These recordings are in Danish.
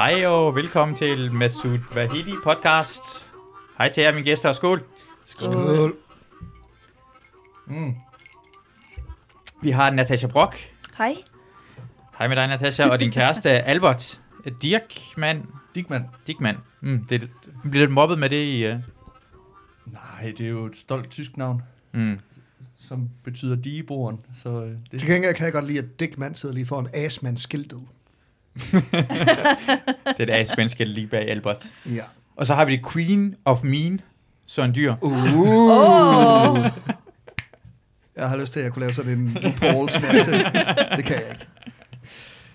Hej og velkommen til Masoud Vahidi podcast. Hej til jer, mine gæster, og skål. Skål. Mm. Vi har Natasha Brock. Hej. Hej med dig, Natasha, og din kæreste Albert Dirkman. Digman. Digman. Mm, det, bliver lidt mobbet med det i... Uh... Nej, det er jo et stolt tysk navn, Mm. som betyder digeboren. Så øh, det Til gengæld kan jeg godt lide, at Dick Mand sidder lige foran Asman skiltet. Det er det asmenneske lige bag Albert. Ja. Og så har vi det Queen of Mean, Søren Dyr. Uh. Åh. Jeg har lyst til, at jeg kunne lave sådan en RuPaul snap til. Det kan jeg ikke.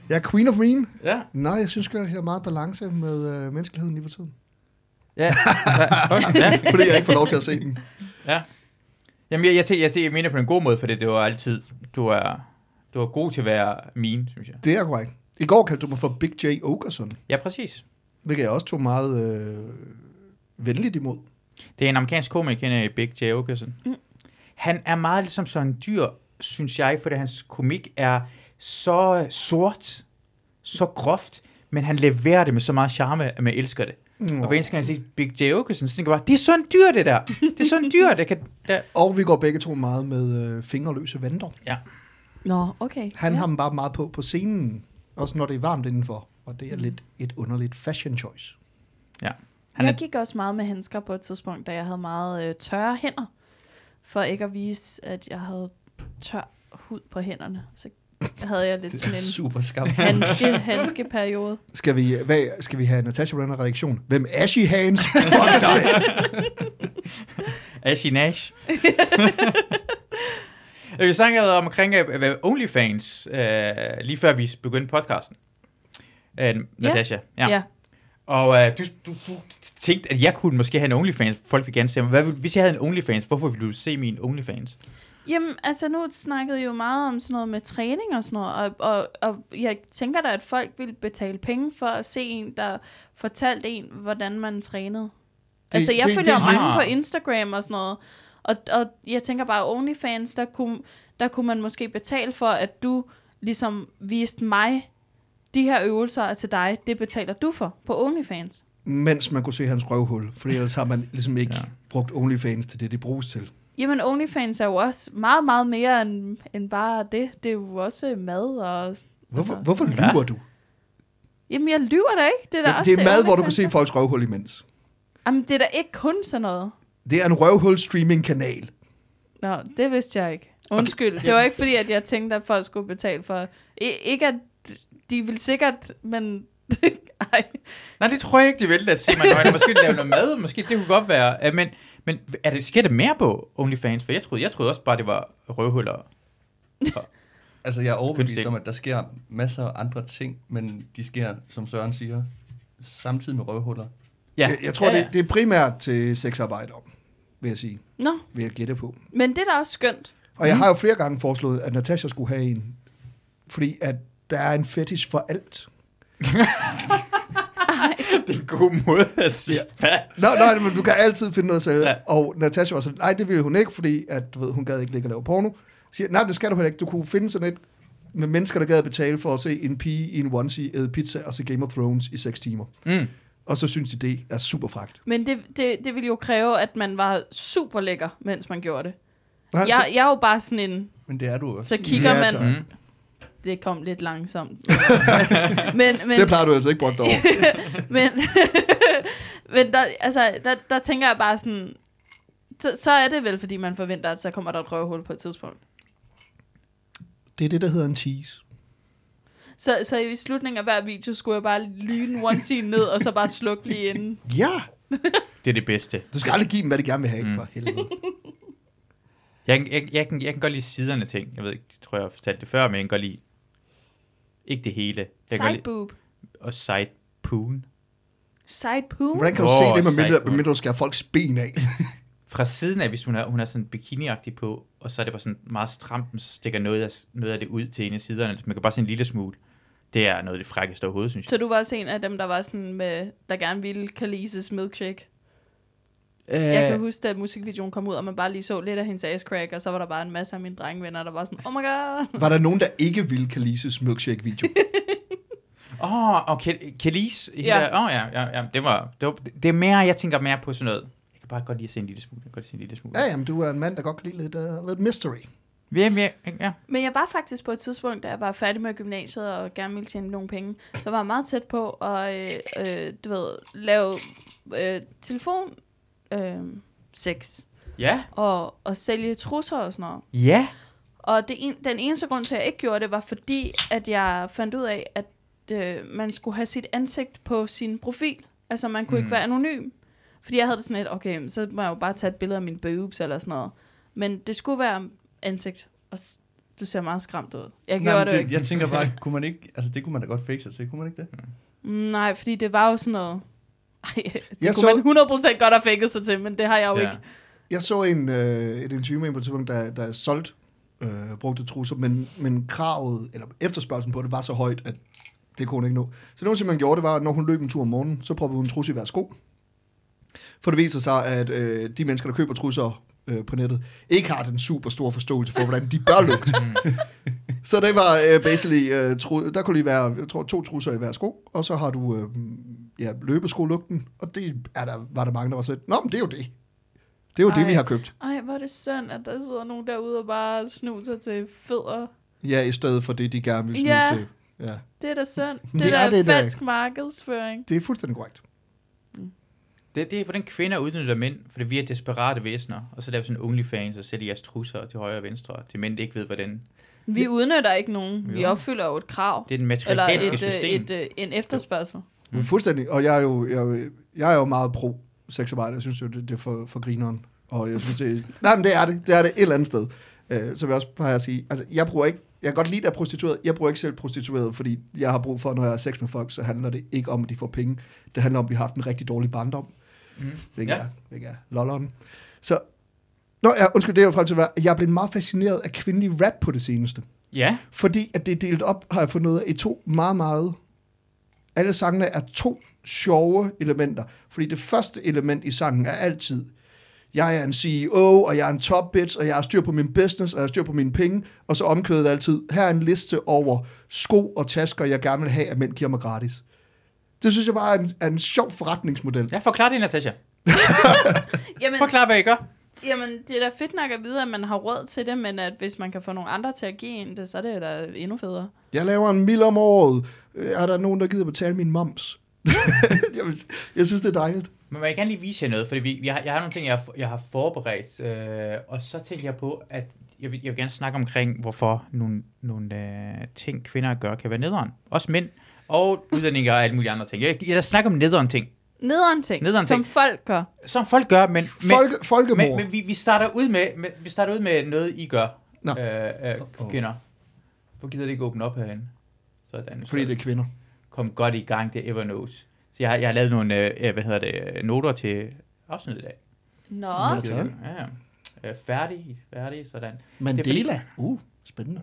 Jeg er Queen of Mean. Ja. Nej, jeg synes godt, jeg har meget balance med øh, menneskeligheden lige for tiden. Ja. ja. ja. Fordi jeg ikke får lov til at se den. Ja. Jamen, jeg, jeg, jeg, jeg, jeg mener på en god måde, for det, det var altid, du er, du er god til at være min, synes jeg. Det er korrekt. I går kaldte du mig for Big J. Ogerson, Ja, præcis. hvilket jeg også tog meget øh, venligt imod. Det er en amerikansk komiker, Big J. Okerson. Mm. Han er meget ligesom sådan en dyr, synes jeg, fordi hans komik er så sort, så groft, men han leverer det med så meget charme, at man elsker det. Mm. Og hver eneste gang jeg siger Big J. Okerson, så tænker jeg bare, det er sådan en dyr, det der. Det er sådan en dyr, det kan... Der. Og vi går begge to meget med øh, fingerløse vandter. Nå, okay. Han ja. har dem bare meget på på scenen, også når det er varmt indenfor. Og det er lidt et underligt fashion choice. Ja. Han Jeg gik også meget med handsker på et tidspunkt, da jeg havde meget øh, tørre hænder. For ikke at vise, at jeg havde tør hud på hænderne. Så havde jeg lidt det sådan en super skam. handske, handske periode. Skal vi, hvad, skal vi have Natasha Renner reaktion? Hvem er she hands? Fuck dig. Ashi Nash. vi snakkede om omkring uh, OnlyFans, uh, lige før vi begyndte podcasten. Uh, Natasha. Ja. ja. Og uh, du, du, du tænkte, at jeg kunne måske have en OnlyFans. Folk vil gerne se mig. Hvad, hvis jeg havde en OnlyFans, hvorfor ville du se min OnlyFans? Jamen, altså nu snakkede jeg jo meget om sådan noget med træning og sådan noget, og, og, og jeg tænker da, at folk vil betale penge for at se en, der fortalte en, hvordan man trænede. Det, altså, jeg det- følger det- mange på Instagram og sådan noget, og, og jeg tænker bare, OnlyFans, der kunne, der kunne man måske betale for, at du ligesom viste mig, de her øvelser er til dig, det betaler du for på OnlyFans. Mens man kunne se hans røvhul. For ellers har man ligesom ikke Ja. brugt OnlyFans til det, det bruges til. Jamen, OnlyFans er jo også meget, meget mere end, end bare det. Det er jo også mad og... Hvorfor, altså, hvorfor Ja. lyver du? Jamen, jeg lyver da ikke. Det er da Det, også det er mad, hvor du kan se folks røvhul imens. Jamen, det er da ikke kun sådan noget. Det er en røvhul-streaming-kanal. Nå, det vidste jeg ikke. Undskyld. Det var ikke fordi, at jeg tænkte, at folk skulle betale for... I, ikke at de vil sikkert, men... Ej. Nej, det tror jeg ikke, de vil at se mig nøgne. Måske lave noget mad, måske det kunne godt være. Uh, men men er det, sker det mere på OnlyFans? For jeg troede, jeg troede også bare, det var røvhuller. Altså, jeg er overbevist om, at der sker masser af andre ting, men de sker, som Søren siger, samtidig med røvhuller. Ja, Jeg, jeg tror, ja, ja. Det, det er primært til sexarbejdere, vil jeg sige. Nå, Vil jeg gætte på. men det er da også skønt. Og jeg har jo flere gange foreslået, at Natasha skulle have en. Fordi at der er en fetish for alt. Det er en god måde at sige. Ja. Nå, nej, men du kan altid finde noget selv. Ja. Og Natasha var sådan, nej, det ville hun ikke, fordi at, du ved, hun gad ikke ligge og lave porno. Siger, nej, det skal du heller ikke. Du kunne finde sådan et med mennesker, der gad betale for at se en pige i en onesie æde pizza og se Game of Thrones i 6 timer. Mm. Og så synes de, det er super fragt. Men det, det, det ville jo kræve, at man var super lækker, mens man gjorde det. Nej, Jeg, jeg er jo bare sådan en... Men det er du også. Så kigger Ja, man... Mm. Det kom lidt langsomt. men, men, Det plejer du altså ikke brugt over. men, men der, altså, der, der tænker jeg bare sådan, så, så er det vel, fordi man forventer, at så kommer der et røvhul på et tidspunkt. Det er det, der hedder en tease. Så, så i slutningen af hver video skulle jeg bare lyne one scene ned, og så bare slukke lige inden. Ja, Det er det bedste. du skal aldrig give dem, hvad de gerne vil have, Mm. mm. for helvede. Jeg, jeg, jeg, kan, jeg kan godt lide siderne ting. Jeg ved ikke, jeg tror, jeg har fortalt det før, men jeg kan godt lide... Ikke det hele. Jeg Side lide, boob. og side poon. Side poo. Hvordan kan du Åh, se det, med mindre, med mindre du skal have folks ben af? Fra siden af, hvis hun er, hun er sådan bikiniagtig på, og så er det bare sådan meget stramt, så stikker noget af, noget af det ud til en af siderne. Man kan bare se en lille smule. Det er noget af det frækkeste overhovedet, synes jeg. Så du var også en af dem, der var sådan med, der gerne ville Kalises milkshake. Øh, Jeg kan huske, da musikvideoen kom ud, og man bare lige så lidt af hendes ass crack, og så var der bare en masse af mine drengevenner, der var sådan, oh my god. Var der nogen, der ikke ville Kalises milkshake-video? Åh, oh, og Kelis. Ja. Ja. Åh, oh, ja, ja, ja. Det var, det var, det er mere, jeg tænker mere på sådan noget. Jeg kan bare godt lide at se en lille smule. Jeg kan godt se en lille smule. Ja, jamen, du er en mand, der godt kan lide lidt, uh, lidt mystery. Ja, ja, ja. Men jeg var faktisk på et tidspunkt, da jeg var færdig med gymnasiet og gerne ville tjene nogle penge, så var jeg meget tæt på at, øh, øh, du ved, lave øh, telefon øh, sex Ja. og, og sælge trusser og sådan noget. Ja. Og det en, den eneste grund til, at jeg ikke gjorde det, var fordi, at jeg fandt ud af, at øh, man skulle have sit ansigt på sin profil. Altså, man kunne mm. Mm. ikke være anonym. Fordi jeg havde det sådan lidt, okay, så må jeg jo bare tage et billede af mine boobs eller sådan noget. Men det skulle være ansigt, og s- du ser meget skræmt ud. Jeg Nej, gjorde men det, jo ikke. Jeg tænker bare, kunne man ikke, altså det kunne man da godt fake sig til, kunne man ikke det? Nej, fordi det var jo sådan noget... Ej, det Jeg kunne så- man 100% godt have faked sig til, men det har jeg jo ja. ikke. Jeg så en, øh, et interview med en på et tidspunkt, der, der solgte øh, brugte trusser, men, men kravet, eller efterspørgselen på det, var så højt, at det kunne hun ikke nå. Så det, hun simpelthen gjorde, det var, at når hun løb en tur om morgenen, så proppede hun en trusse i hver sko. For det viser sig, at øh, de mennesker, der køber trusser øh, på nettet, ikke har den super store forståelse for, hvordan de bør lugte. så det var øh, basically, øh, tru, der kunne lige være, jeg tror, to trusser i hver sko, og så har du øh, ja, løbesko-lugten, og det er der, var der mange, der var sådan Nå, men det er jo det. Det er jo Ej. det, vi har købt. Ej, hvor er det synd, at der sidder nogen derude og bare snuser til fødder. Ja, i stedet for det, de gerne vil snuse Ja. til. Ja, Det er da synd. Det, det det er er da det da. falsk markedsføring. det er fuldstændig korrekt. Det, det er, hvordan kvinder udnytter mænd, for det vi er desperate væsener, og så laver sådan OnlyFans og sælger jeres trusser til højre og venstre, til mænd, der ikke ved, hvordan. Vi udnytter ikke nogen. Vi Jo. opfylder jo et krav. Det er den Eller matriarkalske et, øh, system. et, et, en efterspørgsel. Mm. Fuldstændig. Og jeg er jo, jeg, er jo- jeg er jo meget pro sexarbejde. Jeg synes jo, det, det er for, for grineren. Og jeg synes, det, nej, men det er det. Det er det et eller andet sted. Uh, som jeg også plejer at sige. Altså, jeg bruger ikke, jeg kan godt lide, at er prostitueret. Jeg bruger ikke selv prostitueret, fordi jeg har brug for, når jeg har sex med folk, så handler det ikke om, at de får penge. Det handler om, at vi har haft en rigtig dårlig barndom. Mm. Hvilket Ja. er, hvilket er lolleren. Så, Nå, ja, undskyld, det er jo frem til, at jeg er blevet meget fascineret af kvindelig rap på det seneste. Ja. Fordi at det er delt op, har jeg fundet ud af, i to meget, meget... Alle sangene er to sjove elementer. Fordi det første element i sangen er altid, jeg er en CEO, og jeg er en top bitch, og jeg har styr på min business, og jeg har styr på mine penge. Og så omkvædet altid, her er en liste over sko og tasker, jeg gerne vil have, at mænd giver mig gratis. Det synes jeg bare er en, er en sjov forretningsmodel. Ja, forklar det, Natasha. Jamen, Forklar, hvad I gør. jamen, det er da fedt nok at vide, at man har råd til det, men at hvis man kan få nogle andre til at give en det, så er det da endnu federe. Jeg laver en mil om året. Øh, Er der nogen, der gider betale min moms? jeg, jeg synes, det er dejligt. Men må jeg gerne lige vise jer noget, fordi vi, vi har, jeg har nogle ting, jeg har, jeg har forberedt, øh, og så tænker jeg på, at jeg vil, jeg vil gerne snakke omkring, hvorfor nogle, nogle øh, ting, kvinder gør, kan være nederen. Også mænd, og udlændinge og alle mulige andre ting. Jeg, jeg, jeg snakker om nederen ting, Nederen ting, Nederen som ting. folk gør. som folk gør, men, men, Folke, folkemor. men, men vi, vi, starter ud med, med, vi starter ud med noget, I gør, Nå. øh, øh, kvinder. Hvor gider det ikke åbne op herinde? Sådan. Fordi det er kvinder. kom godt i gang, det Evernote. Så jeg har, jeg har lavet nogle, øh, hvad hedder det, øh, noter til afsnittet i dag. Nå, Ja, tak. Ja, øh, færdig, færdig, sådan. Mandela. Uh, spændende.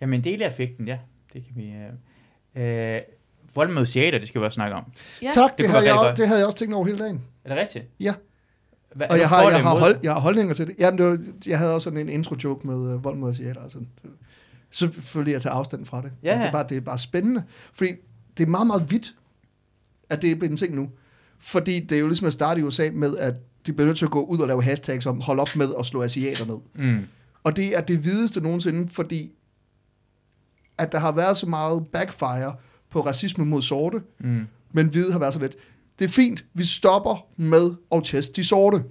Jamen, en del af effekten, ja. Det kan vi... Øh, øh, vold mod teater, det skal vi også snakke om. ja. Tak, det, Det havde jeg, også- det havde jeg også tænkt over hele dagen. Er det rigtigt? Ja. Hva, Og jeg har, jeg, har hold, jeg har holdninger til det. Jamen, det var, jeg havde også sådan en intro-joke med uh, vold mod asiater. Altså, selvfølgelig at tage afstand fra det. Ja, Men Det, ja. er bare, det er bare spændende. Fordi det er meget, meget vidt, at det er blevet en ting nu. Fordi det er jo ligesom at starte i USA med, at de bliver nødt til at gå ud og lave hashtags om, hold op med at slå asiater ned. Mm. Og det er det videste nogensinde, fordi at der har været så meget backfire på racisme mod sorte, Mm. men hvide har været så lidt. Det er fint, vi stopper med at teste de sorte.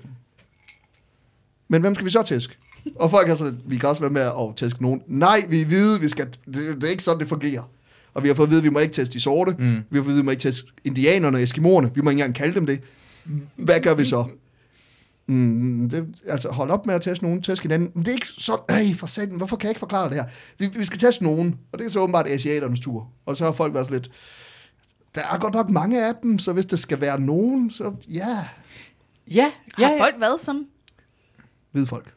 Men hvem skal vi så tæske? Og folk har sådan, vi kan også være med at tæske nogen. Nej, vi er hvide, vi skal, det, det er ikke sådan, det fungerer. Og vi har fået at vide, at vi må ikke teste de sorte. Mm. Vi har fået at vide, at vi må ikke teste indianerne og eskimoerne. Vi må ikke engang kalde dem det. Hvad gør vi så? Mm, det, altså, hold op med at teste nogen, teste hinanden. Men det er ikke så... Ej, for satan, hvorfor kan jeg ikke forklare det her? Vi, vi skal teste nogen, og det er så åbenbart asiaternes tur. Og så har folk været sådan lidt... Der er godt nok mange af dem, så hvis der skal være nogen, så ja, Ja, ja, Har ja. folk været sådan? hvide folk.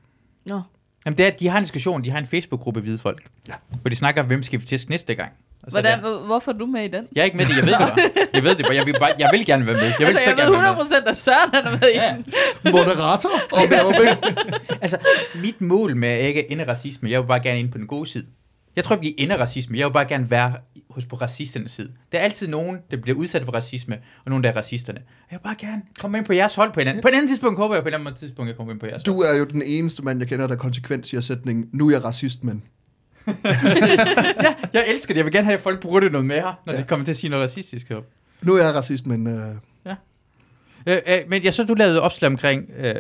Nå. Jamen, det er, de har en diskussion, de har en Facebook-gruppe hvide folk, Ja. hvor de snakker om, hvem skal vi teste næste gang. Og så er Hvordan, hvor- hvorfor er du med i den? Jeg er ikke med det, jeg ved det bare. Jeg ved det bare, jeg vil, bare, jeg vil gerne være med. Jeg vil altså, så jeg ved være med. 100% at Søren han er med i Ja. den. Moderator og BRB. Altså, mit mål med ikke at ende racisme, jeg vil bare gerne ind på den gode side. Jeg tror ikke, vi ender racisme. Jeg vil bare gerne være hos på racisternes side. Der er altid nogen, der bliver udsat for racisme, og nogen, der er racisterne. Jeg vil bare gerne komme ind på jeres hold på en anden. På et andet tidspunkt håber jeg på et andet tidspunkt, jeg kommer ind på jeres Du er jo den eneste mand, jeg kender, der konsekvent siger sætningen, nu er jeg racist, men... ja, jeg elsker det. Jeg vil gerne have, at folk bruger det noget mere, når Ja. ja. de kommer til at sige noget racistisk op. Nu er jeg racist, men... Øh, Øh, øh, men jeg så, du lavede opslag omkring, øh,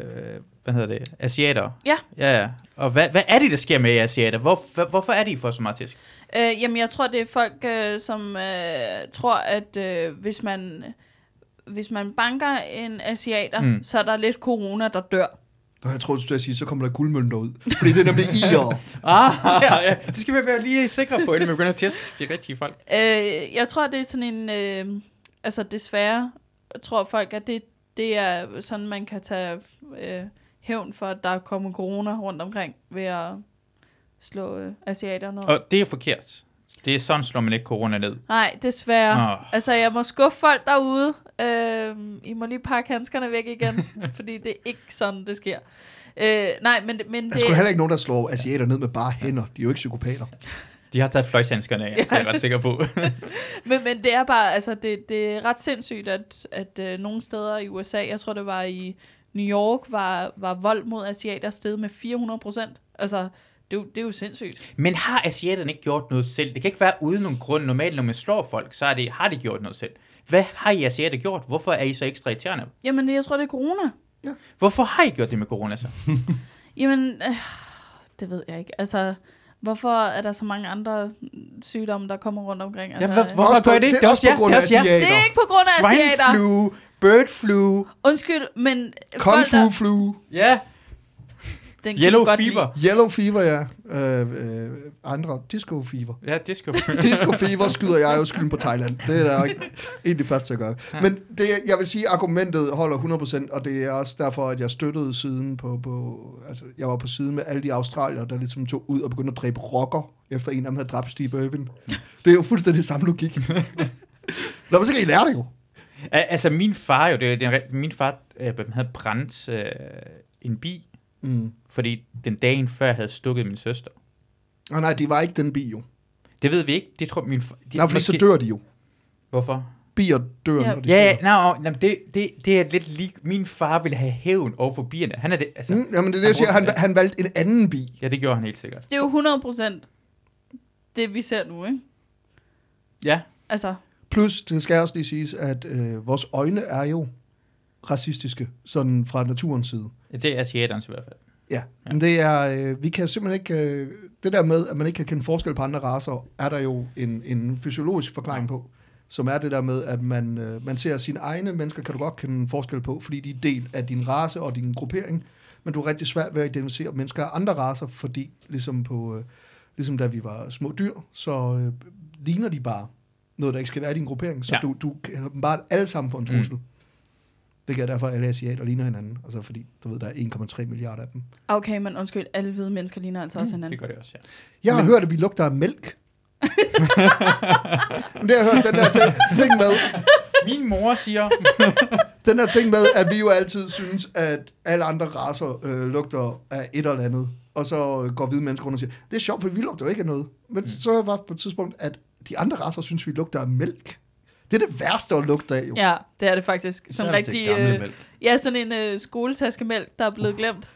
hvad hedder det, asiater. Ja. Ja, ja. Og hvad, hvad er det, der sker med asiater? Hvor, hvor, hvorfor er de for så meget tisk? Øh, jamen, jeg tror, det er folk, øh, som øh, tror, at øh, hvis man hvis man banker en asiater. Mm. så er der lidt corona, der dør. Og jeg tror, du skulle sige, så kommer der guldmønter ud. Fordi det er nemlig i'er. Ah, ja, ja. Det skal vi være lige sikre på, inden vi begynder at tæske de rigtige folk. Øh, jeg tror, det er sådan en... Øh, altså, desværre tror folk, at det, det er sådan, man kan tage øh, hævn for, at der er kommet corona rundt omkring ved at slå øh, asiater ned. Og det er forkert. Det er sådan, slår man ikke corona ned. Nej, desværre. Nå. Altså, jeg må skuffe folk derude. Øh, I må lige pakke handskerne væk igen, fordi det er ikke sådan, det sker. Øh, nej, men, men Der det... er sgu heller ikke nogen, der slår asiater ned med bare hænder. De er jo ikke psykopater. De har taget fløjshandskerne af, det er jeg ret sikker på. Men, men det er bare, altså, det, det er ret sindssygt, at, at øh, nogle steder i USA, jeg tror, det var i New York, var, var vold mod asiater steget med 400 procent. Altså, det, er jo- det er jo sindssygt. Men har asiaterne ikke gjort noget selv? Det kan ikke være uden nogen grund. Normalt, når man slår folk, så er det, har de gjort noget selv. Hvad har I asiater gjort? Hvorfor er I så ekstra irriterende? Jamen, jeg tror, det er corona. Hvorfor har I gjort det med corona så? Jamen, øh, det ved jeg ikke. Altså, hvorfor er der så mange andre sygdomme, der kommer rundt omkring? Altså, Ja, hvor- Hvorfor Også på- gør I det? Det Det er også også på grund af er asiater. det er ikke på grund af Swine asiater. flu, bird flu, Undskyld, men Kung fu flu, ja, den yellow godt fever. yellow fever, ja. Øh, øh, andre, disco fever. Ja, det skal Disco fever skyder jeg jo skylden på Thailand. Det er ikke egentlig først til at gøre. Men det, jeg vil sige, argumentet holder 100%, og det er også derfor, at jeg støttede siden på, på altså, jeg var på siden med alle de australier, der ligesom tog ud og begyndte at dræbe rocker, efter en af dem havde dræbt Steve Irwin. Det er jo fuldstændig samme logik. Nå, men så kan I lære det jo. Al- Altså, min far jo, det, er- det, min far øh, havde brændt øh, en bi, Mm. Fordi den dagen før havde stukket min søster. Og nej, det var ikke den bi jo. Det ved vi ikke. Det tror min far... De, Nej, fordi så dør de jo. Hvorfor? Bier dør, Ja. når de Ja, ja, stikker. no, no, det, det, det er lidt lige... Min far ville have hævn over for bierne. Han er det, altså... Mm, jamen det er det, jeg siger. Han, han valgte en anden bi. Ja, det gjorde han helt sikkert. Det er jo 100 procent det, vi ser nu, ikke? Ja, Altså, Plus, det skal også lige siges, at øh, vores øjne er jo racistiske, sådan fra naturens side. det er asiaternes i hvert fald. Ja, men det er, øh, vi kan simpelthen ikke, øh, det der med, at man ikke kan kende forskel på andre raser, er der jo en, en fysiologisk forklaring på, som er det der med, at man, øh, man ser sine egne mennesker, kan du godt kende forskel på, fordi de er del af din race og din gruppering, men du er rigtig svært ved at identificere mennesker af andre raser, fordi ligesom, på, øh, ligesom da vi var små dyr, så øh, ligner de bare noget, der ikke skal være i din gruppering, så ja. Ja. du, du kalder dem bare alle sammen for en trussel. Mm. Det er derfor, at alle asiater ligner hinanden, altså fordi, du ved, der er 1,3 milliarder af dem. okay, men undskyld, alle hvide mennesker ligner altså også Det hinanden. gør det også, ja. Jeg har hørt, at vi lugter af mælk. Men det har jeg hørt, den der ting, ting med, Min mor siger... den der ting med, at vi jo altid synes, at alle andre raser øh, lugter af et eller andet. Og så øh, går hvide mennesker rundt og siger, det er sjovt, for vi lugter jo ikke af noget. Men mm. så var på et tidspunkt, at de andre raser synes, vi lugter af mælk. Det er det værste at lugte af, jo. Ja, det er det faktisk. Hvis det rigtig, øh, mælk. ja, sådan en øh, skoletaskemælk, der er blevet glemt.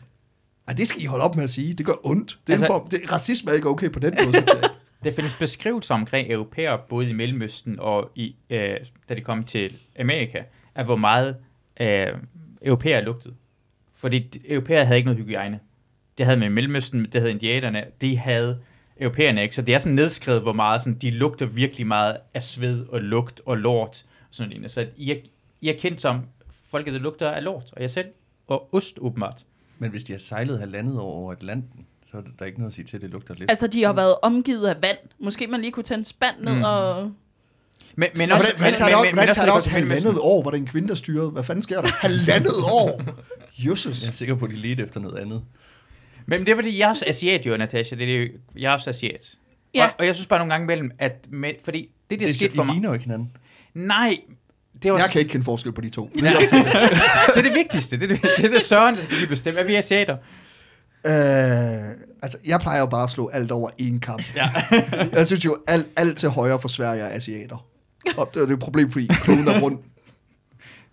Ej, det skal I holde op med at sige. Det gør ondt. Det er Altså- form, det, racisme er ikke okay på den måde, synes jeg. Der findes beskrivelser omkring europæer, både i Mellemøsten og i, øh, da de kom til Amerika, af hvor meget øh, europæer lugtede. Fordi europæer havde ikke noget hygiejne. Det havde med Mellemøsten, det havde indianerne, de havde europæerne ikke. Så det er sådan nedskrevet, hvor meget sådan, de lugter virkelig meget af sved og lugt og lort. Og sådan noget. Så I er, I er kendt som folket, der lugter af lort, og jeg selv, og ost åbenbart. Men hvis de har sejlet halvandet år over Atlanten, så er der ikke noget at sige til, at det lugter lidt. Altså, de har været omgivet af vand. Måske man lige kunne tage en spand ned Mm. og... Men, men Men, også, hvordan, hvordan tager det også, hvordan tager det også Mellemøsten. halvandet år, hvor det er en kvinde, der styrede? Hvad fanden sker der? Halvandet år? Jesus. Jeg er sikker på, at de ledte efter noget andet. Men det er fordi, jeg er også asiat jo, Natasha. Det er det, jo- jeg er også asiat. Ja. Og, og jeg synes bare nogle gange imellem, at med, fordi det, det, Det, der skete det for de mig... ligner jo ikke hinanden. Nej, det var... Jeg kan ikke kende forskel på de to. Ja. det er det vigtigste. Det er det, det, er det Søren, der skal bestemme. Er vi asiater? Øh, altså, jeg plejer jo bare at slå alt over en kamp. Ja. jeg synes jo, alt, alt til højre for Sverige er asiater. Og det er det et problem, fordi kloden er rundt.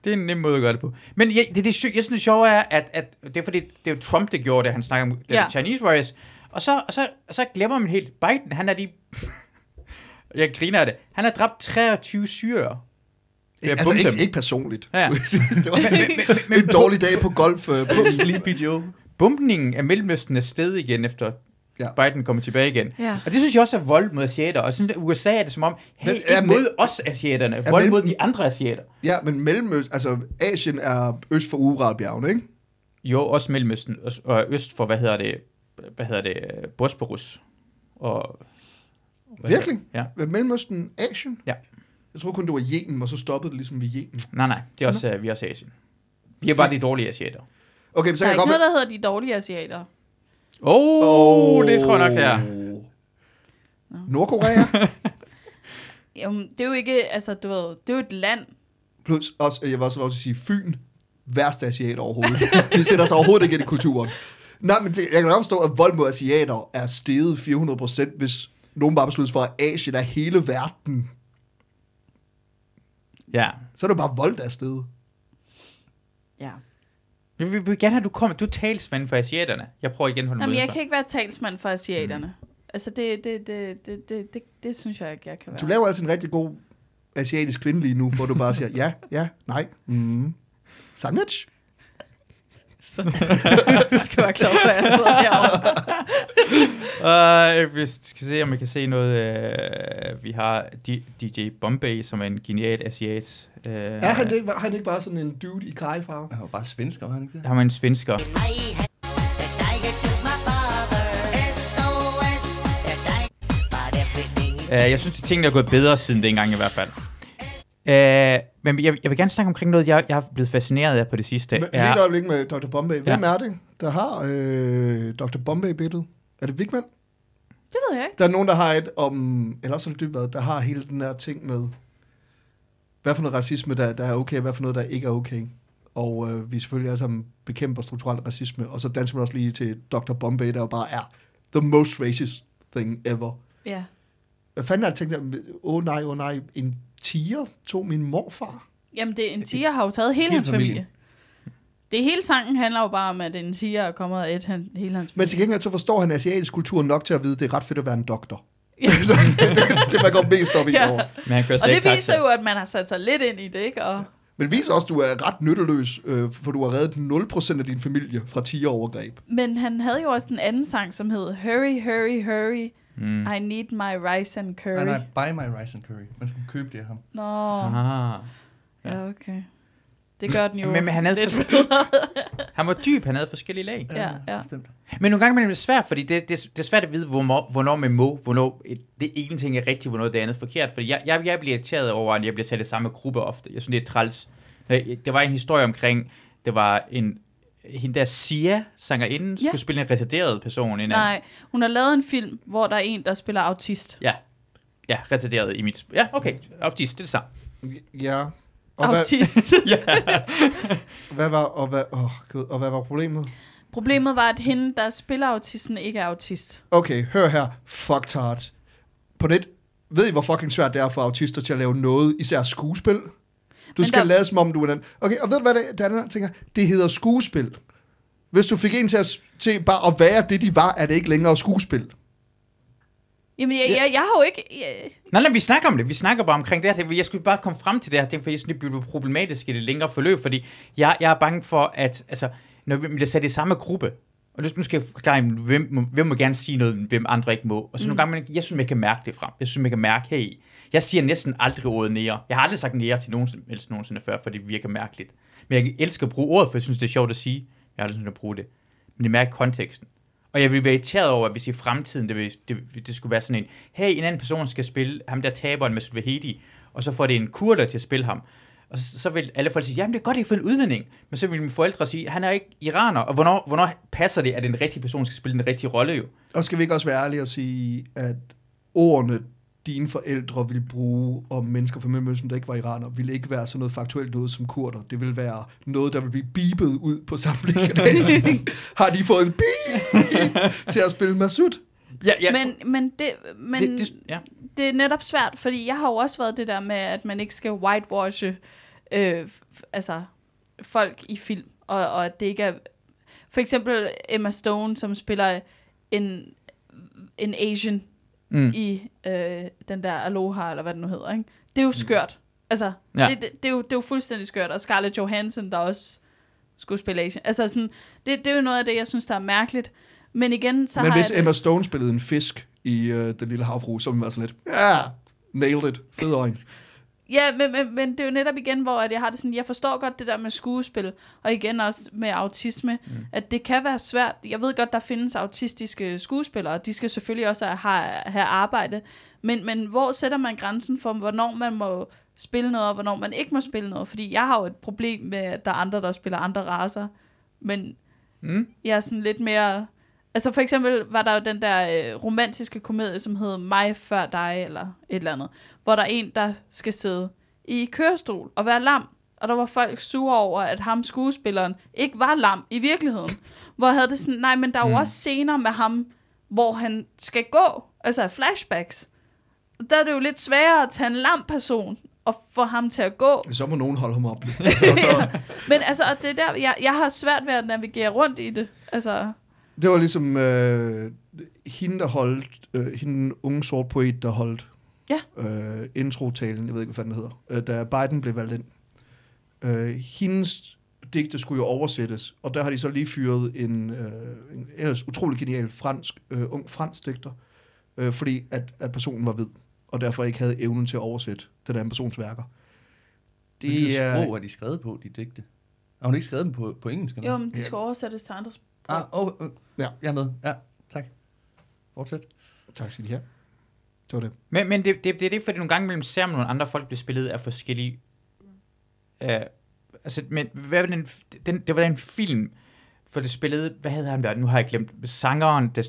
Det er en nem måde at gøre det på. Men ja, det, det, jeg synes, det sjove er, at, at det er fordi, det er jo Trump, der gjorde det, han snakker om Ja. ja. Chinese Warriors. Og så, og, så, og så glemmer man helt, Biden, han er de... jeg griner af det. Han har dræbt 23 syrer. At altså, ikke, dem. ikke personligt. Ja. det var en dårlig dag på golf. Øh, på Sleepy Joe. Bumpningen af Mellemøsten er sted igen, efter Ja. ja. Biden kommer tilbage igen. Ja. Og det synes jeg også er vold mod asiater. Og sådan, USA er det som om, hey, Men ikke er mod os asiaterne, er vold mod de andre asiater. ja, men Mellemøst, altså Asien er øst for Uralbjergene, ikke? Jo, også Mellemøsten, og- øst for, hvad hedder det, hvad hedder det, Bosporus. Og, hvad Virkelig? hedder- Ja. Ja. Mellemøsten, Asien? Ja. Jeg tror kun, det var Yemen, og så stoppede det ligesom ved Yemen. Nej, nej, det er også, uh, vi er også Asien. Vi er bare de dårlige asiater. Okay, men så Der er kan jeg ikke godt... noget, der hedder de dårlige asiater. Åh, oh, det tror jeg nok, det er. Nordkorea, Jamen, det er jo ikke, altså, du ved, det er jo et land. plus også, jeg også have lov til at sige, Fyn, værste asiater overhovedet. De sætter sig overhovedet ikke ind i kulturen. Nej, men det, jeg kan godt forstå, at vold mod asiater er steget 400%, hvis nogen bare beslutter sig for, at Asien er hele verden. Ja. Så er det bare vold, der er steget. Vi, vi, vi vil gerne have, at du kommer. Du er talsmand for asiaterne. Jeg prøver igen at holde Jamen, mig jeg kan ikke være talsmand for asiaterne. Mm. Altså, det, det, det, det, det, det, det synes jeg ikke, jeg kan være. Du laver altid en rigtig god asiatisk kvinde lige nu, hvor du bare siger, ja, ja, nej, mm. Sandwich? Så, du skal være klar på, at jeg sidder herovre. Uh, vi skal se, om vi kan se noget. Uh, vi har D- DJ Bombay, som er en genial asiat. Uh, Er han ikke, han ikke bare sådan en dude i kajfarve? Han var bare svensker, var han ikke det? Har man en svensker. Uh, jeg synes, at tingene er gået bedre siden dengang i hvert fald. Uh, men jeg, jeg vil gerne snakke omkring noget, jeg, jeg er blevet fascineret af på det sidste. Men, Lige et øjeblik med Dr. Bombay. Hvem Ja. er det, der har øh, Dr. Bombay-billedet? Er det Vigman? Det ved jeg ikke. Der er nogen, der har et om, eller også er det Dybvad, der har hele den her ting med, hvad for noget racisme, der, der er okay, og hvad for noget, der ikke er okay. Og øh, vi selvfølgelig alle sammen bekæmper strukturel racisme, og så danser man også lige til Dr. Bombay, der jo bare er the most racist thing ever. Ja. Hvad fanden har jeg tænkt, åh oh, nej, åh oh, nej, en tiger tog min morfar? Jamen, det, en tiger har jo taget hele, Hele hans familie. familien. Det hele sangen handler jo bare om, at en tiger er kommet og et han, hele hans Men familie. til gengæld så forstår han asiatisk kultur nok til at vide, at det er ret fedt at være en doktor. Ja. Det, det, man går mest op i Ja. over. men han Og det viser taxa. jo, at man har sat sig lidt ind i det, ikke? Og, Men det viser også, at du er ret nytteløs, øh, for du har reddet 0% af din familie fra 10 overgreb. men han havde jo også en anden sang, som hed Hurry, Hurry, Hurry, Mm. I need my rice and curry. Nej, nej, buy my rice and curry. Man skulle købe det af ham. Nå, Ah. ja, okay. Det gør den jo. Men- men han havde lidt for-. Han var dyb, han havde forskellige lag. Ja, ja. Bestemt. Men nogle gange er det svært, fordi det, det, det er svært at vide, hvornår, hvornår man må, hvornår et, det ene ting er rigtigt, hvornår det andet er forkert. Fordi jeg, jeg, jeg bliver irriteret over, at jeg bliver sat i samme gruppe ofte. Jeg synes, det er træls. Øh, Der var en historie omkring, det var en, hende der Sia, sangerinden, Ja. skulle spille en retarderet person. En anden. Nej, hun har lavet en film, hvor der er en, der spiller autist. Ja, ja, retarderet i mit... Ja, okay, autist, det er det samme. Ja. Og hvad, Autist. hvad var, og hvad, oh, Gud, og hvad var problemet? Problemet var, at hende, der spiller autisten, ikke er autist. Okay, hør her. Fuck tart. På net, ved I, hvor fucking svært det er for autister til at lave noget, især skuespil? Du Men skal der- lade som om, du er den. Okay, og ved du hvad det, det er, den tænker? Det hedder skuespil. Hvis du fik en til, at, til bare at være det, de var, er det ikke længere skuespil. Jamen, jeg, jeg, jeg har jo ikke... Jeg, Nej, nej, vi snakker om det. Vi snakker bare omkring det her. Jeg skulle bare komme frem til det her ting, for jeg synes, det bliver problematisk i det længere forløb, fordi jeg, jeg er bange for, at altså, når vi bliver sat i samme gruppe, og nu skal jeg forklare, hvem, må- hvem må gerne sige noget, hvem andre ikke må. Og så mm. nogle gange, man- jeg synes, man kan mærke det frem. Jeg synes, man kan mærke, hey, jeg siger næsten aldrig ordet nære. Jeg har aldrig sagt nære til nogen som helst nogensinde før, for det virker mærkeligt. Men jeg elsker at bruge ordet, for jeg synes, det er sjovt at sige. Jeg har aldrig sådan at bruge det. Men det mærker konteksten. Og jeg vil være irriteret over, hvis i fremtiden, det, vil, det, det skulle være sådan en, hey, en anden person skal spille ham der taberen med Vahedi, og så får det en kurder til at spille ham. Og så, så vil alle folk sige, jamen det er godt, i for en udlænding. Men så vil mine forældre sige, han er ikke iraner. Og hvornår, hvornår passer det, at en rigtig person skal spille den rigtige rolle jo? Og skal vi ikke også være ærlige og sige, at ordene dine forældre ville bruge om mennesker fra Mellemøsten, der ikke var iraner, ville ikke være sådan noget faktuelt noget som kurder. Det ville være noget, der vil blive beepet ud på samtlige kanaler. Har de fået en beep til at spille Masud? Ja, ja. Men, men, det, men det, det, ja. det er netop svært, fordi jeg har jo også været det der med, at man ikke skal whitewashe øh, f- altså, folk i film, og, og at det ikke er... For eksempel Emma Stone, som spiller en, en Asian Mm. i øh, den der Aloha, eller hvad det nu hedder. Ikke? Det er jo skørt. Altså, Ja. det, det, det, er jo, det er jo fuldstændig skørt. Og Scarlett Johansson, der også skulle spille Asian. Altså, sådan, det, det er jo noget af det, jeg synes, der er mærkeligt. Men igen, så Men har hvis jeg... Emma Stone spillede en fisk i uh, Den Lille Havfru, så ville man være sådan lidt, ja, nailed it, fed øjne. Ja, men, men, men det er jo netop igen, hvor at jeg har det sådan, jeg forstår godt det der med skuespil, og igen også med autisme, mm. at det kan være svært. Jeg ved godt, der findes autistiske skuespillere, og de skal selvfølgelig også have, have arbejde, men, men hvor sætter man grænsen for, hvornår man må spille noget, og hvornår man ikke må spille noget? Fordi jeg har jo et problem med, at der er andre, der spiller andre raser, men Mm. jeg er sådan lidt mere... Altså for eksempel var der jo den der øh, romantiske komedie, som hed Mig før dig, eller et eller andet, hvor der er en, der skal sidde i kørestol og være lam. Og der var folk sure over, at ham skuespilleren ikke var lam i virkeligheden. Hvor havde det sådan, nej, men der er jo Mm. også scener med ham, hvor han skal gå, altså flashbacks. Der er det jo lidt sværere at tage en lam person og få ham til at gå. Så må nogen holde ham op. Altså, og så, Men altså, og det er der, jeg, jeg har svært ved at navigere rundt i det. Altså, det var ligesom øh, hende, der holdt, øh, hende den unge sort poet, der holdt Ja. øh, introtalen, jeg ved ikke, hvad fanden det hedder, øh, da Biden blev valgt ind. Øh, hendes digte skulle jo oversættes, og der har de så lige fyret en, øh, en ellers utrolig genial fransk, øh, ung fransk digter, øh, fordi at, at personen var hvid, og derfor ikke havde evnen til at oversætte den anden persons værker. Det Det er... sprog er de skrevet på, de digte? Har hun ikke skrevet dem på, på engelsk? eller jo, men de skal oversættes til andre sprog. Ah, oh, oh, Ja. Jeg er med. Ja, tak. Fortsæt. tak skal de have. Det var det. Men, men det, det, det er det, fordi nogle gange mellem ser man nogle andre folk bliver spillet af forskellige... Uh, altså, men hvad var den, den, det var den film, for det spillede, hvad hedder han der? Nu har jeg glemt. Sangeren, der,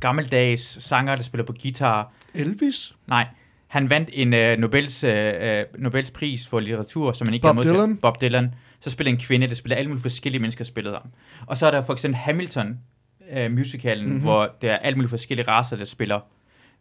gammeldags sanger, der spiller på guitar. Elvis? Nej, han vandt en uh, Nobels, uh, Nobels pris for litteratur, som man ikke Bob kan modtage. Dylan? Bob Dylan. Så spiller en kvinde, der spiller alle mulige forskellige mennesker spillet ham. Og så er der for eksempel Hamilton, uh, musicalen, Mhm. mm-hmm. hvor der er alle mulige forskellige raser, der spiller.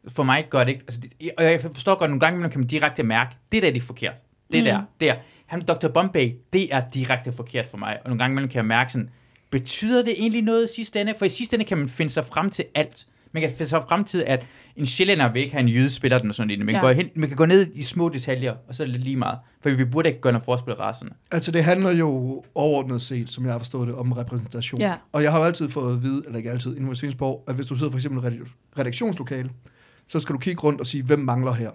For mig gør det ikke, altså, det, og jeg forstår godt, nogle gange kan man direkte mærke, det der er det forkert. Det Mm. der, der. Han Dr. Bombay, det er direkte forkert for mig. Og nogle gange kan jeg mærke sådan, betyder det egentlig noget i sidste ende? For i sidste ende kan man finde sig frem til alt. Man kan finde sig frem til, at en sjællænder vil ikke have en jyde spiller den og sådan noget. Man, Ja. går hen, man kan gå ned i små detaljer, og så er det lidt lige meget. For vi burde ikke gøre noget forskel racerne. Altså, det handler jo overordnet set, som jeg har forstået det, om repræsentation. Ja. Og jeg har jo altid fået at vide, eller ikke altid, inden for at hvis du sidder for eksempel i et redaktionslokale, så skal du kigge rundt og sige, hvem mangler her?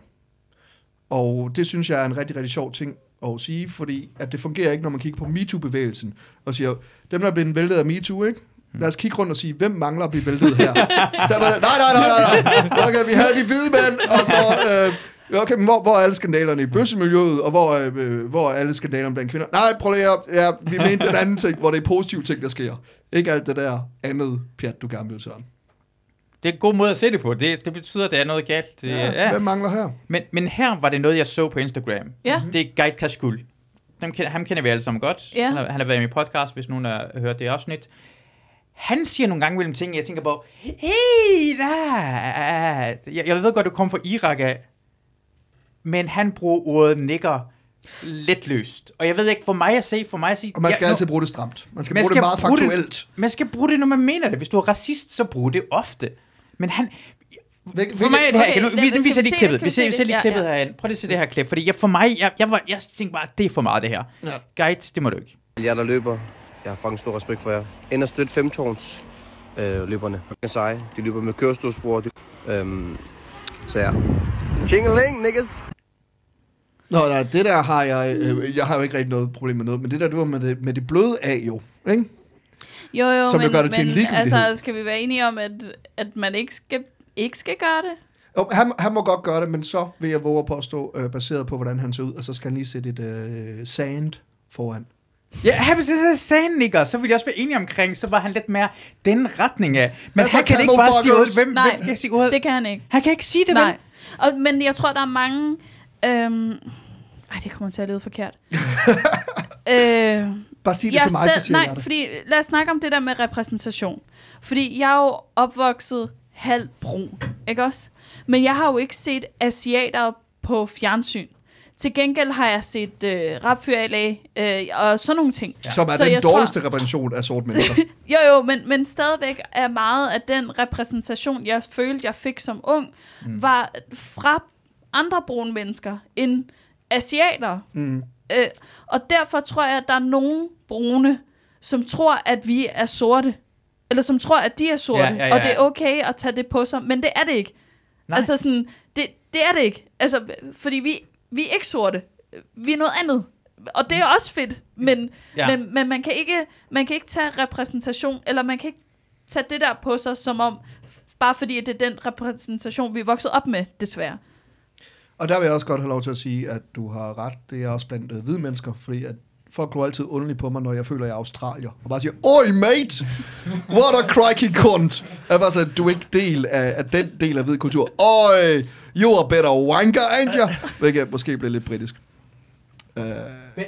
Og det synes jeg er en rigtig, rigtig sjov ting at sige, fordi at det fungerer ikke, når man kigger på MeToo-bevægelsen, og siger, dem der er blevet væltet af MeToo, ikke? Lad os kigge rundt og sige, hvem mangler at blive væltet her? så jeg var, nej, nej, nej, nej, nej. Okay, vi havde de hvide mænd, og så... Øh, Okay, men hvor, hvor er alle skandalerne i bøssemiljøet, og hvor, er, øh, hvor er alle skandalerne blandt kvinder? Nej, prøv lige at, ja, vi mente den anden ting, hvor det er positive ting, der sker. Ikke alt det der andet pjat, du gerne vil, Søren. Det er en god måde at se det på. Det, det betyder, at det er noget galt. Det, Ja, ja. Hvem mangler her? Men, men her var det noget, jeg så på Instagram. Ja. Det er Guide Kashkul. Ham kender, ham kender vi alle sammen godt. Ja. Han, har, han har været i min podcast, hvis nogen har hørt det afsnit. Han siger nogle gange mellem ting, jeg tænker på, hey, da. Jeg, jeg ved godt, du kommer fra Irak af, men han bruger ordet nigger lidt løst. Og jeg ved ikke, for mig at se, for mig at sige... Og man skal ja, altid bruge det stramt. Man skal Man bruge skal det meget bruge det- faktuelt. Man skal bruge det, når man mener det. Hvis du er racist, så brug det ofte. Men han... Hvil, For mig er det her... Okay, nu, vi, nu viser se lige det? klippet. Vi ser, se vi ser det? lige Ja, klippet ja. herinde. Prøv lige at se det her klip. Fordi jeg, for mig, jeg, jeg, var, jeg tænkte bare, det er for meget det her. Ja. Guide, det må du ikke. Jeg der løber, jeg har fucking stor respekt for jer. Ind og støtte femtårns øh, løberne. De er seje. De løber med kørestolsbror. De, øhm, så ja. Chingeling, niggas! Nå, nej, det der har jeg... Øh, jeg har jo ikke rigtig noget problem med noget, men det der, det var med det, med det bløde af jo. Ikke? Jo, jo, Som men, gør det til en men altså, skal vi være enige om, at, at man ikke skal, ikke skal gøre det? Jo, han, han må godt gøre det, men så vil jeg våge at påstå, øh, baseret på, hvordan han ser ud, og så skal han lige sætte et øh, sand foran. Ja, hvis jeg sagde nigger, så ville jeg også være enig omkring, så var han lidt mere den retning af. Men så, han kan ikke bare sige. Camelfuckers? Hvem, Nej, hvem kan sige ordet? Det kan han ikke. Han kan ikke sige det, Nej. vel? Og, men jeg tror, der er mange... Øhm, ej, det kommer til at lyde forkert. øh, Bare sig det jeg til mig, så selv, siger nej, jeg det. fordi lad os snakke om det der med repræsentation. Fordi jeg er jo opvokset halv brun, ikke også? Men jeg har jo ikke set asiater på fjernsyn. Til gengæld har jeg set øh, rapfyr i LA, øh, og sådan nogle ting. Som er Så den jeg tror- dårligste repræsentation af sort mennesker. Jo, jo, men, men stadigvæk er meget af den repræsentation, jeg følte, jeg fik som ung, mm. var fra andre brune mennesker end asiater. Mm. Øh, og derfor tror jeg, at der er nogle brune, som tror, at vi er sorte. Eller som tror, at de er sorte. Ja, ja, ja. Og det er okay at tage det på sig. Men det er det ikke. Nej. Altså sådan, det, det er det ikke. Altså, fordi vi, vi er ikke sorte. Vi er noget andet. Og det er også fedt. Men, Ja. men, men man, kan ikke, man kan ikke tage repræsentation, eller man kan ikke tage det der på sig, som om, bare fordi det er den repræsentation, vi er vokset op med, desværre. Og der vil jeg også godt have lov til at sige, at du har ret. Det er også blandt øh, hvide mennesker, fordi at folk glor altid underligt på mig, når jeg føler, at jeg er australier. Og bare siger, Oi, mate! What a crikey cunt! Jeg bare sådan, du er ikke del af, af den del af hvid kultur. Oi, you are better wanker, ain't you? Hvilket måske bliver lidt britisk. Uh,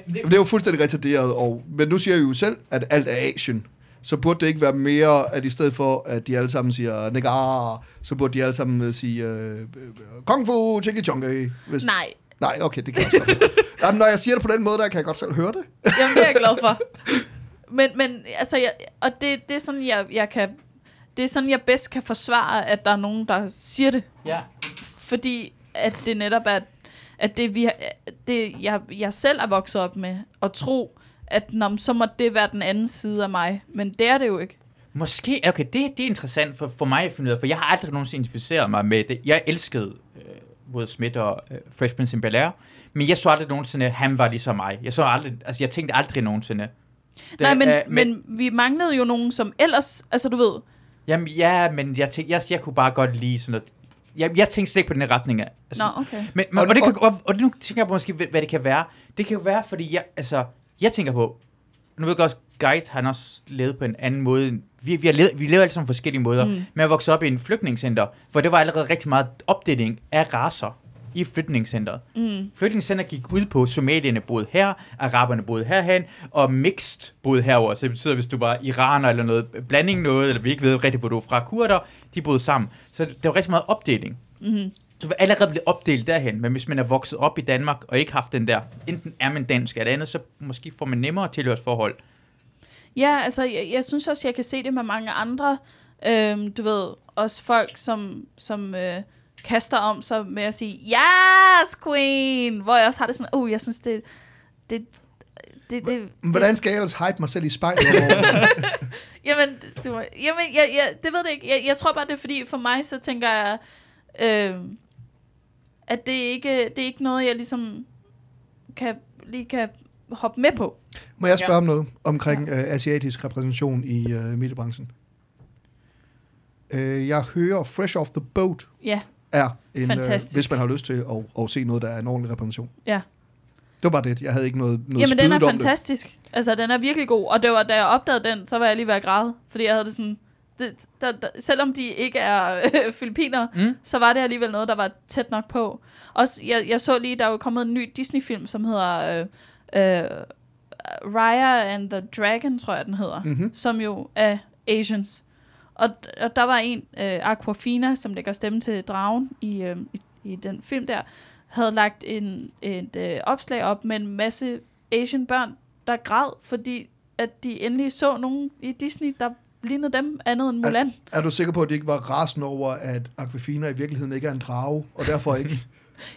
det er jo fuldstændig retarderet, og, men nu siger jeg jo selv, at alt er Asien. Så burde det ikke være mere, at i stedet for, at de alle sammen siger negar, så burde de alle sammen øh, sige øh, kung fu, chiki chongi. Hvis... Nej, Nej, okay, det kan jeg også godt. Jamen, når jeg siger det på den måde, der kan jeg godt selv høre det. Jamen, det er jeg glad for. Men, men altså, jeg, og det, det er sådan, jeg, jeg kan... Det er sådan, jeg bedst kan forsvare, at der er nogen, der siger det. Ja. Fordi at det netop er, at det, vi, har- det jeg, jeg selv er vokset op med, at tro, at nå, men så må det være den anden side af mig. Men det er det jo ikke. Måske, okay, det, det er interessant for, for mig at finde ud af, for jeg har aldrig nogensinde identificeret mig med det. Jeg elskede øh, Will Smith og øh, Fresh Prince in Bel-Air, men jeg så aldrig nogensinde, at han var ligesom mig. Jeg så aldrig, altså jeg tænkte aldrig nogensinde. Det, Nej, men, øh, men vi manglede jo nogen, som ellers, altså du ved, Jamen ja, men jeg, tænkte, jeg, jeg kunne bare godt lide sådan noget. Jeg, jeg tænkte slet ikke på den her retning af. Altså, Nå, okay. Men, men, Og- og, det kan, og- og, nu tænker jeg på måske, hvad, det kan være. Det kan jo være, fordi jeg, altså, jeg tænker på, nu ved jeg godt, Guide han har også levet på en anden måde. end- Vi, vi, har levet, vi lever alle sammen på forskellige måder. Mm. Men jeg voksede op i en flygtningscenter, hvor det var allerede rigtig meget opdeling af raser i flygtningscenteret. Mm. Flygtningscenter gik ud på, somalierne boede her, araberne boede herhen, og mixed boede herover. Så det betyder, hvis du var iraner eller noget, blanding noget, eller vi ikke ved rigtig, hvor du er fra, kurder, de boede sammen. Så der var rigtig meget opdeling. Mm. Du vil allerede blive opdelt derhen, men hvis man er vokset op i Danmark og ikke haft den der, enten er man dansk eller andet, så måske får man nemmere tilhørsforhold. Ja, altså, jeg, jeg synes også, jeg kan se det med mange andre. Øhm, du ved, også folk, som, som øh, kaster om sig med at sige, yes, queen! Hvor jeg også har det sådan, uh, jeg synes, det... det det, det, Hvordan skal jeg ellers hype mig selv i spejlet? Jamen, du, jamen jeg, jeg, det ved det ikke. Jeg, jeg tror bare, det er fordi, for mig, så tænker jeg, øh, at det ikke det er ikke noget, jeg ligesom kan, lige kan hoppe med på. Må jeg spørge Ja. om noget omkring øh, asiatisk repræsentation i øh, mediebranchen? Øh, jeg hører Fresh Off the Boat Ja, er en, øh, Fantastisk. hvis man har lyst til at, at se noget, der er en ordentlig repræsentation. ja. Det var bare det. Jeg havde ikke noget, noget Jamen, den er om det. fantastisk. Altså, den er virkelig god. Og det var, da jeg opdagede den, så var jeg lige ved at græde. Fordi jeg havde det sådan... Det, der, der, selvom de ikke er øh, filipiner, Mm. så var det alligevel noget, der var tæt nok på. Også, jeg, jeg så lige, der er jo kommet en ny Disney-film, som hedder øh, øh, Raya and the Dragon, tror jeg, den hedder. Mhm. Som jo er Asians. Og, og der var en, øh, Aquafina, som lægger stemme til dragen i, øh, i, i den film der, havde lagt en, et øh, opslag op med en masse Asian børn, der græd, fordi at de endelig så nogen i Disney, der lignede dem andet end Mulan. Er du sikker på, at de ikke var rasende over, at Aquafina i virkeligheden ikke er en drage, og derfor ikke?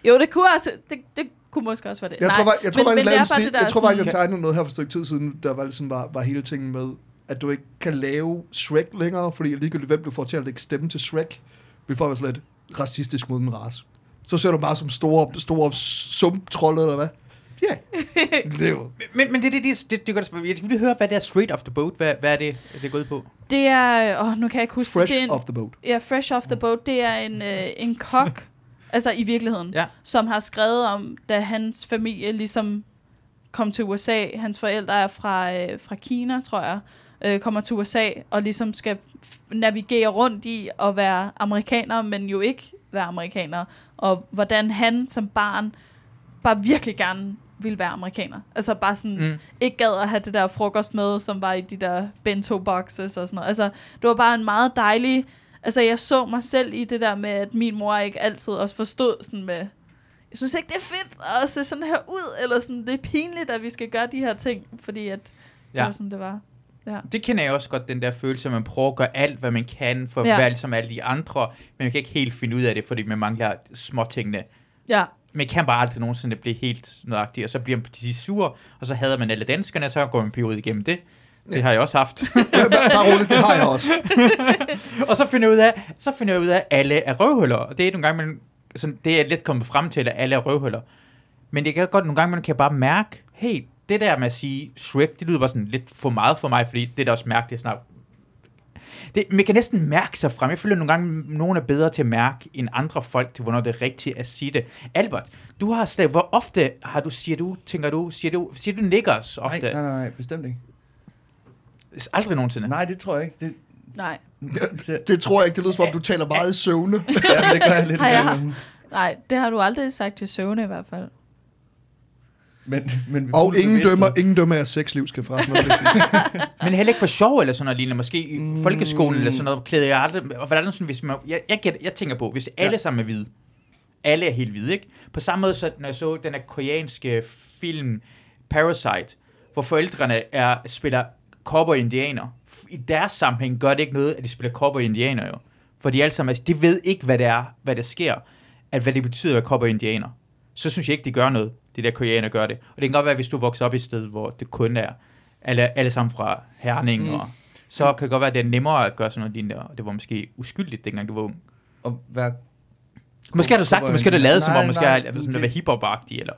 Jo, det kunne også, det, det kunne måske også være det. Jeg tror, Nej, faktisk- jeg tror, men, men jeg, bare jeg tror faktisk, jeg tegnede noget her for et stykke tid siden, der var, ligesom var, var hele tingen med, at du ikke kan lave Shrek længere, fordi ligegyldigt hvem du får til at lægge stemme til Shrek, vil folk være sådan lidt racistisk mod en race. Så ser du bare som store, store sumptrolde, eller hvad? Ja, yeah. det er. Men, men det, det, det, det, det, det, jeg vil lige høre, hvad det er straight off the boat, hvad, hvad er det, det er gået på? Det er, åh, nu kan jeg ikke huske Fresh det. er en, off the boat. Ja, Fresh Off the Boat, det er en, øh, en kok, altså i virkeligheden, Ja. som har skrevet om, da hans familie ligesom kom til USA. Hans forældre er fra, øh, fra Kina, tror jeg, øh, kommer til USA og ligesom skal navigere rundt i at være amerikaner, men jo ikke være amerikaner, og hvordan han som barn bare virkelig gerne ville være amerikaner. Altså bare sådan, mm. ikke gad at have det der frokost med, som var i de der bento boxes og sådan noget. Altså, det var bare en meget dejlig... Altså, jeg så mig selv i det der med, at min mor ikke altid også forstod sådan med... Jeg synes ikke, det er fedt at se sådan her ud, eller sådan, det er pinligt, at vi skal gøre de her ting, fordi at det Ja. var sådan, det var. Ja. Det kender jeg også godt, den der følelse, at man prøver at gøre alt, hvad man kan, for at Ja. være ligesom alle de andre, men man kan ikke helt finde ud af det, fordi man mangler små tingene. ja. Man kan bare aldrig nogensinde blive helt nøjagtig, og så bliver man til sidst sur, og så hader man alle danskerne, og så går man en periode igennem det. Det har jeg også haft. Ja, bare, roligt, det har jeg også. og så finder jeg ud af, så finder jeg ud af, at alle er røvhuller. Og det er nogle gange, man, sådan, det er lidt kommet frem til, at alle er røvhuller. Men det kan godt nogle gange, man kan bare mærke, hey, det der med at sige Shrek, det lyder bare sådan lidt for meget for mig, fordi det er da også mærkeligt snart. Det, man kan næsten mærke sig frem. Jeg føler nogle gange, at nogen er bedre til at mærke end andre folk til, hvornår det er rigtigt at sige det. Albert, du har slet, hvor ofte har du, siger du, tænker du, siger du, siger du niggers ofte? nej, nej, nej, bestemt ikke. Aldrig nogensinde. Nej, det tror jeg ikke. Det, Nej. Det tror jeg ikke, det lyder som om, du taler meget i søvne. ja, det gør jeg lidt. Har jeg-. Nej, det har du aldrig sagt til Søvne i hvert fald. Men, men Og ingen bevidsthed- dømmer, ingen dømmer af sexliv, skal sige. Men heller ikke for sjov eller sådan noget lignende. Måske i Mm. folkeskolen eller sådan noget, klæder jeg aldrig... Og hvordan er det sådan, hvis man... Jeg, jeg, gæt, jeg tænker på, hvis alle Ja. sammen er hvide, alle er helt hvide, ikke? På samme måde, så, når jeg så den her koreanske film Parasite, hvor forældrene er, spiller cowboy indianer. I deres sammenhæng gør det ikke noget, at de spiller cowboy indianer jo. For de alle sammen, altså, de ved ikke, hvad det er, hvad der sker, at hvad det betyder at være cowboy indianer. Så synes jeg ikke, de gør noget, det der koreaner gør det. Og det kan godt være, hvis du vokser op i et sted, hvor det kun er alle, alle sammen fra Herning, Mm. og så kan det godt være, at det er nemmere at gøre sådan noget lignende, og det var måske uskyldigt, dengang du var ung. At være, Måske har du sagt det, måske har du lavet som om, måske nej, er sådan det- at være hiphop-agtig, eller...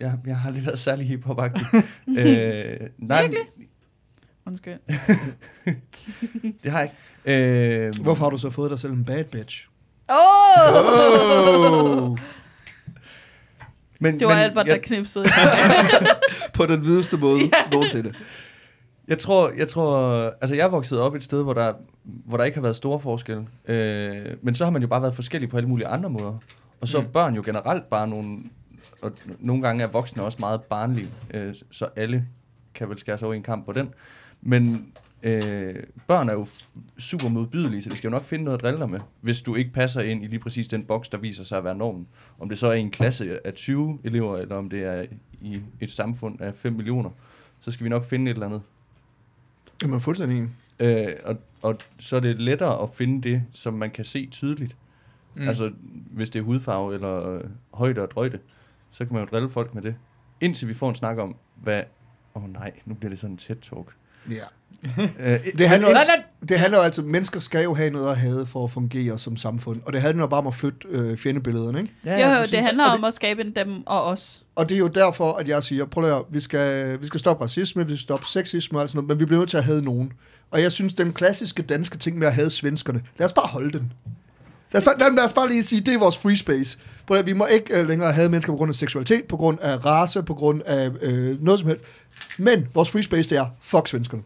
jeg, jeg har aldrig været særlig hiphop-agtig. øh, nej, Virkelig? Undskyld. det har jeg ikke. Øh, Hvorfor har du så fået dig selv en bad bitch? Åh! Oh! Oh, Men, Det var men Albert, der jeg, knipsede. på den hvideste måde Ja. nogensinde. jeg tror, jeg tror, altså jeg er vokset op et sted, hvor der, hvor der ikke har været store forskelle. Øh, men så har man jo bare været forskellige på alle mulige andre måder. Og så er Mm. børn jo generelt bare nogle, og nogle gange er voksne også meget barnlige, øh, så alle kan vel skære sig over i en kamp på den. Men øh, børn er jo super modbydelige, så det skal jo nok finde noget at drille dig med, hvis du ikke passer ind i lige præcis den boks, der viser sig at være normen. Om det så er i en klasse af 20 elever, eller om det er i et samfund af 5 millioner, så skal vi nok finde et eller andet. Jamen, fuldstændig enig. Øh, og, og så er det lettere at finde det, som man kan se tydeligt. Mm. Altså, hvis det er hudfarve eller øh, højde og drøjde, så kan man jo drille folk med det. Indtil vi får en snak om, hvad... Åh oh, nej, nu bliver det sådan en tæt talk. Ja. Øh, Det handler, det handler jo altså, mennesker skal jo have noget at have for at fungere som samfund. Og det handler jo bare om at flytte øh, fjendebillederne, ikke? Jo, jo, præcis. det handler Og om at skabe en dem og os. Og det er jo derfor, at jeg siger, prøv at høre, vi skal, vi skal stoppe racisme, vi skal stoppe sexisme og alt sådan noget, men vi bliver nødt til at have nogen. Og jeg synes, den klassiske danske ting med at have svenskerne, lad os bare holde den. Lad os bare, lad, lad os bare lige sige, det er vores free space. Prøv at, vi må ikke uh, længere have mennesker på grund af seksualitet, på grund af race, på grund af øh, noget som helst. Men vores free space, det er, fuck svenskerne.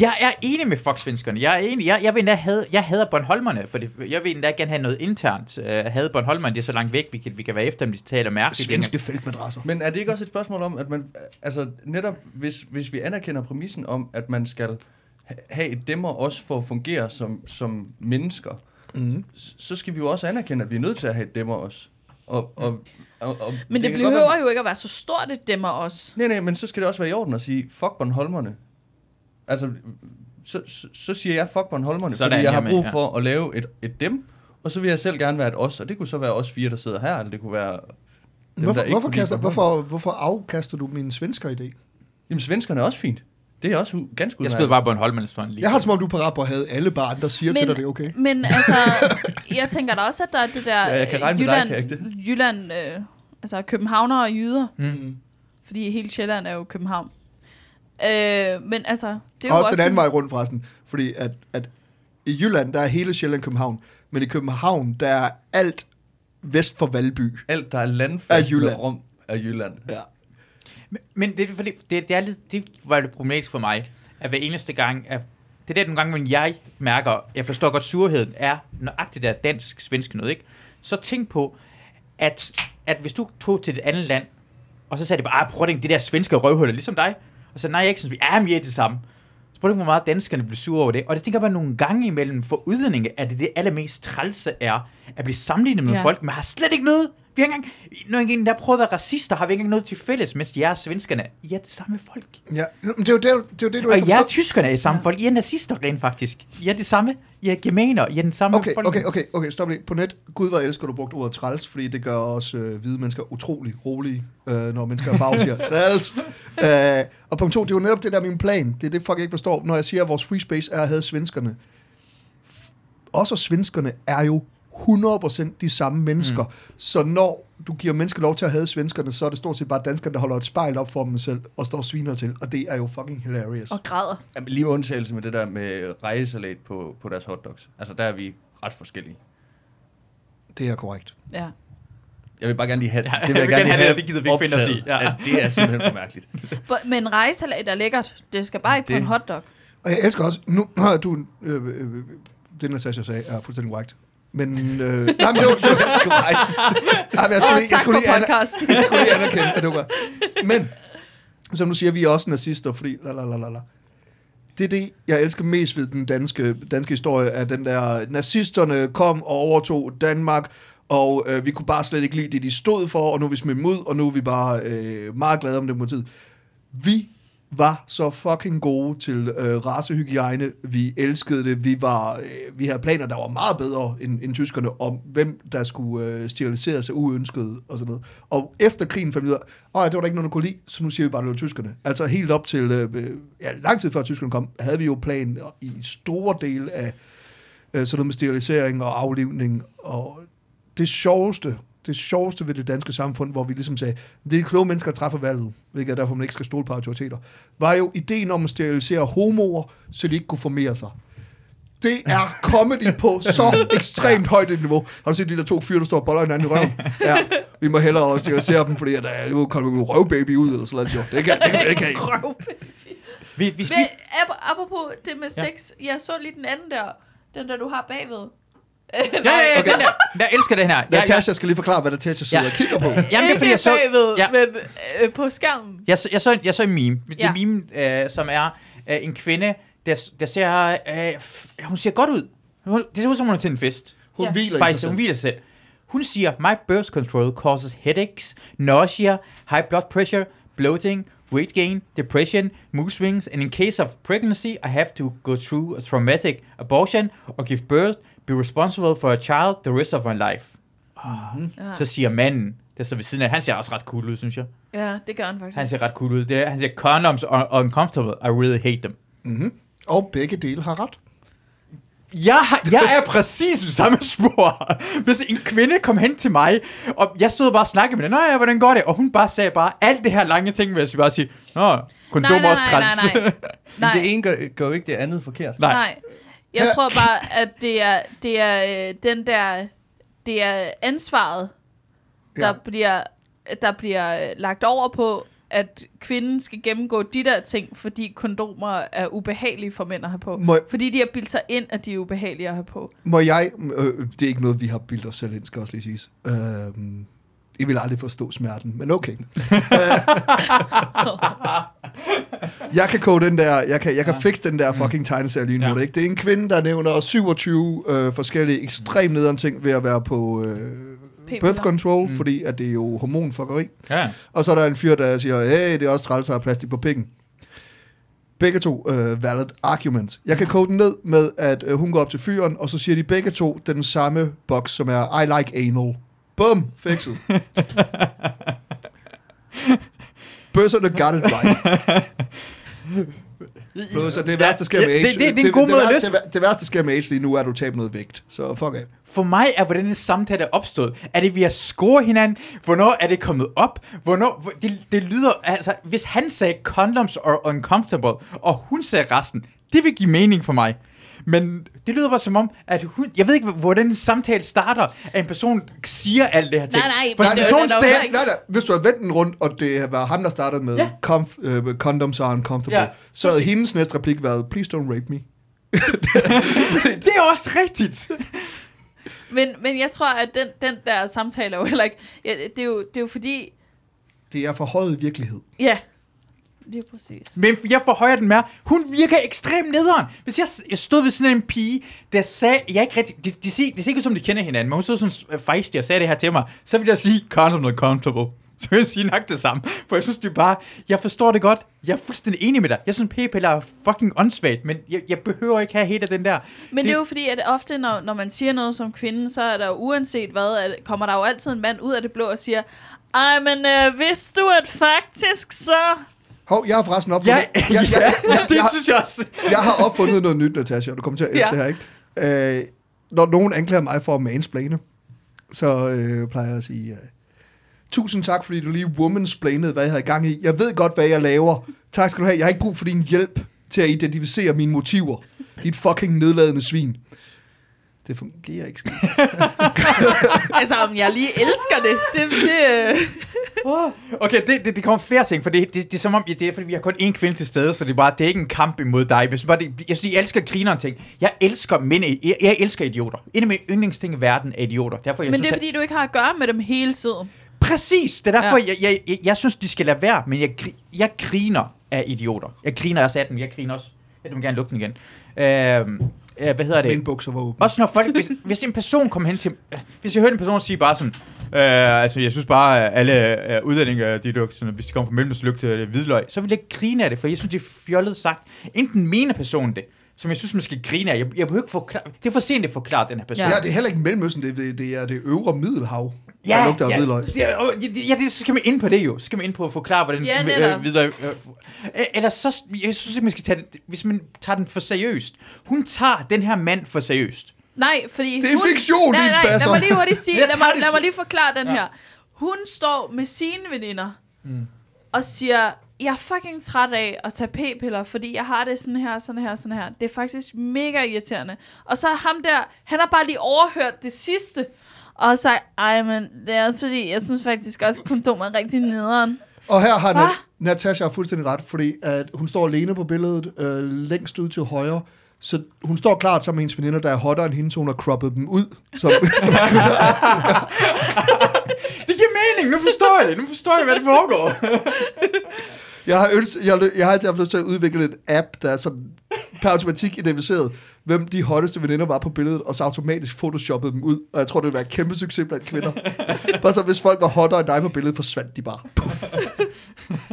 Jeg er enig med Fox-svenskerne. Jeg er enig. Jeg, jeg vil endda have, jeg hader Bornholmerne, for det, jeg vil endda gerne have noget internt. Uh, have Bornholmerne, det er så langt væk, vi kan, vi kan være efter dem, de taler mærkeligt. Svenske feltmadrasser. Men er det ikke også et spørgsmål om, at man, altså netop hvis, hvis vi anerkender præmissen om, at man skal ha- have et demmer også for at fungere som, som mennesker, Mm. så skal vi jo også anerkende, at vi er nødt til at have et demmer også. Og, og, og, og Men det, det behøver være- jo ikke at være så stort et dem og os. Nej, nej, men så skal det også være i orden at sige, fuck Bornholmerne. Altså, så, så, så siger jeg fuck Bornholmerne, Sådan, fordi jeg har jamen, brug ja. for at lave et, et dem, og så vil jeg selv gerne være et os, og det kunne så være os fire, der sidder her, eller det kunne være dem, Hvorfor, der ikke hvorfor, kaster, hvorfor, hvorfor afkaster du min svensker idé? Jamen, svenskerne er også fint. Det er også u- ganske Jeg udmærket. spiller bare Bornholmerne sådan lige. Jeg har det som om, du er parat på at have alle bare andre siger Men- til dig, det er okay. Men altså, jeg tænker da også, at der er det der Ja, jeg kan regne med dig, Jylland, kan jeg Jylland øh, altså københavner og jyder, Mm. fordi hele Sjælland er jo København. Øh, men altså, det er jo også, også den anden vej rundt forresten. Fordi at, at i Jylland, der er hele Sjælland København. Men i København, der er alt vest for Valby. Alt, der er Er landfast med Jylland. rum, er Jylland. Ja. Men, men det, er fordi, det, det, er lidt, det var lidt problematisk for mig, at hver eneste gang, at det er der nogle gange, hvor jeg mærker, jeg forstår godt, surheden er nøjagtigt der dansk-svenske noget, ikke? Så tænk på, at, at hvis du tog til et andet land, og så sagde de bare, ah, prøv at det der svenske røvhuller, ligesom dig. Og så nej, jeg ikke sådan, vi er mere det samme. Så prøv at hvor meget danskerne bliver sure over det. Og det tænker bare nogle gange imellem for udlændinge, at det det allermest trælse er, at blive sammenlignet med ja. folk, man har slet ikke noget. Vi har ikke engang, når en der prøver at være racister, har vi ikke engang noget til fælles, mens jer svenskerne, I er det samme folk. Ja, men det er jo det, det, er jo det du Og jer forstår. tyskerne er samme folk. I er nazister rent faktisk. I er det samme. I er germaner. I er den samme Okay, folk. okay, okay, okay, stop lige. På net, gud hvor elsker du brugt ordet træls, fordi det gør også øh, hvide mennesker utrolig rolige, øh, når mennesker er farve siger træls. Øh, og punkt to, det er jo netop det der er min plan. Det er det, folk ikke forstår, når jeg siger, at vores free space er at have svenskerne. Også svenskerne er jo 100% de samme mennesker. Mm. Så når du giver mennesker lov til at have svenskerne, så er det stort set bare danskerne, der holder et spejl op for dem selv og står og sviner til. Og det er jo fucking hilarious. Og græder. Jamen, lige undtagelse med det der med rejesalat på, på deres hotdogs. Altså, der er vi ret forskellige. Det er korrekt. Ja. Jeg vil bare gerne lige have, Ja, det vil jeg, jeg vil gerne have have det, det gider vi ikke finde os i. Ja. at det er simpelthen for mærkeligt. Men rejsalat er lækkert. Det skal bare ikke på Det- en hotdog. Og jeg elsker også, nu har du, øh, øh, øh, det Natasha sagde, er fuldstændig korrekt. Men, øh, nej, men det var, nej, men jeg skulle Åh, lige, jeg skulle lige, aner, podcast. jeg skulle lige anerkende, at det var. Men, som du siger, vi er også nazister, fordi la, la, la, la. Det er det, jeg elsker mest ved den danske, danske historie, at den der, nazisterne kom og overtog Danmark, og øh, vi kunne bare slet ikke lide det, de stod for, og nu er vi smidt ud, og nu er vi bare øh, meget glade om demokratiet. Vi var så fucking gode til øh, racehygiejne. Vi elskede det. Vi, var, øh, vi havde planer, der var meget bedre end, end tyskerne, om hvem der skulle øh, steriliseres sig uønsket og sådan noget. Og efter krigen fandt vi ud af, at det var der ikke nogen, der kunne lide, så nu siger vi bare, at det var tyskerne. Altså helt op til, øh, ja, lang tid før tyskerne kom, havde vi jo planer i store dele af øh, sådan noget med sterilisering og aflivning. Og det sjoveste, det sjoveste ved det danske samfund, hvor vi ligesom sagde, det er de kloge mennesker, der træffer valget, hvilket er derfor, man ikke skal stole på autoriteter, var jo ideen om at sterilisere homoer, så de ikke kunne formere sig. Det er comedy på så ekstremt højt et niveau. Har du set de der to fyre, der står og boller hinanden i røven? Ja, vi må hellere sterilisere dem, fordi at der er jo kommet en røvbaby ud, eller sådan noget. Det kan, det kan vi ikke have. Røv. Vi, vi, Men, ap- apropos det med sex, jeg så lige den anden der, den der du har bagved. ja, ja, ja, Okay. den der, jeg elsker den her. Ja, Natasha skal lige forklare, hvad Natasha sidder Ja. og kigger på. Jamen, det er fordi, jeg så... bagved, Ja. men øh, på skærmen. Jeg så, jeg så, jeg så en meme. Det Ja. er meme, øh, som er øh, en kvinde, der, der ser... Øh, hun ser godt ud. Hun, det ser ud som, hun er til en fest. Hun Ja. hviler i sig Faktisk, selv. hun hviler sig selv. Hun siger, my birth control causes headaches, nausea, high blood pressure, bloating, weight gain, depression, mood swings, and in case of pregnancy, I have to go through a traumatic abortion or give birth, be responsible for a child the rest of my life. Ja. Så siger manden, der så ved siden af, han ser også ret cool ud, synes jeg. ja, det gør han faktisk. Han ser ret cool ud. Det er, han siger, condoms are uncomfortable. I really hate them. Mm-hmm. Og begge dele har ret. Jeg, har- jeg er præcis på samme spor. Hvis en kvinde kom hen til mig, og jeg stod bare og snakkede med hende, Nå ja, hvordan går det? Og hun bare sagde bare alt det her lange ting, vil jeg bare sige, Nå, kondom nej, nej, også nej, træls. nej, nej. Men det Nej, ene gør, gør jo ikke det andet forkert. nej. nej. Jeg tror bare, at det er, det er øh, den der, det er ansvaret, der Ja. bliver, der bliver øh, lagt over på, at kvinden skal gennemgå de der ting, fordi kondomer er ubehagelige for mænd at have på. Må, Fordi de har bildt sig ind, at de er ubehagelige at have på. må jeg... Øh, det er ikke noget, vi har bildt os selv ind, skal også lige siges. Øh, I vil aldrig forstå smerten, men okay. Øh, jeg kan kode den der, jeg kan, jeg kan fixe den der fucking tegneserie lige nu, Ja. ikke? Det er en kvinde, der nævner 27 øh, forskellige ekstremt nederen ting ved at være på øh, birth control, mm. fordi at det er jo hormonfuckeri. Ja. Og så er der en fyr, der siger, hey, det er også træls at have plastik på pikken. Begge to uh, valid arguments. Jeg kan kode den ned med, at uh, hun går op til fyren, og så siger de begge to den samme boks, som er, I like anal. Bum, fikset. Bøsserne got it right. Plus, at det værste, der sker med det- AIDS, det- det er det, måde at det, løse- det, det, værste, der sker med AIDS lige nu, er, at du taber noget vægt. Så fuck af. For mig er, hvordan det samtale er opstået. Er det, vi har scoret hinanden? Hvornår er det kommet op? Hvornår? hvor- Det, det lyder, altså, hvis han sagde condoms are uncomfortable, og hun sagde resten, det vil give mening for mig. Men det lyder bare som om, at hun... Jeg ved ikke, hvordan en samtale starter, at en person siger alt det her ting. Nej, nej, For person det- det- sagde... det- Nej, nej, hvis du havde vendt den rundt, og det var ham, der startede med Ja. comf, uh, condoms are uncomfortable, Ja, ja, så havde hendes næste replik været, please don't rape me. det er også rigtigt. Men, men jeg tror, at den, den der samtale er jo heller ikke... Ja, det, er jo, det er jo fordi... Det er forhøjet virkelighed. Ja, lige præcis. Men jeg forhøjer den mere. Hun virker ekstremt nederen. Hvis jeg, jeg stod ved sådan en pige, der sagde, jeg ikke rigtig, de, de, de, det ser ikke som, de kender hinanden, men hun stod sådan fejstig og sagde det her til mig, så ville jeg sige, comfortable, comfortable. Så vil jeg sige nok det samme. For jeg synes, det bare, jeg forstår det godt. Jeg er fuldstændig enig med dig. Jeg synes, p-piller er fucking åndssvagt, men jeg, jeg behøver ikke have hele den der. Men det, det er jo fordi, at ofte, når, når man siger noget som kvinde, så er der jo uanset hvad, at, kommer der jo altid en mand ud af det blå og siger, ej, men øh, vidste du, at faktisk så... Hov, jeg har forresten opfundet... Ja, jeg, jeg, jeg, jeg, det jeg, synes jeg også. jeg har opfundet noget nyt, Natasha, og du kommer til at Ja. efter det her, ikke? Øh, når nogen anklager mig for at mansplane, så øh, plejer jeg at sige... Øh, Tusind tak, fordi du lige womansplainede, hvad jeg havde i gang i. Jeg ved godt, hvad jeg laver. Tak skal du have. Jeg har ikke brug for din hjælp til at identificere mine motiver. Dit fucking nedladende svin. Det fungerer ikke. skide. altså, om jeg lige elsker det. Det, det øh. Okay, det, det, det kommer flere ting, for det, det, det er som om, det er fordi, vi har kun én kvinde til stede, så det er bare, det er ikke en kamp imod dig. Jeg synes bare, det, jeg, synes, jeg elsker grineren ting. Jeg elsker mænd, jeg, jeg elsker idioter. En af mine yndlingsting i verden er idioter. Derfor, jeg Men synes, det er fordi, du ikke har at gøre med dem hele tiden. Præcis, det er derfor, Ja. jeg, jeg, jeg, jeg synes, de skal lade være, men jeg, jeg griner af idioter. Jeg griner også af dem, jeg griner også. Jeg vil gerne lukke den igen. Øhm, øh, hvad hedder det? Mine bukser var åbne. Også når folk, hvis, hvis en person kommer hen til, hvis jeg hører en person sige bare sådan, øh, altså jeg synes bare, at alle øh, udlændinge, de er sådan, hvis de kommer fra Mellemøsten, lugter det hvidløg, så vil jeg grine af det, for jeg synes, det er fjollet sagt. Enten mener personen det, som jeg synes, man skal grine af. Jeg, jeg behøver ikke forklare, det er for sent at forklare den her person. Ja, det er heller ikke Mellemøsten, det, det, det er det øvre middelhav, ja, der lugter af ja, hvidløg. Ja, ja, ja, det så skal man ind på det jo. Så skal man ind på at forklare, hvordan Ja, øh, videre... Øh, eller så, jeg synes ikke, man skal tage det, hvis man tager den for seriøst. Hun tager den her mand for seriøst. Nej, fordi Det er hun... fiktion, nej, din nej, lad mig lige hurtigt sige, lad mig, lad mig lige forklare den Ja. her. Hun står med sine veninder mm. og siger, jeg er fucking træt af at tage p-piller, fordi jeg har det sådan her, sådan her, sådan her. Det er faktisk mega irriterende. Og så er ham der, han har bare lige overhørt det sidste, og sagt, ej, men det er også fordi, jeg synes faktisk også, kondomer er rigtig nederen. Og her har Hva? Nat- Natasha fuldstændig ret, fordi at hun står alene på billedet, øh, længst ud til højre, så hun står klart sammen med hendes veninder, der er hottere end hende, så hun har croppet dem ud. Som, som Det giver mening, nu forstår jeg det. Nu forstår jeg, hvad det foregår. jeg, har ønsket, jeg, jeg har altid haft lyst til at udvikle en app, der er sådan per automatik identificeret, hvem de hotteste veninder var på billedet, og så automatisk photoshoppet dem ud. Og jeg tror, det ville være en kæmpe succes blandt kvinder. bare så, hvis folk var hottere end dig på billedet, forsvandt de bare. Puff.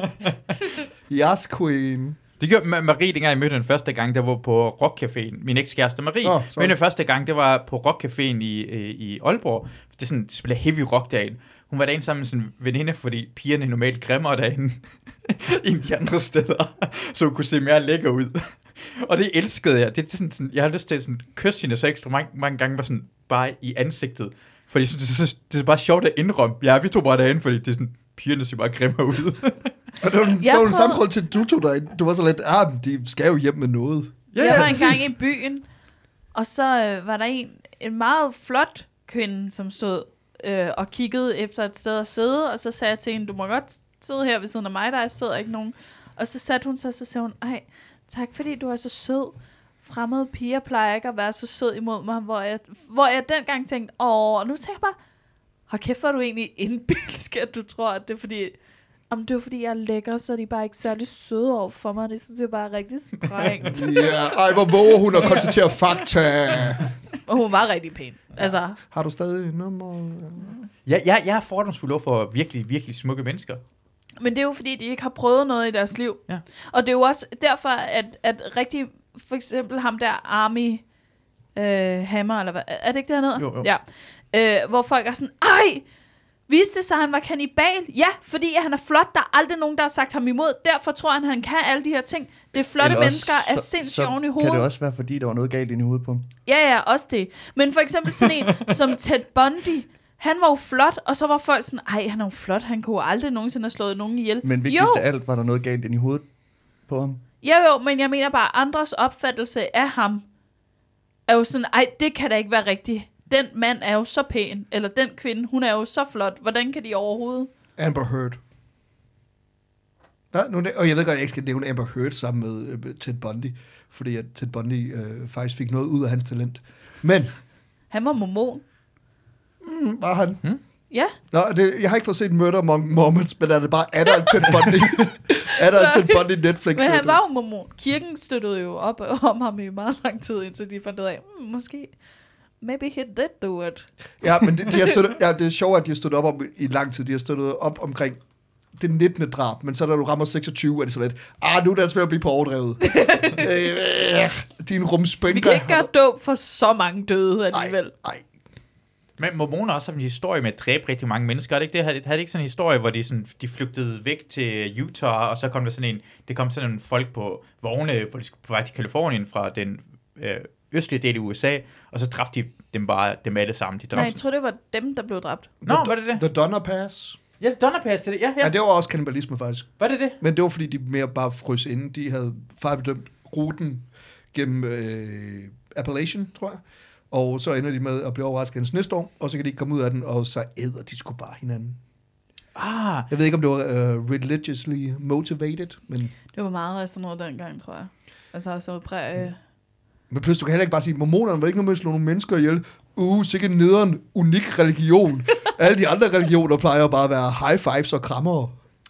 yes, queen. Det gjorde Ma- Marie, dengang jeg mødte hende første gang, der var på Rockcaféen. Min ekskæreste Marie. Oh, sorry. mødte første gang, det var på Rockcaféen i, øh, i Aalborg. Det er sådan, spiller heavy rock derinde. Hun var derinde sammen med sin veninde, fordi pigerne er normalt grimmere derinde end de andre steder. Så hun kunne se mere lækker ud. Og det elskede jeg. Det er sådan, sådan, jeg har lyst til at sådan, kysse hende så ekstra mange, mange gange bare, sådan, bare i ansigtet. Fordi jeg synes, det er, så, det er bare sjovt at indrømme. Ja, vi tog bare derinde, fordi det er sådan, pigerne ser bare grimmere ud. Og det var, så var det samme grund til, at du tog dig Du var så lidt, ah, de skal jo hjem med noget. Ja, jeg var engang præcis. i byen, og så øh, var der en, en meget flot kvinde, som stod øh, og kiggede efter et sted at sidde, og så sagde jeg til hende, du må godt sidde her ved siden af mig, der sidder ikke nogen. Og så satte hun sig, og så sagde hun, ej, tak fordi du er så sød. Fremmede piger plejer ikke at være så sød imod mig, hvor jeg, hvor jeg dengang tænkte, åh, nu tænker jeg bare, hold kæft, hvor er du egentlig indbilsk, at du tror, at det er fordi, om det er fordi, jeg er lækker, så er de bare ikke særlig søde over for mig. Det synes jeg bare er rigtig strengt. Ja, ej, hvor våger hun at konstatere fakta. Og hun var rigtig pæn. Altså, Har du stadig nummer? Ja, jeg, jeg er fordomsfuld over for virkelig, virkelig smukke mennesker. men det er jo fordi, de ikke har prøvet noget i deres liv. Ja. Og det er jo også derfor, at, at rigtig, for eksempel ham der Army øh, Hammer, eller hvad, er det ikke det, hedder? Jo, jo. Ja. Øh, hvor folk er sådan, ej, viste det sig, at han var kannibal? Ja, fordi han er flot. Der er aldrig nogen, der har sagt ham imod. Derfor tror han, han kan alle de her ting. Det er flotte også mennesker er sindssygt oven i hovedet. kan det også være, fordi der var noget galt inde i hovedet på ham. Ja, ja, også det. Men for eksempel sådan en som Ted Bundy, han var jo flot, og så var folk sådan, ej, han er jo flot, han kunne jo aldrig nogensinde have slået nogen ihjel. Men vigtigst af alt, var der noget galt inde i hovedet på ham. jo, jo, men jeg mener bare, andres opfattelse af ham er jo sådan, ej, det kan da ikke være rigtigt. Den mand er jo så pæn, eller den kvinde, hun er jo så flot. Hvordan kan de overhovedet? Amber Heard. Nej, nu, og jeg ved godt, at jeg ikke skal nævne Amber Heard sammen med øh, Ted Bundy, fordi at Ted Bundy øh, faktisk fik noget ud af hans talent. Men, Han var mormon. mm, var han? Ja, Nå, det, jeg har ikke fået set Murder Among Mormons, men er det bare, er der en Ted Bundy? er der en Ted Bundy Netflix? men han var jo mormon. Kirken støttede jo op om ham i meget lang tid, indtil de fandt ud af, hmm, måske, maybe he did do it. Ja, men de, de har støttet, ja, det er sjovt, at de har støttet op om i lang tid. De har støttet op omkring det 19. drab, men så da du rammer 26, er det så lidt, ah, nu er det altså ved at blive på overdrevet. øh, din rumspænker. Vi kan ikke gøre dåb for så mange døde alligevel. Nej, Men mormoner også har en historie med at dræbe rigtig mange mennesker. Er det ikke det? Havde havde det ikke sådan en historie, hvor de, sådan, de flygtede væk til Utah, og så kom der sådan en, det kom sådan en folk på vogne, hvor de skulle på vej til Kalifornien fra den øh, østlige del af USA, og så dræbte de dem bare, dem alle sammen. De Nej, dræbte. jeg tror, det var dem, der blev dræbt. Nå, var det det? The Donner Pass. Ja, Donner Pass, det, ja, Ja, ja. det var også kannibalisme faktisk. Var det det? Men det var fordi, de mere bare frøs inde. De havde fejlbedømt ruten gennem øh, Appalachian, tror jeg. Og så ender de med at blive overrasket af en snestorm, og så kan de ikke komme ud af den, og så æder de sgu bare hinanden. Ah, Jeg ved ikke, om det var uh, religiously motivated, men, Det var meget af sådan noget dengang, tror jeg. Altså så præ... Øh, men pludselig, du kan heller ikke bare sige, mormonerne var ikke noget med at slå nogle mennesker ihjel. Uh, sikkert nederen, unik religion. Alle de andre religioner plejer bare at være high fives og krammer.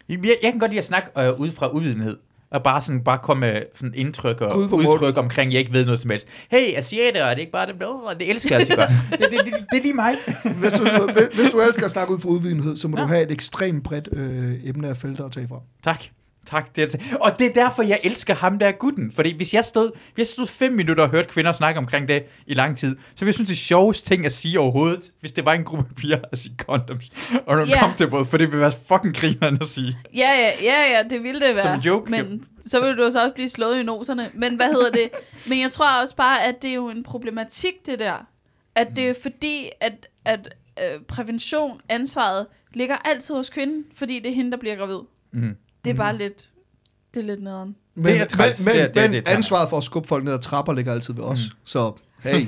jeg, jeg kan godt lide at snakke øh, ud fra uvidenhed. Og bare sådan, bare komme med sådan indtryk og udtryk omkring, jeg ikke ved noget som helst. Hey, asiater, er det ikke bare det? Oh, det elsker jeg, det, det, det, det, er lige mig. Hvis du, hvis, hvis du elsker at snakke ud fra udvidenhed, så må ja. du have et ekstremt bredt øh, emne af felter at tage fra. Tak. Tak. Det er, og det er derfor, jeg elsker ham der gutten. Fordi hvis jeg stod, hvis jeg stod fem minutter og hørte kvinder snakke omkring det i lang tid, så ville jeg synes, det sjoveste ting at sige overhovedet, hvis det var en gruppe piger at sige condoms og uncomfortable, for det ville være fucking grineren at sige. ja, ja, ja, ja, det ville det være. Som en joke. Men så ville du så også blive slået i noserne. Men hvad hedder det? Men jeg tror også bare, at det er jo en problematik, det der. At det er fordi, at, at øh, prævention, ansvaret, ligger altid hos kvinden, fordi det er hende, der bliver gravid. Mm. Det er bare lidt, det er lidt nederen. Men, Det er men, træls. men, Det er- det er- det er men træls. ansvaret for at skubbe folk ned ad trapper ligger altid ved os. Mm. Så hey.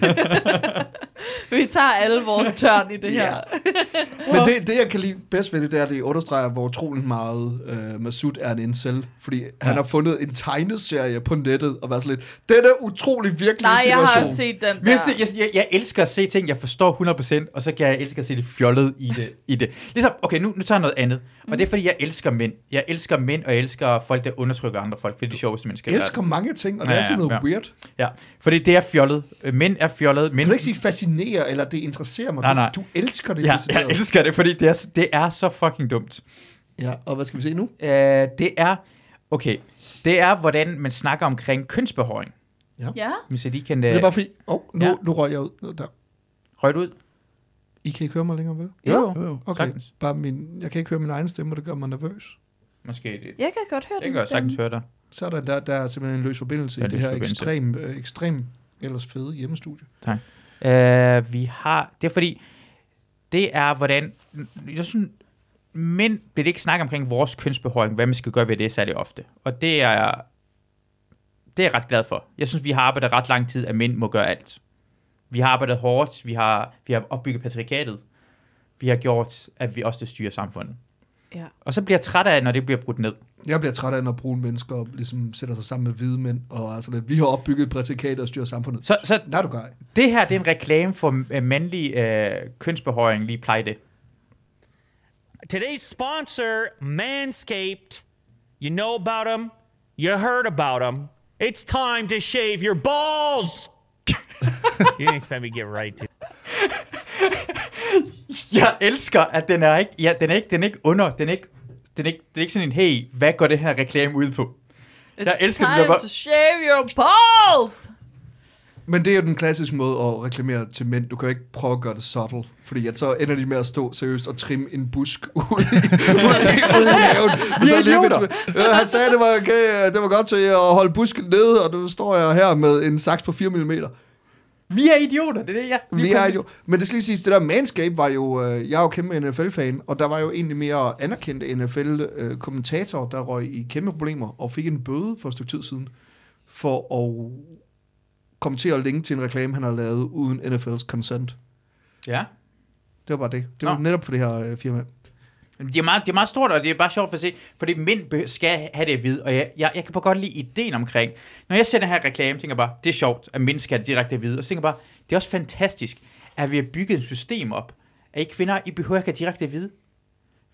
Vi tager alle vores tørn i det her. Ja. Men det, det, jeg kan lide bedst ved det, det er, at det understreger, hvor utrolig meget øh, Masud er en incel. Fordi ja. han har fundet en tegneserie på nettet, og været sådan lidt, den er utrolig virkelig Nej, jeg situation. har også set den jeg, der. jeg, jeg, jeg elsker at se ting, jeg forstår 100%, og så kan jeg elske at se det fjollet i det. I det. Ligesom, okay, nu, nu tager jeg noget andet. Og det er, fordi jeg elsker mænd. Jeg elsker mænd, og jeg elsker folk, der undertrykker andre folk, fordi det er de sjoveste mennesker. Jeg elsker mange ting, og det er Ja, altid ja, noget ja. weird. Ja, fordi det er fjollet. Øh, Mænd er fjollet. Mænd, Kan du ikke sige fascinerer, eller det interesserer mig? Nej, nej. Du, du elsker det. Ja, jeg elsker det, fordi det er, det er så fucking dumt. ja, og hvad skal vi se nu? Uh, det er, okay, det er, hvordan man snakker omkring kønsbehåring. Ja, Hvis jeg lige kan Det er uh, bare fordi, oh, nu, Ja. ja. nu røg jeg ud. Der. røge ud. I kan ikke høre mig længere, vel? Jo, Jo, jo. Okay, Sagtens. bare min, jeg kan ikke høre min egen stemme, og det gør mig nervøs. Måske det. jeg kan godt høre Jeg den kan godt sagtens stemme. høre dig. Så er der, der, der er simpelthen en løs forbindelse Ja, i det her ekstrem, øh, ekstrem, ellers fede hjemmestudie. Tak. Uh, vi har, det er fordi, det er hvordan, jeg synes, mænd vil ikke snakke omkring vores kønsbehåring, hvad man skal gøre ved det særlig ofte. Og det er, det er jeg ret glad for. Jeg synes, vi har arbejdet ret lang tid, at mænd må gøre alt. Vi har arbejdet hårdt, vi har, vi har opbygget patriarkatet. Vi har gjort, at vi også styrer samfundet. Ja. Og så bliver jeg træt af, når det bliver brudt ned. Jeg bliver træt af, når brune mennesker ligesom sætter sig sammen med hvide mænd, og altså, vi har opbygget prædikater og styrer samfundet. Så, så Nej, du gør det her, det er en reklame for øh, mandlig øh, kønsbehåring, lige pleje det. Today's sponsor, Manscaped. You know about them. You heard about them. It's time to shave your balls. you didn't expect me to get right to. Jeg elsker, at den er ikke, ja, den er ikke, den er ikke under, den er ikke, den er ikke, det er ikke sådan en, hey, hvad går det her reklame ud på? Jeg It's elsker det, time der bare- to shave your balls! Men det er jo den klassiske måde at reklamere til mænd. Du kan jo ikke prøve at gøre det subtle, fordi at så ender de med at stå seriøst og trimme en busk ud i, ud i, ud i haven. Idioter. pludselig, øh, han sagde, det var, okay, det var godt til at holde busken nede, og nu står jeg her med en saks på 4 mm. Vi er idioter, det er det, jeg... Vi er jo, men det skal lige siges, det der Manscape var jo, øh, jeg er jo kæmpe NFL-fan, og der var jo egentlig mere anerkendte NFL-kommentatorer, der røg i kæmpe problemer, og fik en bøde for et stykke tid siden, for at komme til at linke til en reklame, han har lavet uden NFL's consent. Ja. Det var bare det. Det var Nå. netop for det her øh, firma. Det er, meget, det er meget stort, og det er bare sjovt at se, fordi mænd skal have det at vide, og jeg, jeg, jeg kan bare godt lide ideen omkring. Når jeg ser den her reklame, tænker jeg bare, det er sjovt, at mænd skal have det direkte at vide, og så tænker jeg bare, det er også fantastisk, at vi har bygget et system op, at I kvinder, I behøver ikke at direkte at vide.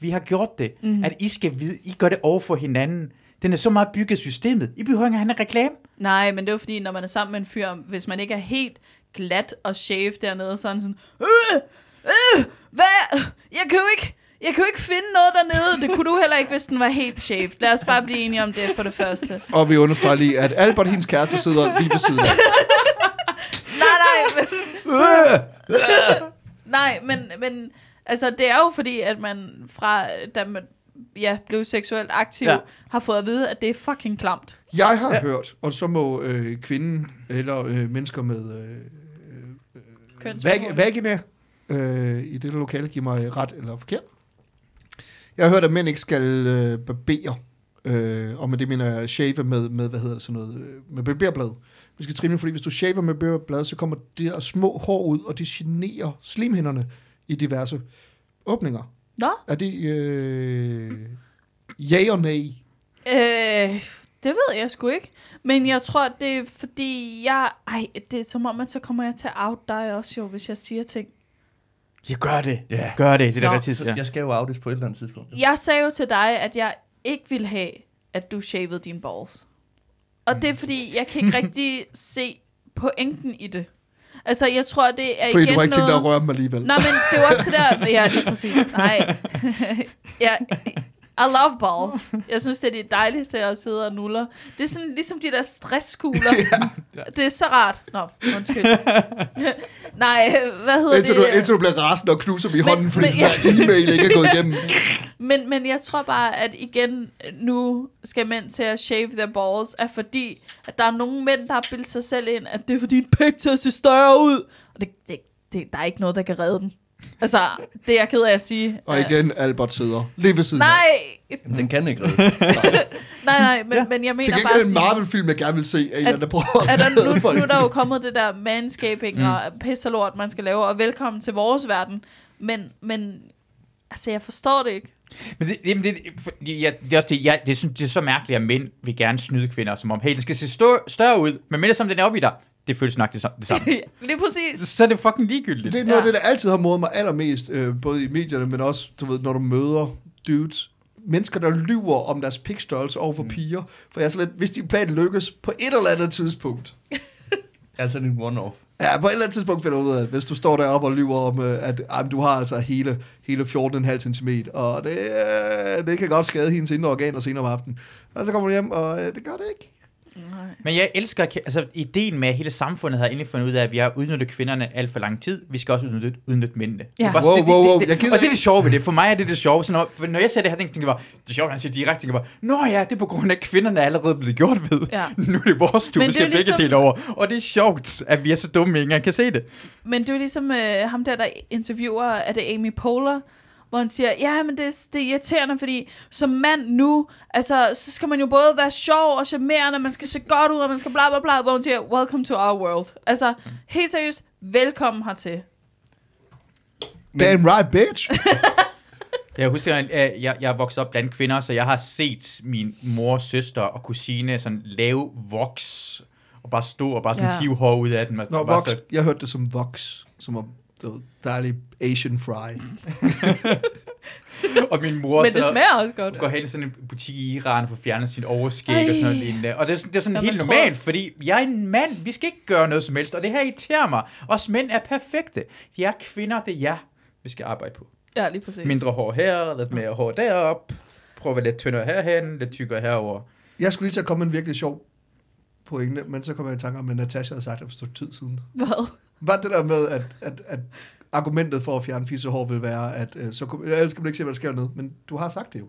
Vi har gjort det, mm. at I skal vide, I gør det over for hinanden. Den er så meget bygget systemet. I behøver ikke at have en reklame. Nej, men det er jo fordi, når man er sammen med en fyr, hvis man ikke er helt glat og shave dernede, så er han sådan, øh, øh, hvad? Jeg kan jo ikke, jeg kan jo ikke finde noget dernede. Det kunne du heller ikke, hvis den var helt shaved. Lad os bare blive enige om det for det første. Og vi understreger lige, at Albert, hendes kæreste, sidder lige ved siden af. Nej, nej, men... nej, men, men altså, det er jo fordi, at man fra, da man ja, blev seksuelt aktiv, Ja. har fået at vide, at det er fucking klamt. Jeg har ja. hørt, og så må øh, kvinden eller øh, mennesker med øh, vag- Kønsmormon. vagina øh, i det lokale give mig ret eller forkert. Jeg har hørt, at mænd ikke skal øh, barbere, øh, og med det mener jeg shave med, med hvad hedder det, sådan noget, øh, med barberblad. Vi skal trimme, fordi hvis du shaver med barberblad, så kommer de der små hår ud, og de generer slimhinderne i diverse åbninger. Nå, Er det øh, ja og nej? øh, det ved jeg sgu ikke. Men jeg tror, det er fordi, jeg... Ej, det er som om, at så kommer jeg til at out dig også jo, hvis jeg siger ting. Ja, gør det. Ja. Gør det. Det er Nå, rigtigt. Ja. Jeg skal jo afdes på et eller andet tidspunkt. Jeg sagde jo til dig, at jeg ikke ville have, at du shavede dine balls. Og det er fordi, jeg kan ikke rigtig se pointen i det. Altså, jeg tror, det er Fordi igen du har ikke tænkt dig noget... at røre dem alligevel. Nej, men det er jo også det der... Ja, lige præcis. Nej. ja, I love balls. Jeg synes, det er det dejligste at sidde og nuller. Det er sådan ligesom de der stresskugler. ja. Det er så rart. Nå, undskyld. Nej, hvad hedder Indtil det? du, indtil du bliver rasende og knuser dem i hånden, fordi men- ja. e-mail ikke er gået igennem. Men, men jeg tror bare, at igen, nu skal mænd til at shave their balls, er fordi, at der er nogle mænd, der har bildet sig selv ind, at det er fordi en pæk til at se større ud. Og det, det, det, der er ikke noget, der kan redde den. Altså, det er jeg ked af at sige. Og igen, Albert sidder lige ved siden af. Nej, Jamen, den kan ikke redde. nej, nej, men, ja. men jeg Til mener bare gengæld en sådan, Marvel-film, jeg gerne vil se, af en eller anden, der prøver at der, redde nu, folk. nu er der jo kommet det der manscaping mm. og pis og lort, man skal lave, og velkommen til vores verden. Men, men altså, jeg forstår det ikke. Men det, det, det, for- ja, det er også det, jeg, det, synes, det er så mærkeligt, at mænd vil gerne snyde kvinder, som om, hey, den skal se større, større ud, men mindre som den er oppe i dig, det føles nok det, det samme. Lige præcis. så er det fucking ligegyldigt. Det er noget Ja. det, der altid har modet mig allermest, øh, både i medierne, men også, du ved, når du møder dudes. Mennesker, der lyver om deres pikstørrelse over for mm. piger. For jeg er så lidt, hvis din plan lykkes på et eller andet tidspunkt, altså en one-off. Ja, på et eller andet tidspunkt finder du ud af, at hvis du står deroppe og lyver om, øh, at ej, men du har altså hele, hele 14,5 cm, og det, øh, det kan godt skade hendes indre organer senere om aftenen. Og så kommer du hjem, og øh, det gør det ikke. Men jeg elsker, altså ideen med, at hele samfundet har endelig fundet ud af, at vi har udnyttet kvinderne alt for lang tid. Vi skal også udnytte, udnytte mændene. Det er Ja. bare Wow, wow, wow, Det, det, gider og det er det sjove ved det. For mig er det det sjove. Så når, for når jeg ser det her, tænker jeg bare, det er sjovt, at han siger direkte, tænker bare, Nå ja, det er på grund af, at kvinderne er allerede blevet gjort ved. Ja. Nu er det vores tur, vi det er skal jo begge ligesom- dele over. Og det er sjovt, at vi er så dumme, at ingen kan se det. Men det er jo ligesom øh, ham der, der interviewer, er det Amy Poehler, hvor han siger, ja, men det, er- det er irriterende, fordi som mand nu, altså, så skal man jo både være sjov og charmerende, man skal se godt ud, og man skal bla bla bla, hvor hun siger, welcome to our world. Altså, helt seriøst, velkommen hertil. Damn right, bitch. Jeg husker, at jeg, jeg er vokset op blandt kvinder, så jeg har set min mor, søster og kusine sådan lave voks, og bare stå og bare sådan Ja. hive hår ud af den. Nå, stå- jeg hørte det som vox, som om det var dejlig Asian fry. Og min mor Men det så- smager også godt. går hen i sådan en butik i Iran og får fjernet sin overskæg Ej. og sådan noget lignende. Og det er sådan, det er sådan Ja, helt man tror- normalt, fordi jeg er en mand. Vi skal ikke gøre noget som helst. Og det her irriterer mig. Os mænd er perfekte. Vi er kvinder, det er jer, vi skal arbejde på. Ja, lige præcis. Mindre hår her, lidt mere hår derop. Prøv at være lidt tyndere herhen, lidt tykkere herover. Jeg skulle lige til at komme en virkelig sjov pointe, men så kom jeg i tanke om, at Natasha havde sagt det for et tid siden. Hvad? Bare det der med, at, at, at argumentet for at fjerne fissehår vil være, at øh, så kunne, jeg elsker ikke se, hvad der sker ned, men du har sagt det jo.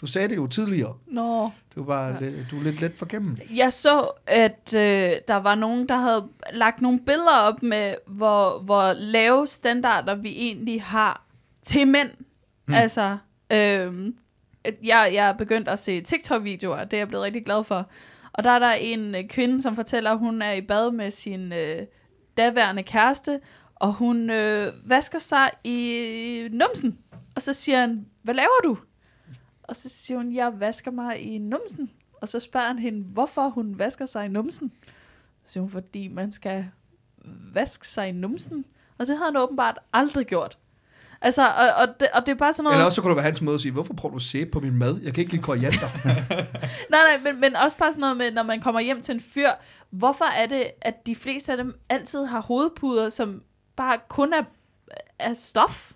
Du sagde det jo tidligere. Nå. Du, var, ja. du er lidt let forgennem. Jeg så, at øh, der var nogen, der havde lagt nogle billeder op med, hvor, hvor lave standarder vi egentlig har til mænd. Hmm. Altså, øh, jeg, jeg er begyndt at se TikTok-videoer, det er jeg blevet rigtig glad for. Og der er der en øh, kvinde, som fortæller, at hun er i bad med sin øh, daværende kæreste, og hun øh, vasker sig i numsen. Og så siger han, hvad laver du? Og så siger hun, jeg vasker mig i numsen. Og så spørger han hende, hvorfor hun vasker sig i numsen. Så siger hun, fordi man skal vaske sig i numsen. Og det har han åbenbart aldrig gjort. Altså, og, og, det, og det er bare sådan noget... Eller også så kunne det være hans måde at sige, hvorfor prøver du se på min mad? Jeg kan ikke lide koriander. Nej, nej, men, men også bare sådan noget med, når man kommer hjem til en fyr, hvorfor er det, at de fleste af dem altid har hovedpuder, som bare kun er, er stof?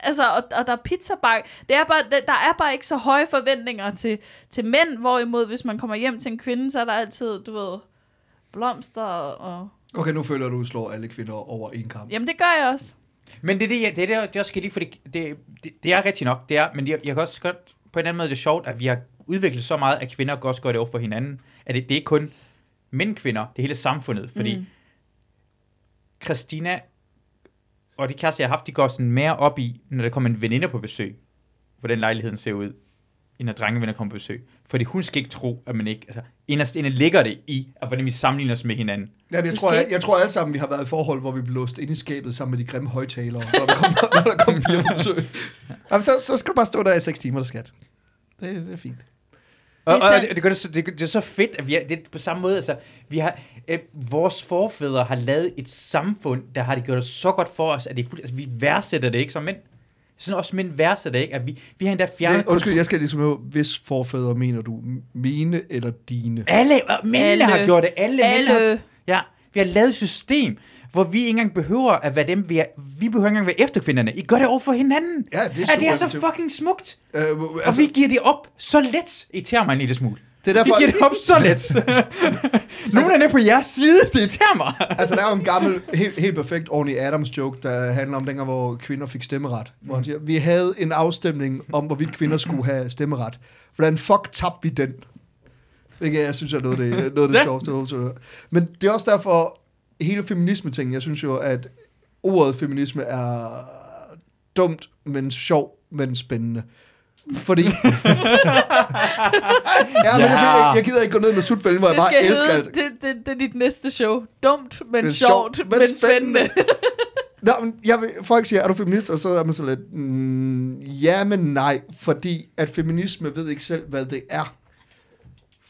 Altså, og, og der er pizzabag. Det er bare, der er bare ikke så høje forventninger til, til mænd, hvorimod hvis man kommer hjem til en kvinde, så er der altid, du ved, blomster og... og Okay, nu føler du, at du slår alle kvinder over en kamp. jamen, det gør jeg også. Men det er det, jeg- det, er det, det er også skal lige, for det, det, det, er rigtigt nok, det er, men jeg, jeg kan også godt, på en anden måde, det er sjovt, at vi har udviklet så meget, at kvinder også gør det over for hinanden, at det, det er ikke kun mænd kvinder, det er hele samfundet, fordi mm. Christina og de kærester, jeg har haft, de går sådan mere op i, når der kommer en veninde på besøg, hvordan lejligheden ser ud, end når drengevenner kommer på besøg. Fordi hun skal ikke tro, at man ikke, altså, inderst inde ligger det i, at hvordan vi sammenligner os med hinanden. Ja, jeg, tror, jeg, jeg tror alle sammen, vi har været i forhold, hvor vi blev låst inde i skabet sammen med de grimme højtalere, når der kom, når der kom på besøg. Jamen, så, så skal du bare stå der i 6 timer, der skat. Det, det er fint. Og, Det er og sandt. det, det, gør det, så, det, det er så fedt, at vi er, det er på samme måde, altså, vi har, øh, vores forfædre har lavet et samfund, der har det gjort det så godt for os, at det er fuld, altså, vi værdsætter det ikke som mænd. Sådan også mænd værdsætter det ikke, at vi, vi har endda fjernet... Ja, undskyld, jeg skal ligesom høre, hvis forfædre mener du mine eller dine? Alle, mændene Alle. har gjort det, alle, mænd har, Alle. Ja, vi har lavet et system, hvor vi ikke engang behøver at være dem, vi er, vi behøver ikke engang være efter kvinderne. I gør det over for hinanden. Ja, det er ja, det er så fucking smukt. Øh, Altså, altså, og vi giver det op så let. I mig en lille smule. det er Vi derfor, giver det op så let. Nogen er nede på jeres side, det irriterer mig. altså, der er jo en gammel, helt, helt perfekt Orny Adams joke, der handler om dengang, hvor kvinder fik stemmeret. Hvor han siger, vi havde en afstemning om, hvorvidt kvinder skulle have stemmeret. Hvordan fuck tabte vi den? Ikke, jeg synes, jeg er noget af det, noget af det Ja. sjoveste. jeg har. Men det er også derfor, hele feminisme-ting, jeg synes jo, at ordet feminisme er dumt, men sjov, men spændende. Fordi... ja, men det er fordi, jeg, jeg gider ikke gå ned med sutfælden, hvor jeg Det bare elsker hedde, alt. det, det, det er dit næste show. Dumt, men, Men sjovt, sjovt, men, men spændende. spændende. Nå, men jeg vil, folk siger, er du feminist? Og så er man så lidt, mm, ja, men nej, fordi at feminisme ved ikke selv, hvad det er.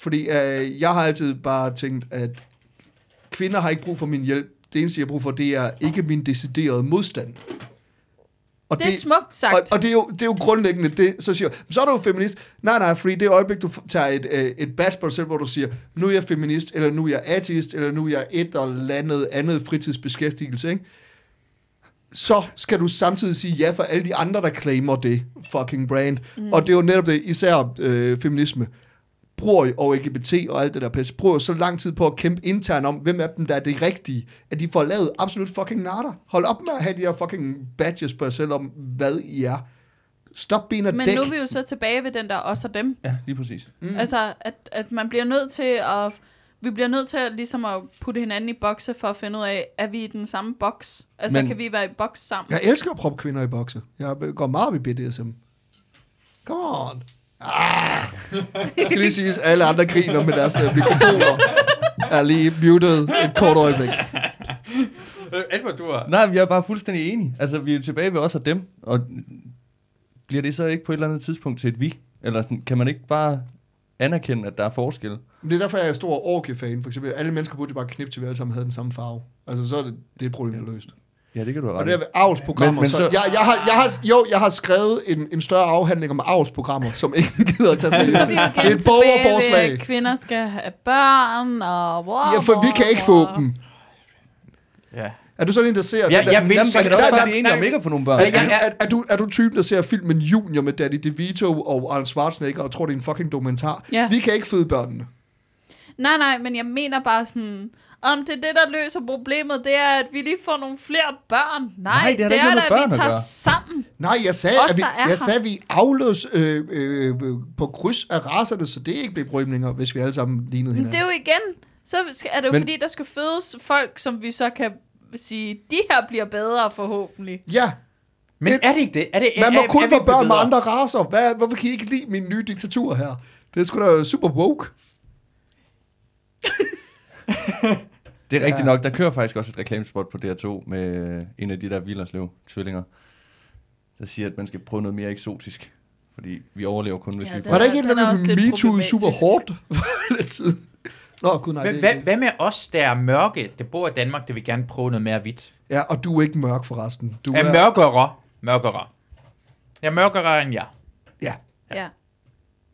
Fordi øh, jeg har altid bare tænkt, at kvinder har ikke brug for min hjælp. Det eneste, jeg har brug for, det er ikke min deciderede modstand. Og Det er smukt sagt. Og, og det, er jo, det er jo grundlæggende det, så siger jeg, så er du jo feminist. Nej, nej, fordi det øjeblik, du tager et, øh, et badge på dig selv, hvor du siger, nu er jeg feminist, eller nu er jeg ateist, eller nu er jeg et eller andet andet fritidsbeskæftigelse, ikke? så skal du samtidig sige ja for alle de andre, der claimer det fucking brand. Mm. Og det er jo netop det, især øh, feminisme, bruger og LGBT og alt det der pisse, bruger jo så lang tid på at kæmpe internt om, hvem af dem, der er det rigtige, at de får lavet absolut fucking natter. Hold op med at have de her fucking badges på jer selv om, hvad I er. Stop being a Men dick. nu er vi jo så tilbage ved den der os og dem. Ja, lige præcis. Mm. Altså, at, at man bliver nødt til at... Vi bliver nødt til at, ligesom at putte hinanden i bokse for at finde ud af, er vi i den samme boks? Altså, Men, kan vi være i boks sammen? Jeg elsker at proppe kvinder i bokse. Jeg går meget op i BDSM. Come on. Ah. Jeg skal lige sige, at alle andre griner med deres øh, mikrofoner. Er lige muted et kort øjeblik. Edward, du har... Nej, men jeg er bare fuldstændig enig. Altså, vi er jo tilbage ved os og dem, og bliver det så ikke på et eller andet tidspunkt til et vi? Eller sådan, kan man ikke bare anerkende, at der er forskel? Det er derfor, jeg er stor orke-fan. For eksempel, alle mennesker burde jo bare knippe til, vi alle sammen havde den samme farve. Altså, så er det, det er et problem, der er løst. Ja, det kan du have Og det er ved avlsprogrammer. Men- men så, så- jeg, jeg, har, jeg har, jo, jeg har skrevet en, en større afhandling om avlsprogrammer, som ingen gider at tage sig Det er et ved, borgerforslag. at kvinder skal have børn, og wow, Ja, for vi kan ikke få dem. Ja. Er du sådan en, der ser... Ja, den der, jeg vil Jamen, så kan også bare blive enige om ikke at få nogle børn. er, er, er, er, du, er du typen, der ser filmen Junior med Danny DeVito og Arnold Schwarzenegger og tror, det er en fucking dokumentar? Ja. Vi kan ikke føde børnene. Nej, nej, men jeg mener bare sådan, om det er det, der løser problemet, det er, at vi lige får nogle flere børn. Nej, Nej, det det ikke er noget da, med at børn vi at tager gøre. sammen. Nej, jeg sagde, Os, at vi, der jeg her. sagde, at vi afløs øh, øh, på kryds af raserne, så det er ikke blev problem længere, hvis vi alle sammen lignede Men hinanden. det er jo igen, så er det jo Men- fordi, der skal fødes folk, som vi så kan sige, de her bliver bedre forhåbentlig. Ja, Men Det- er det ikke det? Er det, man må er, kun få børn med andre raser. Hvad, hvorfor kan I ikke lide min nye diktatur her? Det er sgu da super woke. Det er Ja. rigtigt nok. Der kører faktisk også et reklamespot på DR2 med en af de der Villerslev tvillinger. der siger, at man skal prøve noget mere eksotisk. Fordi vi overlever kun, hvis Ja, vi får... Var der ikke er- et er eller andet lidt MeToo super hårdt for lidt siden? Nå, gud nej. Hvad, det- hvad, hvad med os, der er mørke, der bor i Danmark, der vil gerne prøve noget mere hvidt? Ja, og du er ikke mørk forresten. Du Er mørkere. Mørkere. Jeg er mørkere end jer. Ja. Ja.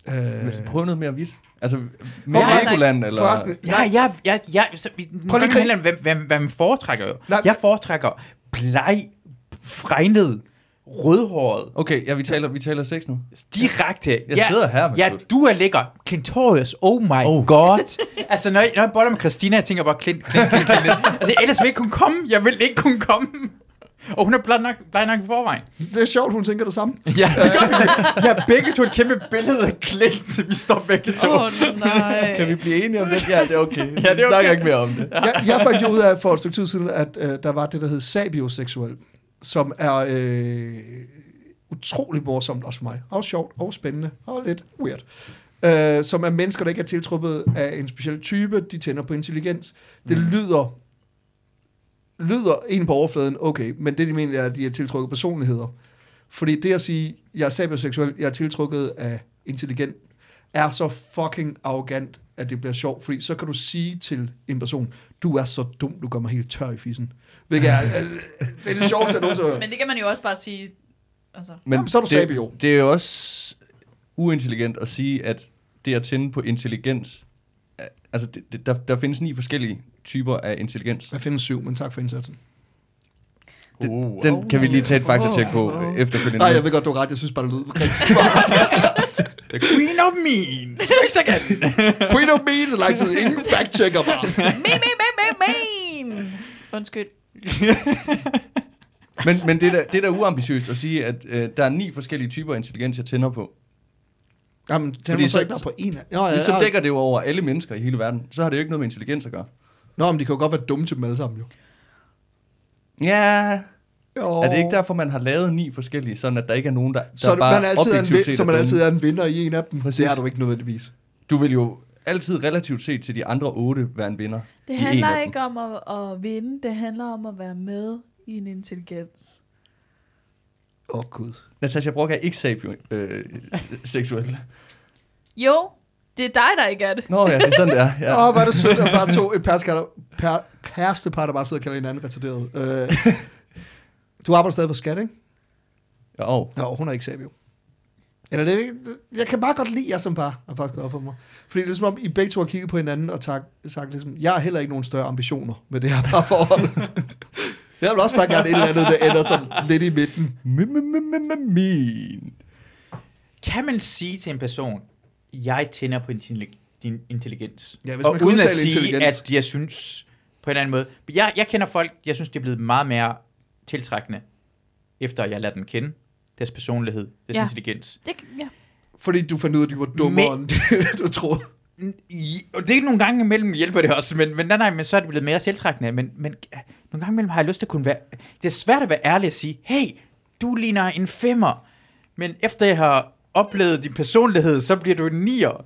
Øh, Prøv noget mere hvidt. Altså, med Okay. Legoland, eller... forresten, Ja, ja, ja, ja. Så, vi, Prøv lige om, hvad, hvad, hvad man foretrækker jo. Nej. Jeg foretrækker bleg, fregnet, rødhåret, Okay, ja, vi taler, vi taler sex nu. direkte. Jeg ja, sidder her, Ja, Mads du er lækker. Clitorius, oh my oh. god. altså, når jeg, når jeg boller med Christina, jeg tænker bare, klint, klint, klint, klint. altså, ellers vil jeg ikke kunne komme. Jeg vil ikke kunne komme. Og hun er bleg nok, bleg nok i forvejen. det er sjovt, hun tænker det samme. Ja, det gør har begge to et kæmpe billede af Clint, så vi står begge to. Åh, oh, nej. Kan vi blive enige om det? Ja, det er okay. Ja, det er Vi snakker okay. ikke mere om det. jeg, jeg fandt jo ud af for et stykke tid siden, at øh, der var det, der hed sabioseksuel, som er øh, utrolig morsomt også for mig. Og sjovt, og spændende, og lidt weird. Øh, som er mennesker, der ikke er tiltrukket af en speciel type, de tænder på intelligens. Det Mm. lyder lyder en på overfladen, okay, men det de mener er, at de er tiltrukket personligheder. Fordi det at sige, jeg er sabioseksuel, jeg er tiltrukket af intelligent, er så fucking arrogant, at det bliver sjovt, fordi så kan du sige til en person, du er så dum, du gør mig helt tør i fissen. Hvilket er, øh, det er det sjoveste, jeg nogensinde har. Men det kan man jo også bare sige. Altså, Men Jamen, så er du det, sabio. Det er jo også uintelligent at sige, at det at tænde på intelligens... er- Altså, det, det, der, der findes ni forskellige typer af intelligens. Jeg findes syv, men tak for indsatsen. Den, Uh, den kan vi lige tage et faktatjek på Oh, oh. efterfølgende. Nej, jeg ved godt, du har ret. Jeg synes bare, det lyder rigtig smart. The queen of mean. Speaks again. Queen of Beans er lang tid. Ingen fact-checker bare. me, me, me, me, me. Undskyld. Men, men det, er da, det er da uambitiøst at sige, at øh, der er ni forskellige typer af intelligens, jeg tænder på. Jamen, den Fordi så så- ikke bare på en af... Nå, ja, Så ja. dækker det jo over alle mennesker i hele verden. Så har det jo ikke noget med intelligens at gøre. Nå, men de kan jo godt være dumme til dem alle sammen, jo. Ja, jo. er det ikke derfor, man har lavet ni forskellige, sådan at der ikke er nogen, der, der så, bare man altid er en, objektivt vin, set så man altid er en vinder i en af dem. Præcis. Det er du ikke nødvendigvis. Du vil jo altid relativt set til de andre otte være en vinder. Det i en handler af dem. ikke om at, at vinde, det handler om at være med i en intelligens. Åh, oh, gud. Natasha Brock er ikke sapio, øh, seksuel. Jo, det er dig, der ikke er det. Nå ja, det er sådan, det er. Ja. Ja. Åh, hvor er det sødt, at bare to et kærestepar, per, kærestepar, der bare sidder og kalder hinanden retarderet. Øh, du arbejder stadig for skat, ikke? Jo, Jo, hun er ikke sabio. Eller det, jeg kan bare godt lide jer som par, har faktisk op for mig. Fordi det er som om, I begge to har kigget på hinanden og tak, sagt ligesom, jeg har heller ikke nogen større ambitioner med det her parforhold. Jeg vil også bare gerne et eller andet, der ender sådan lidt i midten. min. Kan man sige til en person, jeg tænder på intelli- din intelligens? Ja, hvis og man kan uden at sige, at jeg synes på en anden måde. Jeg, jeg kender folk, jeg synes, det er blevet meget mere tiltrækkende, efter jeg lader dem kende. Deres personlighed, deres ja. intelligens. det ja. Fordi du fandt ud af, at de var dummere, Men- end du troede. Og det er nogle gange imellem hjælper det også, men, men nej, nej, men så er det blevet mere selvtrækkende. Men, men nogle gange imellem har jeg lyst til at kunne være... Det er svært at være ærlig og sige, hey, du ligner en femmer, men efter jeg har oplevet din personlighed, så bliver du en nier.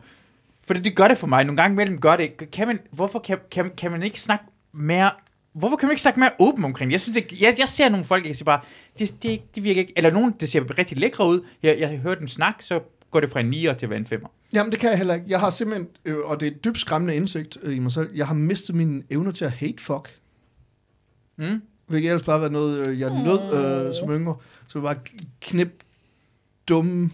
For det gør det for mig. Nogle gange imellem gør det. Kan man, hvorfor kan, kan, kan man ikke snakke mere... Hvorfor kan man ikke snakke mere åben omkring? Jeg, synes, det, jeg, jeg ser nogle folk, jeg siger bare, det, det, det virker ikke... Eller nogen, det ser rigtig lækre ud. Jeg, jeg har hørt dem snakke, så går det fra en nier til at være en femmer. Jamen, det kan jeg heller ikke. Jeg har simpelthen, øh, og det er et dybt skræmmende indsigt øh, i mig selv, jeg har mistet min evne til at hate fuck. Mm? Hvilket ellers bare var noget, øh, jeg nød øh, som yngre. Så bare knip dumme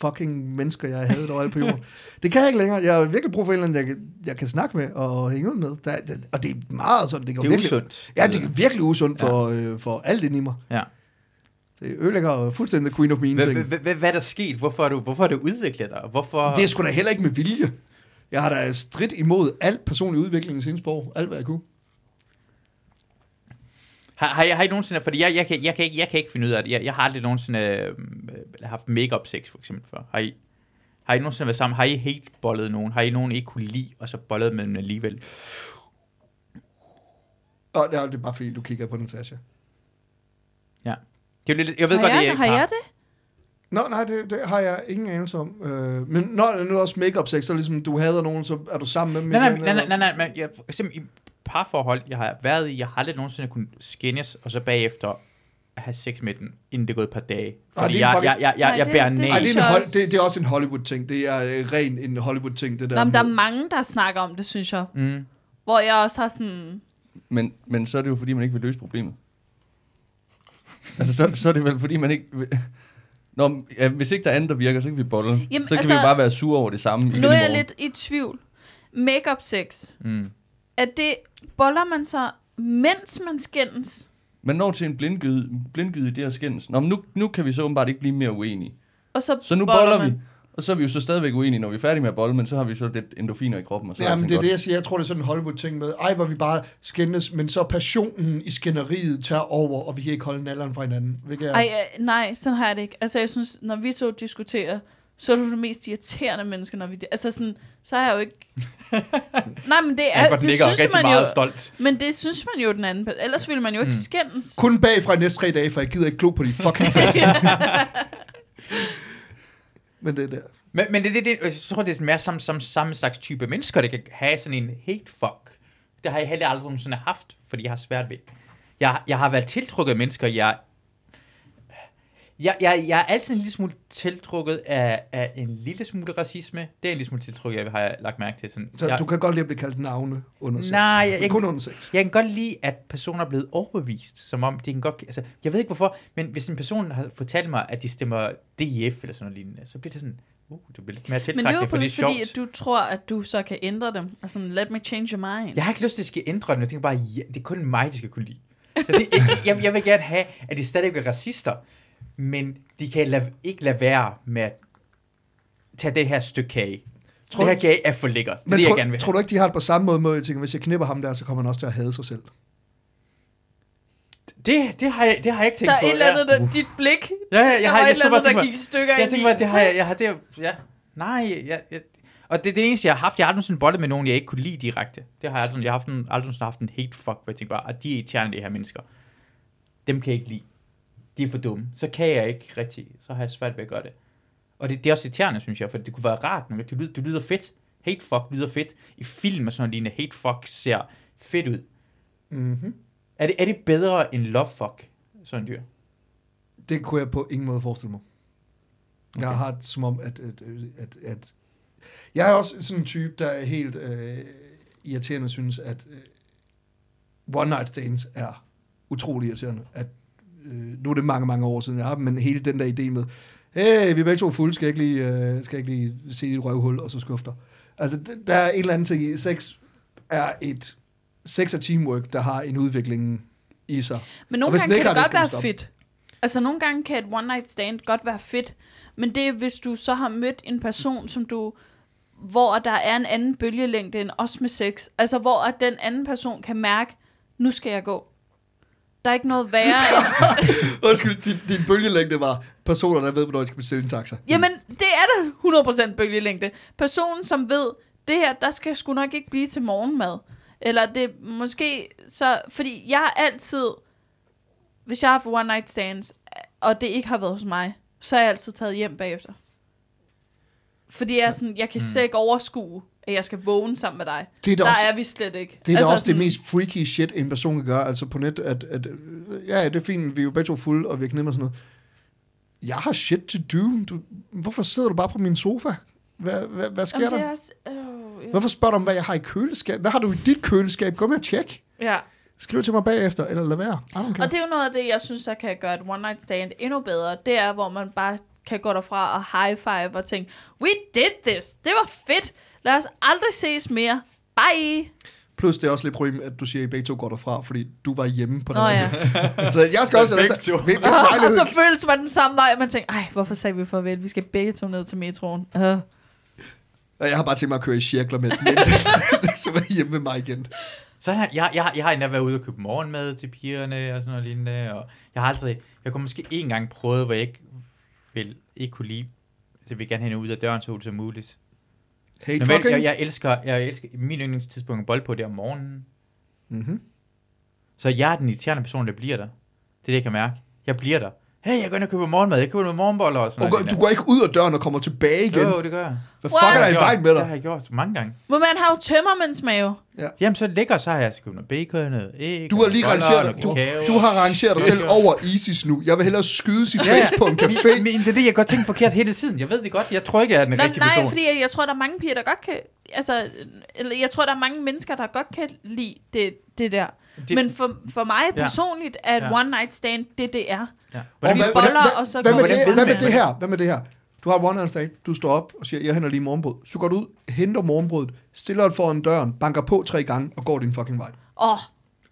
fucking mennesker, jeg havde overalt på jorden. det kan jeg ikke længere. Jeg har virkelig brug for en eller anden, jeg, kan- jeg kan snakke med og hænge ud med. Der, der, og det er meget sådan, det går Det er virkelig, usundt. Ja, det er virkelig usundt for, øh, for alt ind i mig. Ja. Det ødelægger fuldstændig the queen of mean Hvad, ting. hvad, er der sket? Hvorfor er du, hvorfor du udviklet dig? Hvorfor... Det er sgu da heller ikke med vilje. Jeg har da stridt imod alt personlig udvikling i seneste år. Alt, hvad jeg kunne. Har, har, har I nogensinde... Fordi jeg, jeg, kan, jeg, kan ikke, jeg kan ikke finde ud af det. Jeg, jeg har aldrig nogensinde øh, haft make-up sex, for eksempel, før. Har I, har I nogensinde været sammen? Har I helt bollet nogen? Har I nogen, I ikke kunne lide, og så bollet med dem alligevel? Og det det er bare fordi, du kigger på Natasha. Ja. Det er lidt, jeg ved har godt, jeg, det er har jeg det? Nå, nej, det, det har jeg ingen anelse om. Øh, men når det nu er også make-up sex, så ligesom du hader nogen, så er du sammen med dem Nej, nej, nej, nej, nej, nej, men jeg, for eksempel i parforhold, jeg har været i, jeg har aldrig nogensinde kunnet skændes, og så bagefter at have sex med den, inden det er gået et par dage. det Fordi er jeg, fucking- jeg, jeg, jeg, jeg det- bærer det næse. Ej, det, er også- det, det er også en Hollywood-ting. Det er øh, ren en Hollywood-ting, det der. Nå, men der er mange, der snakker om det, synes jeg. Mm. Hvor jeg også har sådan... Men, men så er det jo, fordi man ikke vil løse problemet. Altså, så, så er det vel, fordi man ikke... Nå, ja, hvis ikke der er andet, der virker, så kan vi bolle. Jamen, så kan altså- vi jo bare være sure over det samme Nu er jeg lidt i tvivl. Makeup sex. Mm. Er det... Boller man så, mens man skændes? Man når til en blindgyde, blindgyde i det her skændes. Nå, men nu, nu kan vi så åbenbart ikke blive mere uenige. Og så, Så nu boller boller man. vi. Og så er vi jo så stadigvæk uenige, når vi er færdige med at bolle, men så har vi så lidt endorfiner i kroppen. Og så Jamen, alting det er godt. det, jeg siger. Jeg tror, det er sådan en Hollywood-ting med, ej, hvor vi bare skændes, men så passionen i skænderiet tager over, og vi kan ikke holde nalderen fra hinanden. Hvilket er, Ej, øh, nej, sådan har jeg det ikke. Altså, jeg synes, når vi to diskuterer, så er du det mest irriterende menneske, når vi... Altså sådan, så er jeg jo ikke... nej, men det er... Godt det synes man meget jo, stolt. Men det synes man jo den anden... Ellers ville man jo ikke Mm. skændes. kun bagfra i næste tre dage, for jeg gider ikke glo på de fucking face. men det er der. Men, men det, det, det, jeg tror, det er mere samme, samme, samme slags type mennesker, der kan have sådan en hate fuck. Det har jeg heller aldrig nogensinde haft, fordi jeg har svært ved. Jeg, jeg har været tiltrukket af mennesker, jeg... Jeg, jeg, jeg er altid en lille smule tiltrukket af, af en lille smule racisme. Det er en lille smule tiltrukket, jeg har lagt mærke til. Sådan, Så jeg, du kan godt lide at blive kaldt navne under sex. Nej, jeg- jeg- kun under sex. Jeg kan godt lide, at personer er blevet overbevist, som om de kan godt... Altså, jeg ved ikke hvorfor, men hvis en person har fortalt mig, at de stemmer DF eller sådan noget lignende, så bliver det sådan, uh, det bliver lidt mere Men det er tiltrækkende, jo for det er fordi, at du tror, at du så kan ændre dem. Og sådan, let me change your mind. Jeg har ikke lyst til at skal ændre det, jeg tænker bare, ja, det er kun mig, de skal kunne lide. Jeg, jeg, jeg vil gerne have, at de stadig er racister, men de kan lade, ikke lade være med at tage det her stykke kage. Tror det her kage er for lækkert. Det er Men det, jeg tror, gerne vil tror du ikke, de har det på samme måde, med, jeg tænker, hvis jeg knipper ham der, så kommer han også til at hade sig selv? Det, det, har jeg, det har jeg ikke tænkt Der er på. et eller andet, ja. der, dit blik, Ja, ja, jeg der har, var jeg et eller andet, og tænkte der gik i stykker Jeg tænker bare, det har jeg, jeg har det, ja. Nej, jeg, jeg, og det er det eneste, jeg har haft. Jeg har aldrig sådan boldet med nogen, jeg ikke kunne lide direkte. Det har jeg aldrig, jeg har haft en, aldrig nogensinde haft en hate fuck, hvor jeg tænker bare, at de er irriterende, de her mennesker. Dem kan jeg ikke lide. De er for dumme. Så kan jeg ikke rigtig, så har jeg svært ved at gøre det. Og det, det er også irriterende, synes jeg, for det kunne være rart, men det lyder, det lyder fedt. Hate fuck lyder fedt. I film og sådan lignende, hate fuck ser fedt ud. Mm-hmm. Er det, er det bedre end love fuck, sådan dyr? Det kunne jeg på ingen måde forestille mig. Jeg Okay. har det som om, at, at, at, at... Jeg er også sådan en type, der er helt øh, irriterende synes, at øh, one night stands er utrolig irriterende. At, øh, nu er det mange, mange år siden, jeg har men hele den der idé med, hey, vi er begge to fulde, skal jeg ikke lige, øh, skal jeg ikke lige se dit røvhul, og så skufter. Altså, der er en eller anden ting i. Sex er et... Sex er teamwork, der har en udvikling i sig. Men Og nogle gange kan det godt det, den være stoppe. fedt. Altså nogle gange kan et one night stand godt være fedt, men det er hvis du så har mødt en person, som du hvor der er en anden bølgelængde end os med sex. Altså hvor at den anden person kan mærke, nu skal jeg gå. Der er ikke noget værre end... Undskyld, din, din bølgelængde var personer, der ved, hvornår de skal bestille en taxa. Jamen, det er da 100% bølgelængde. Personen, som ved, det her, der skal sgu nok ikke blive til morgenmad. Eller det måske så... Fordi jeg har altid... Hvis jeg har haft one night stands, og det ikke har været hos mig, så har jeg altid taget hjem bagefter. Fordi jeg er sådan, jeg kan slet ikke overskue, at jeg skal vågne sammen med dig. Det er da Der også, er vi slet ikke. det, er altså, også sådan, det mest freaky shit, en person kan gøre, altså på net, at, at øh, ja, det er fint, vi er jo begge to fulde, og vi har knipper og sådan noget. Jeg har shit to do. Du, hvorfor sidder du bare på min sofa? Hvad, hvad, hvad sker Jamen, det der? er også, øh, Hvorfor spørger du om, hvad jeg har i køleskab? Hvad har du i dit køleskab? Gå med og tjek. ja. Skriv til mig bagefter, eller lad være. I don't care. Og det er jo noget af det, jeg synes, der kan gøre et one night stand endnu bedre. Det er, hvor man bare kan gå derfra og high five og tænke, we did this, det var fedt, lad os aldrig ses mere, bye. Plus det er også lidt problem, at du siger, at I begge to går derfra, fordi du var hjemme på den Nå ja. Så jeg skal også... Begge Altså, to. hvis, hvis Og, så føles man den samme vej, og man tænker, ej, hvorfor sagde vi farvel? Vi skal begge to ned til metroen. Uh. Og jeg har bare tænkt mig at køre i cirkler med den, så være hjemme med mig igen. Så har, jeg, jeg, jeg har endda været ude og købe morgenmad til pigerne og sådan noget lignende, og jeg har aldrig, jeg kunne måske en gang prøve, hvor jeg ikke vil, ikke kunne lide, så jeg vil gerne have hende ud af døren så hurtigt som muligt. Hate Normalt, fucking. jeg, jeg, elsker, jeg elsker, min yndlingstidspunkt er bold på det om morgenen, Mm-hmm. så jeg er den irriterende person, der bliver der. Det er det, jeg kan mærke. Jeg bliver der. Hey, jeg går ind og køber morgenmad, jeg køber noget morgenboller og sådan Og noget. du går ikke ud af døren og kommer tilbage igen. Jo, det gør jeg. Hvad fuck er der i vejen med Det har dig? jeg gjort mange gange. Men man har jo tømmermændsmave. Jamen, så lækker, så har jeg købt noget bacon, noget æg, Du har lige rangeret dig, du, du har rangeret dig Ja. selv over ISIS nu. Jeg vil hellere skyde sit Ja, ja. face på en Men, café. men det er det, jeg godt tænker forkert hele tiden. Jeg ved det godt. Jeg tror ikke, jeg er den Nå, rigtige nej, person. fordi jeg, jeg tror, der er mange piger, der godt kan... Altså, eller jeg tror, der er mange mennesker, der godt kan lide det, det der. Det- Men for, for mig Ja. personligt er et Ja. one night stand det, det er. Ja. Hvordan, vi boller, hvordan, og så hvad, med vi det, hvad med det her? Hvad med det her? Du har et one night stand, du står op og siger, jeg henter lige morgenbrød. Så går du ud, henter morgenbrødet, stiller det foran døren, banker på tre gange og går din fucking vej. Åh,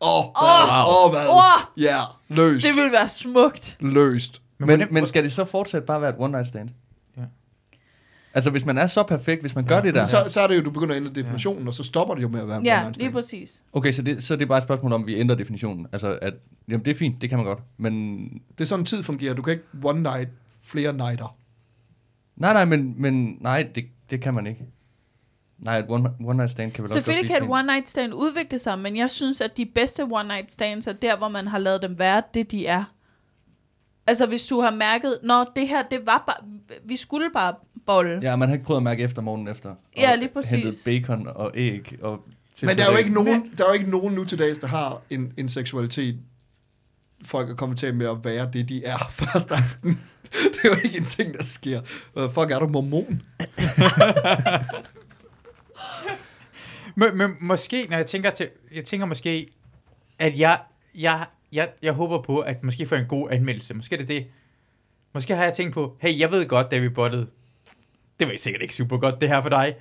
Åh, oh, Åh! åh, oh, hvad? Åh! Ja, løst. det ville være smukt. Løst. Men, hvordan- men skal det så fortsat bare være et one night stand? Ja. Altså, hvis man er så perfekt, hvis man gør det der... Så, så er det jo, du begynder at ændre definitionen, og så stopper det jo med at være en one Ja, lige stand. præcis. Okay, så det, så det er bare et spørgsmål om, at vi ændrer definitionen. Altså, at, jamen, det er fint, det kan man godt. Men, Det er sådan, tid fungerer. Du kan ikke one night flere nighter. nej, nej, men, men nej, det, det kan man ikke. Nej, et one, one night stand kan vel også Selvfølgelig godt kan et one night stand udvikle sig, men jeg synes, at de bedste one night stands er der, hvor man har lavet dem være det, de er. Altså, hvis du har mærket, når det her, det var bare, vi skulle bare bolle. Ja, man har ikke prøvet at mærke efter morgenen efter. Ja, lige præcis. Hentet bacon og æg. Og Men der er jo ikke nogen, der er jo ikke nogen nu til dags, der har en, en seksualitet, folk er kommet til med at være det, de er første aften. Det er jo ikke en ting, der sker. Uh, fuck, er du mormon? men, men, måske, når jeg tænker til, jeg tænker måske, at jeg, jeg, jeg, jeg håber på, at måske få en god anmeldelse. Måske er det det. Måske har jeg tænkt på, hey, jeg ved godt, da vi bottede, det var sikkert ikke super godt, det her for dig.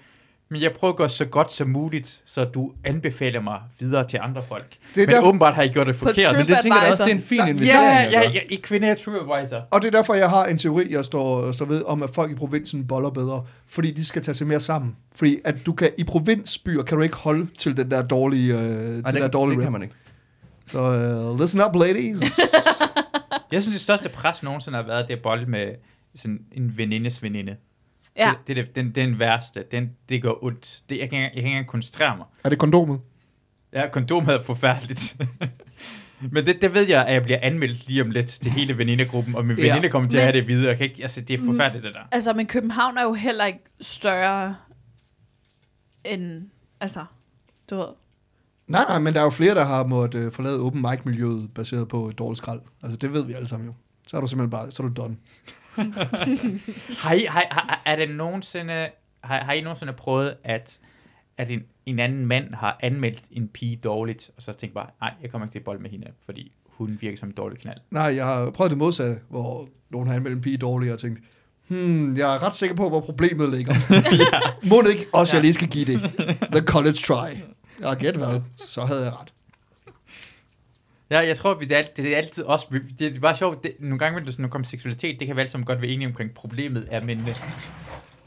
Men jeg prøver at gøre så godt som muligt, så du anbefaler mig videre til andre folk. Det er men derfor- åbenbart har I gjort det forkert. Men det tænker jeg også, det er en fin investering. Ja, at ja, ja, i kvinde er TripAdvisor. Og det er derfor, jeg har en teori, jeg står, står ved, om at folk i provinsen boller bedre. Fordi de skal tage sig mere sammen. Fordi at du kan, i provinsbyer kan du ikke holde til den der dårlige, øh, Ej, det, det, der dårlige det kan man ikke. Så uh, listen up, ladies. Jeg synes, det største pres nogensinde har været, det er bold med sådan en venindes veninde. Ja. Det, det, er det, den, den værste. Den, det gør ondt. Det, jeg, kan, jeg kan ikke engang koncentrere mig. er det kondomet? Ja, kondomet er forfærdeligt. Men det, det ved jeg, at jeg bliver anmeldt lige om lidt til hele venindegruppen, og min Ja. veninde kommer til at Men- have det videre. Jeg kan ikke, altså, det er forfærdeligt, det der. Altså, men København er jo heller ikke større end, altså, du ved. Nej, nej, men der er jo flere, der har måttet øh, forlade open mic-miljøet baseret på et dårligt skrald. Altså, det ved vi alle sammen jo. Så er du simpelthen bare, så er du done. Har I, har, har, er det nogensinde, har, har I nogensinde prøvet, at, at en, en anden mand har anmeldt en pige dårligt, og så tænkt bare, nej, jeg kommer ikke til at bold med hende, fordi hun virker som en dårlig knald. Nej, jeg har prøvet det modsatte, hvor nogen har anmeldt en pige dårligt, og tænkt, hmm, jeg er ret sikker på, hvor problemet ligger. Må det ikke også, jeg lige skal give det? The college try. Og gæt hvad, så havde jeg ret. Ja, jeg tror, det er, alt- det er altid også, det er bare sjovt, det, nogle gange, når det kommer til seksualitet, det kan vi alle sammen godt være enige omkring problemet er, men det,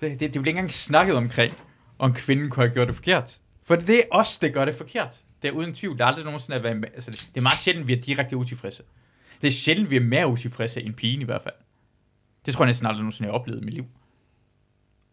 det, det er jo ikke engang snakket omkring, om kvinden kunne have gjort det forkert. For det er os, der gør det forkert. Det er uden tvivl. Der er aldrig nogensinde at være altså, det, det er meget sjældent, vi er direkte utilfredse. Det er sjældent, vi er mere utilfredse end pigen i hvert fald. Det tror jeg næsten aldrig nogensinde, jeg har oplevet i mit liv.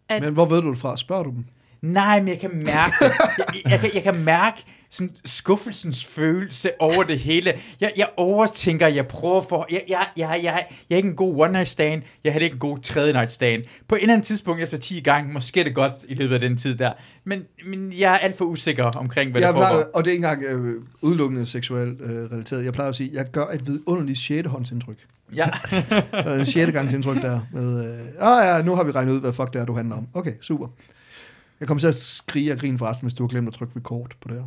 At- Men hvor ved du det fra? Spørger du dem? Nej, men jeg kan mærke det. Jeg, jeg, kan, jeg kan mærke sådan skuffelsens følelse over det hele. Jeg, jeg overtænker, jeg prøver for... Jeg, jeg, jeg, jeg, jeg er ikke en god one night stand. Jeg havde ikke en god tredje night stand. På et eller andet tidspunkt efter 10 gange, måske er det godt i løbet af den tid der. Men, men jeg er alt for usikker omkring, hvad Jeg der foregår. plejer, og det er ikke engang øh, udelukkende seksuelt øh, relateret. Jeg plejer at sige, at jeg gør et vidunderligt sjettehåndsindtryk. Ja. Øh, sjette gangs indtryk der. Med, øh, ah ja, nu har vi regnet ud, hvad fuck det er, du handler om. Okay, super. Jeg kommer til at skrige og grine forresten, hvis du har glemt at trykke record på det her.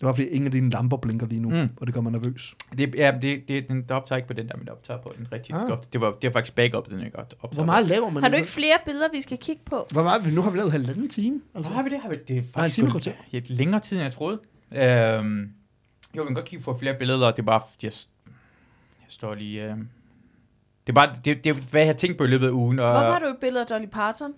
Det var fordi, ingen af dine lamper blinker lige nu, Mm. og det gør mig nervøs. Det, ja, det, det, den der optager ikke på den der, men der optager på den rigtige. Ah. Det, var, det var faktisk backup, den ikke optager Hvor på. meget laver man? Har du ikke flere billeder, vi skal kigge på? Hvor meget? Nu har vi lavet halvanden time. Altså, Altså. har vi det? Har vi, det er faktisk time og gået lidt længere tid, end jeg troede. Øhm, jo, vi kan godt kigge på flere billeder, og det er bare, jeg, jeg står lige... Øh, det er bare, det, det, er, hvad jeg har tænkt på i løbet af ugen. Og, Hvorfor har du et billede af Dolly Parton?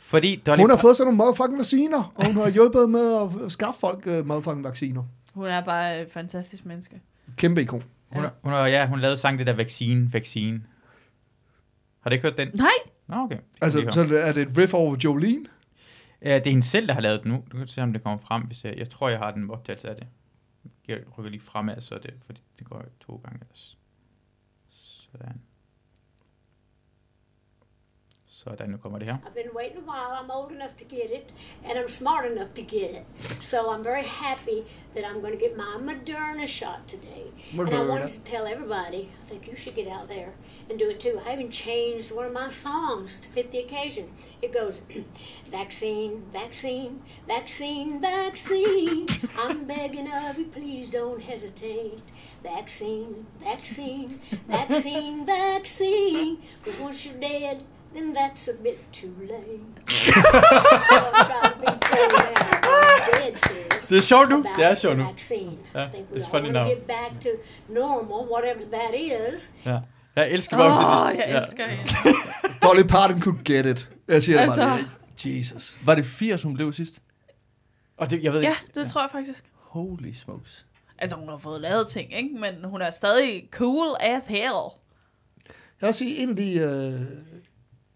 Fordi Dolly Hun har fået sådan nogle motherfucking vacciner, og hun har hjulpet med at skaffe folk uh, motherfucking vacciner. Hun er bare et fantastisk menneske. Kæmpe ikon. hun, har- hun, har, ja, hun lavede sang det der vaccine, vaccine. Har du ikke hørt den? Nej, Nå, okay. Det Altså, så er det et riff over Jolene? Ja, det er hende selv, der har lavet den nu. Du kan se, om det kommer frem. Hvis jeg, jeg tror, jeg har den optagelse af det. Jeg rykker lige fremad, så det, fordi det går to gange. ellers. Sådan. Sådan, er nu kommer det her. I've been waiting a while. I'm old enough to get it, and I'm smart enough to get it. So I'm very happy that I'm going to get my Moderna shot today. Moderna. And I wanted to tell everybody, I think you should get out there and do it too. I even changed one of my songs to fit the occasion. It goes, vaccine, vaccine, vaccine, vaccine. I'm begging of you, please don't hesitate. Vaccine, vaccine, vaccine, vaccine. Because once you're dead, then that's a bit too late. Det er sjovt nu. Det er sjovt nu. We it's funny now. get back to normal, whatever that is. Ja. Jeg elsker bare, oh, jeg ja. elsker hende. Dolly Parton could get it. Jeg siger det Altså. bare. det. Jesus. Var det 80, hun blev sidst? Og det, jeg ved Ja, ikke. det tror jeg faktisk. Holy smokes. Altså, hun har fået lavet ting, ikke? Men hun er stadig cool as hell. Jeg vil sige, en af de... Øh,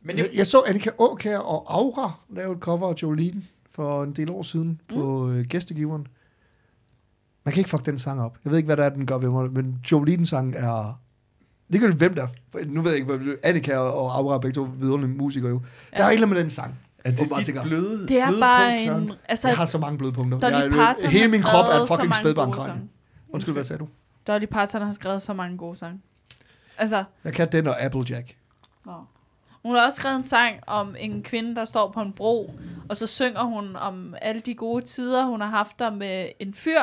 Men jeg, jeg så Annika Aukær og Aura lave et cover af Jolene for en del år siden på øh, gæstegiveren. Man kan ikke fuck den sang op. Jeg ved ikke, hvad der er, den gør ved mig, men Jolene sang er... Det kan hvem der... for Nu ved jeg ikke, hvad Annika og Aura er begge to vidunderlige musikere jo. Der er andet med den sang. Er det dit tænker, bløde, Det er bløde bare punkt, en... Altså, Jeg har så mange bløde punkter. Dolly Jeg, Parton hele min krop er et fucking spædbarn. Undskyld, hvad sagde du? Dolly Parton har skrevet så mange gode sange. Altså, Jeg kan den og Applejack. Nå. Hun har også skrevet en sang om en kvinde, der står på en bro, og så synger hun om alle de gode tider, hun har haft der med en fyr,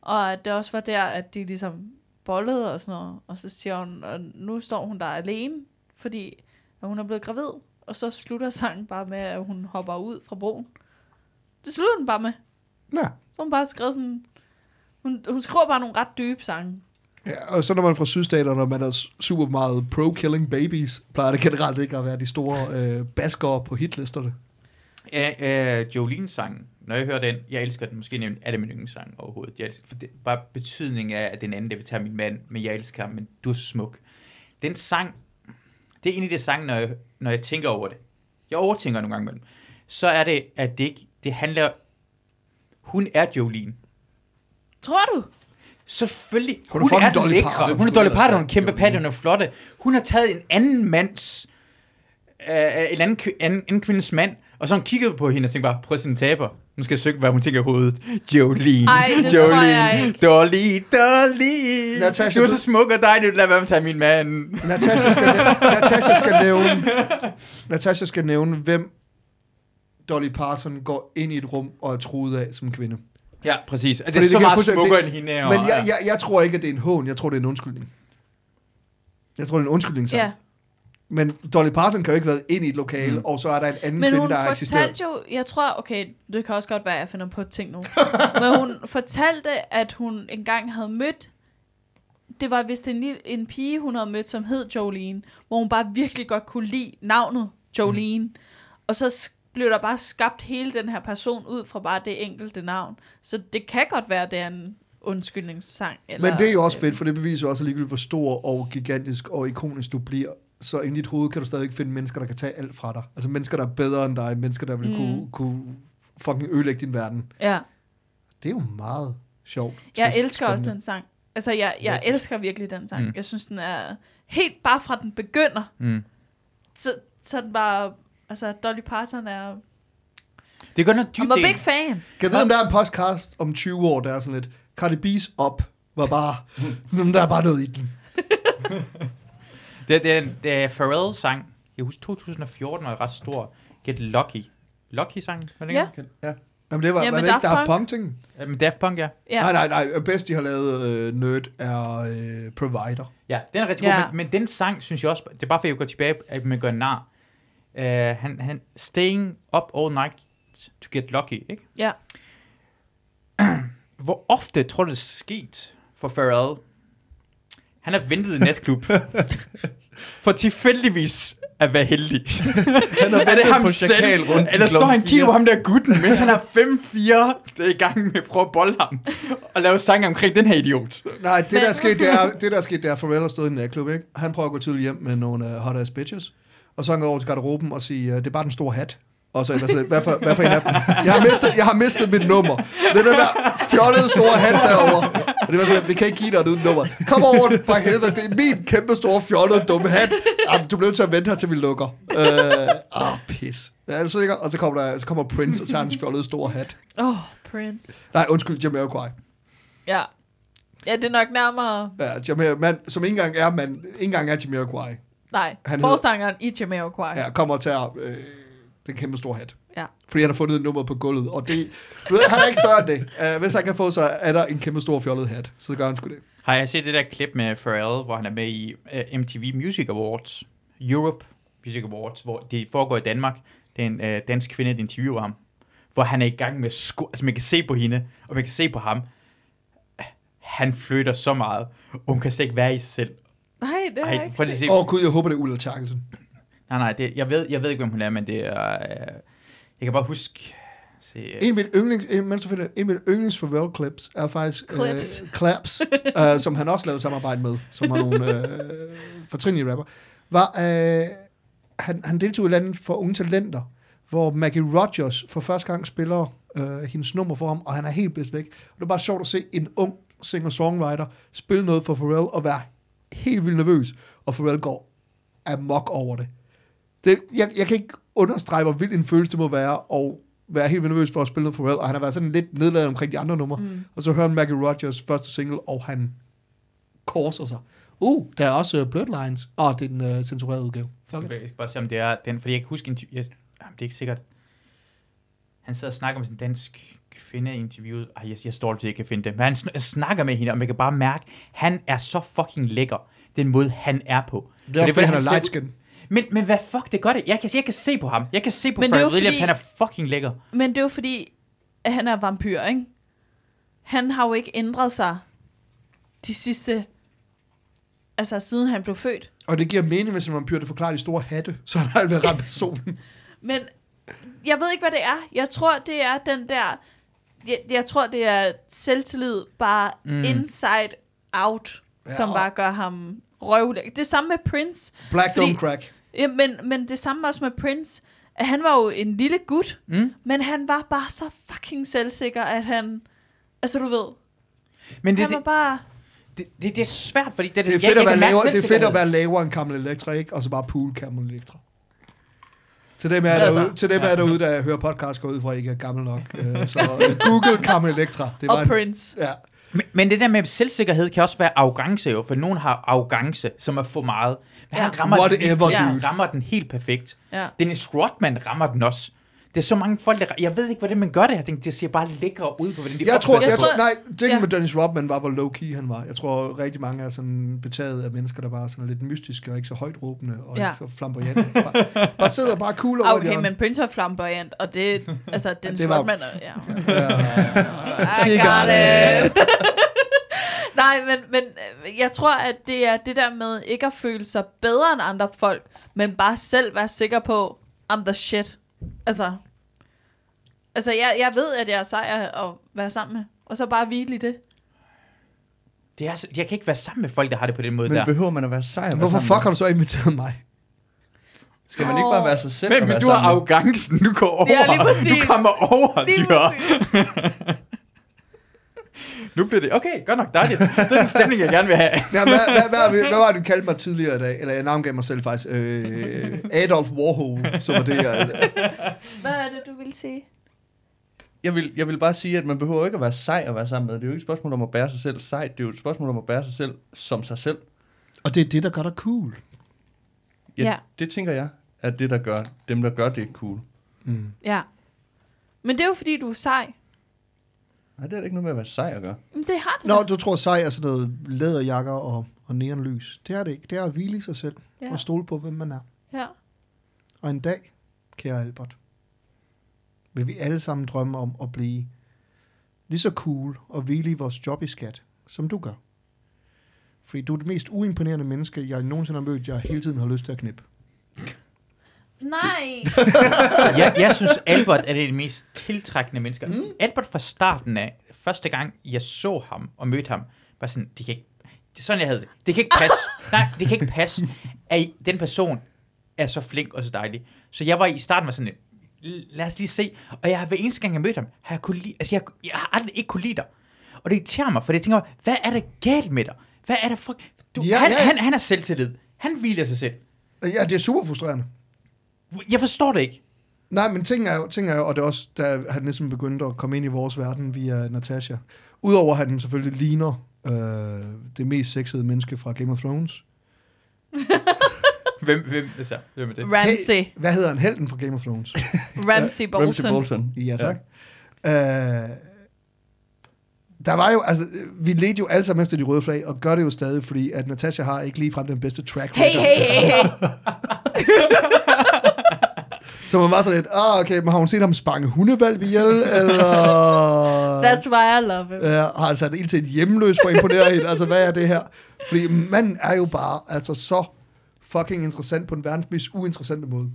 og at det også var der, at de ligesom bollede og sådan noget. Og så siger hun, og nu står hun der alene, fordi at hun er blevet gravid, og så slutter sangen bare med, at hun hopper ud fra broen. Det slutter den bare med. Ja. Så hun bare skrevet sådan... Hun, hun skriver bare nogle ret dybe sange. Ja, og så når man er fra sydstaterne, når man er super meget pro-killing babies, plejer det generelt ikke at være de store øh, baskere på hitlisterne. Ja, øh, Jolene's sang, når jeg hører den, jeg elsker den, måske nævnt, er det min yndlingssang overhovedet. Jeg elsker, for det, bare betydningen af, at den anden, det vil tage min mand, men jeg elsker ham, men du er så smuk. Den sang, det er en af de sange, når jeg, når jeg tænker over det. Jeg overtænker nogle gange med dem. Så er det, at det ikke, det handler, hun er Jolene. Tror du? Selvfølgelig. Hun er fucking den Dolly lækre. Parton. Hun er Dolly Parton, hun er kæmpe patte, hun er flotte. Hun har taget en anden mands, øh, en anden, anden, anden kvindes mand, og så har hun kigget på hende og tænkt bare, prøv at se en taber. Nu skal jeg søge, hvad hun tænker i hovedet. Jolene, Ej, det Jolene, tror jeg ikke. Dolly, Dolly. Natasha, du er så smuk og dejlig, lad være med at tage min mand. Natasha skal, Natasha skal nævne, Natasha skal nævne, hvem Dolly Parton går ind i et rum og er truet af som kvinde. Ja, præcis. Og det er så jeg meget fuldstændig- smukkere det- end hende. Men og- jeg, jeg, jeg tror ikke, at det er en hån. Jeg tror, det er en undskyldning. Jeg tror, det er en undskyldning. Ja. Men Dolly Parton kan jo ikke være ind i et lokale, mm. og så er der en anden Men kvinde, hun der har eksisteret. fortalte jo, jeg tror, okay, det kan også godt være, at jeg finder på ting nu. men hun fortalte, at hun engang havde mødt, det var vist en, lille, en pige, hun havde mødt, som hed Jolene, hvor hun bare virkelig godt kunne lide navnet Jolene. Mm. Og så blev der bare skabt hele den her person ud fra bare det enkelte navn. Så det kan godt være, at det er en undskyldningssang. Eller, Men det er jo også fedt, for det beviser jo også ligegyldigt, hvor stor og gigantisk og ikonisk du bliver. Så i dit hoved kan du stadig finde mennesker, der kan tage alt fra dig. Altså mennesker, der er bedre end dig. Mennesker, der vil mm. kunne, kunne fucking ødelægge din verden. Ja. Det er jo meget sjovt. Jeg Spændende. elsker også den sang. Altså, jeg, jeg Yes. elsker virkelig den sang. Mm. Jeg synes, den er helt bare fra den begynder. Mm. Så, så er den bare... Altså, Dolly Parton er... Det gør noget dybt. I'm a big fan. Kan jeg vide, om der er en podcast om 20 år, der er sådan lidt, Cardi B's op var bare, "Hmm, der er bare noget i den. Det, det, er- det er Pharrell sang. Jeg husker 2014 var ret stor. Get Lucky. Lucky sang, var det Ja. ikke? Ja. Jamen det var, Jamen, var det ikke Daft Punk. Ting? Ja. Men Daft Punk, ja. Ja. Nej, nej, nej. Bedst de har lavet øh, Nerd er øh, Provider. Ja, den er rigtig Ja. god, men, men den sang, synes jeg også, det er bare fordi, jeg går tilbage, at man gør nar. Uh, han, han, Staying Up All Night to Get Lucky, ikke? Ja. Hvor ofte tror du, det er sket for Pharrell? Han har ventet i en natklub. for tilfældigvis at være heldig. Han har er det ham på selv? rundt Eller står han kigger på ham der gutten, mens han har 5-4, der er i gang med at prøve at bolle ham. Og lave sang omkring den her idiot. Nej, det der er sket, det er, det der er sket, det er, Pharrell har stået i en natklub, ikke? Han prøver at gå tidligt hjem med nogle uh, hot ass bitches. Og så han går over til garderoben og siger, uh, det er bare den store hat. Og så ellers, lidt, hvad for, hvad for en af dem? Jeg har mistet, jeg har mistet mit nummer. Det er den der fjollede store hat derovre. Og det var sådan, vi kan ikke give dig et uden nummer. Kom over for helvede, det er min kæmpe store fjollede dumme hat. Jamen, du bliver nødt til at vente her, til vi lukker. Øh, ah, pis. Ja, er du sikker? Og så kommer, der, så kommer Prince og tager hans fjollede store hat. Åh, oh, Prince. Nej, undskyld, Jamiroquai. Ja. Ja, det er nok nærmere... Ja, Jamir, man, som ikke engang er, man, ikke engang er Jamiroquai. Nej, Han Han hedder- forsangeren i Jamiroquai. Ja, kommer og tager øh, den kæmpe store hat. ja. Fordi han har fundet et nummer på gulvet. Og det, du ved, han er ikke større end det. Uh, hvis han kan få, så er der en kæmpe stor fjollet hat. Så gør han sgu det. Har jeg set det der klip med Pharrell, hvor han er med i uh, MTV Music Awards, Europe Music Awards, hvor det foregår i Danmark. Det er en uh, dansk kvinde, der interviewer ham, hvor han er i gang med sko- altså man kan se på hende, og man kan se på ham, han flytter så meget, og hun kan slet ikke være i sig selv. Nej, det har jeg Ej, ikke prøv lige at set. se. Åh oh, gud, jeg håber, det er Ulla Terkelsen. Nej, nej, det, jeg, ved, jeg ved ikke, hvem hun er, men det er... Uh, jeg kan bare huske... Se, uh, En af mine yndlings, en, mens du finder, en af mine yndlings Pharrell clips er faktisk Clips. Øh, Claps, øh, som han også lavede samarbejde med, som var nogle øh, fortrinlige rapper, var, øh, han, han deltog i landet for unge talenter, hvor Maggie Rogers for første gang spiller øh, hendes nummer for ham, og han er helt bedst væk. Og det er bare sjovt at se en ung singer-songwriter spille noget for Pharrell og være helt vildt nervøs, og Pharrell går amok over det. det jeg, jeg kan ikke understrege, hvor vild en følelse det må være, og være helt vildt nervøs for at spille noget for Pharrell, og han har været sådan lidt nedladet omkring de andre numre, mm. og så hører han Maggie Rogers første single, og han korser sig. Uh, der er også uh, Bloodlines. Åh, oh, det er den uh, censurerede udgave. Fuck it. Jeg skal bare se, om det er den, fordi jeg kan huske, interv- jeg, jamen, det er ikke sikkert. Han sidder og snakker med sin dansk kvinde i interviewet. Ej, jeg, jeg står til, at jeg kan finde det. Men han sn- snakker med hende, og man kan bare mærke, han er så fucking lækker, den måde, han er på. Det er også, fordi han er light skin. Men, men hvad fuck, det gør det. Jeg kan, jeg kan se på ham. Jeg kan se på Men jo Williams, fordi- han er fucking lækker. Men det er jo fordi, at han er vampyr, ikke? Han har jo ikke ændret sig de sidste... Altså, siden han blev født. Og det giver mening, hvis en vampyr, det forklarer de store hatte, så han har aldrig ramt personen. Men jeg ved ikke, hvad det er. Jeg tror, det er den der... Jeg, jeg tror, det er selvtillid bare Mm. inside out, Ja, som og- bare gør ham røvlæg. Det samme med Prince. Black Fordi- don't crack. Ja, men, men det samme også med Prince. At han var jo en lille gut, Mm. men han var bare så fucking selvsikker, at han... Altså, du ved, Men det, han det, var bare... det, det, det er svært, fordi det, Det er jeg- fedt, jeg at være, mærke lavere, det er fedt at være lavere end Camel Electra, ikke? Og så bare pool Camel Electra. Til dem, er Altså, derude, til dem ja. er derude, der hører podcast, går ud fra, at I ikke er gammel nok. Øh, Så Google Camel Electra. Det var Og en, Prince. ja. Men, men det der med selvsikkerhed kan også være arrogance jo, for nogen har arrogance, som er for meget. Men han Ja. rammer, den, Whatever, helt- dude. rammer den helt perfekt. Ja. Dennis Rodman rammer den også. Det er så mange folk, der... Jeg ved ikke, hvordan man gør det. Jeg tænker, det ser bare lækre ud på, hvordan de Jeg tror, jeg, jeg tror, nej, det ja. med Dennis Rodman var, hvor low-key han var. Jeg tror, rigtig mange er sådan betaget af mennesker, der bare er sådan lidt mystiske og ikke så højt råbende og Ja. ikke så flamboyante. Bare, bare sidder bare cool over Okay, men Prince var flamboyant, og det... Altså, den det var- Rodman... er- Ja. She I got got it. Nej, men, men øh, jeg tror, at det er det der med ikke at føle sig bedre end andre folk, men bare selv være sikker på, I'm the shit. Altså, altså jeg, jeg ved, at jeg er sej at være sammen med, og så bare hvile i det. Det er, så- jeg kan ikke være sammen med folk, der har det på den måde Men der. behøver man at være sej? at være Hvorfor sammen fuck med? har du så inviteret mig? Skal man ikke bare være sig selv Men, og men være du har sammen med? arrogancen. Du går over. Ja, lige præcis. Du kommer over, Lige dyr. Nu bliver det... Okay, godt nok dejligt. Det er den stemning, jeg gerne vil have. Ja, hvad, hvad, hvad, hvad, hvad var det, du kaldte mig tidligere i dag? Eller jeg navngav mig selv faktisk. Øh, Adolf Warhol, som var det, jeg... Hvad er det, du vil sige? Jeg vil, jeg vil bare sige, at man behøver ikke at være sej at være sammen med. Det er jo ikke et spørgsmål om at bære sig selv sejt. Det er jo et spørgsmål om at bære sig selv som sig selv. Og det er det, der gør dig cool. Ja, Ja. Det tænker jeg, at det, der gør, dem, der gør det cool. Mm. Ja. Men det er jo fordi, du er sej. Nej, det er da ikke noget med at være sej at gøre. Men det har det Nå, da. du tror sej er sådan noget læderjakker og, og neonlys. Det er det ikke. Det er at hvile i sig selv Ja. og stole på, hvem man er. Ja. Og en dag, kære Albert, vil vi alle sammen drømme om at blive lige så cool og hvile i vores job i skat, som du gør. Fordi du er det mest uimponerende menneske, jeg nogensinde har mødt, jeg hele tiden har lyst til at knippe. Nej. jeg, jeg synes, Albert er det de mest tiltrækkende mennesker. Mm. Albert fra starten af, første gang jeg så ham og mødte ham, var sådan, det kan ikke, det er sådan, jeg havde det. Det kan ikke passe. Nej, det kan ikke passe, at den person er så flink og så dejlig. Så jeg var i starten var sådan, lad os lige se. Og jeg har hver eneste gang, jeg mødte ham, har jeg kunne lide, altså jeg, jeg har aldrig ikke kunne lide dig. Og det irriterer mig, for jeg tænker, hvad er der galt med dig? Hvad er der for... Du, Ja, han, ja. Han, han er selvtillid. Han hviler sig selv. Ja, det er super frustrerende. Jeg forstår det ikke. Nej, men ting er jo, ting er jo og det er også, da han ligesom begyndte at komme ind i vores verden via Natasha. Udover at han selvfølgelig ligner øh, det mest sexede menneske fra Game of Thrones. Hvem, hvem, altså, hvem er det? Ramsey. Hey, hvad hedder han? Helten fra Game of Thrones. Ramsey Bolton. Ramsey Bolton. Ja, tak. Ja. Øh, der var jo, altså, vi ledte jo alle sammen efter de røde flag, og gør det jo stadig, fordi at Natasha har ikke ligefrem den bedste track Hey, record. hey, hey, hey. Så man var sådan lidt, ah, okay, men har hun set ham spange hundevalg ihjel, eller... That's why I love him. Ja, har han sat ild til et hjemløs for at imponere hende? Altså, hvad er det her? Fordi manden er jo bare altså så fucking interessant på den verdens mest uinteressante måde.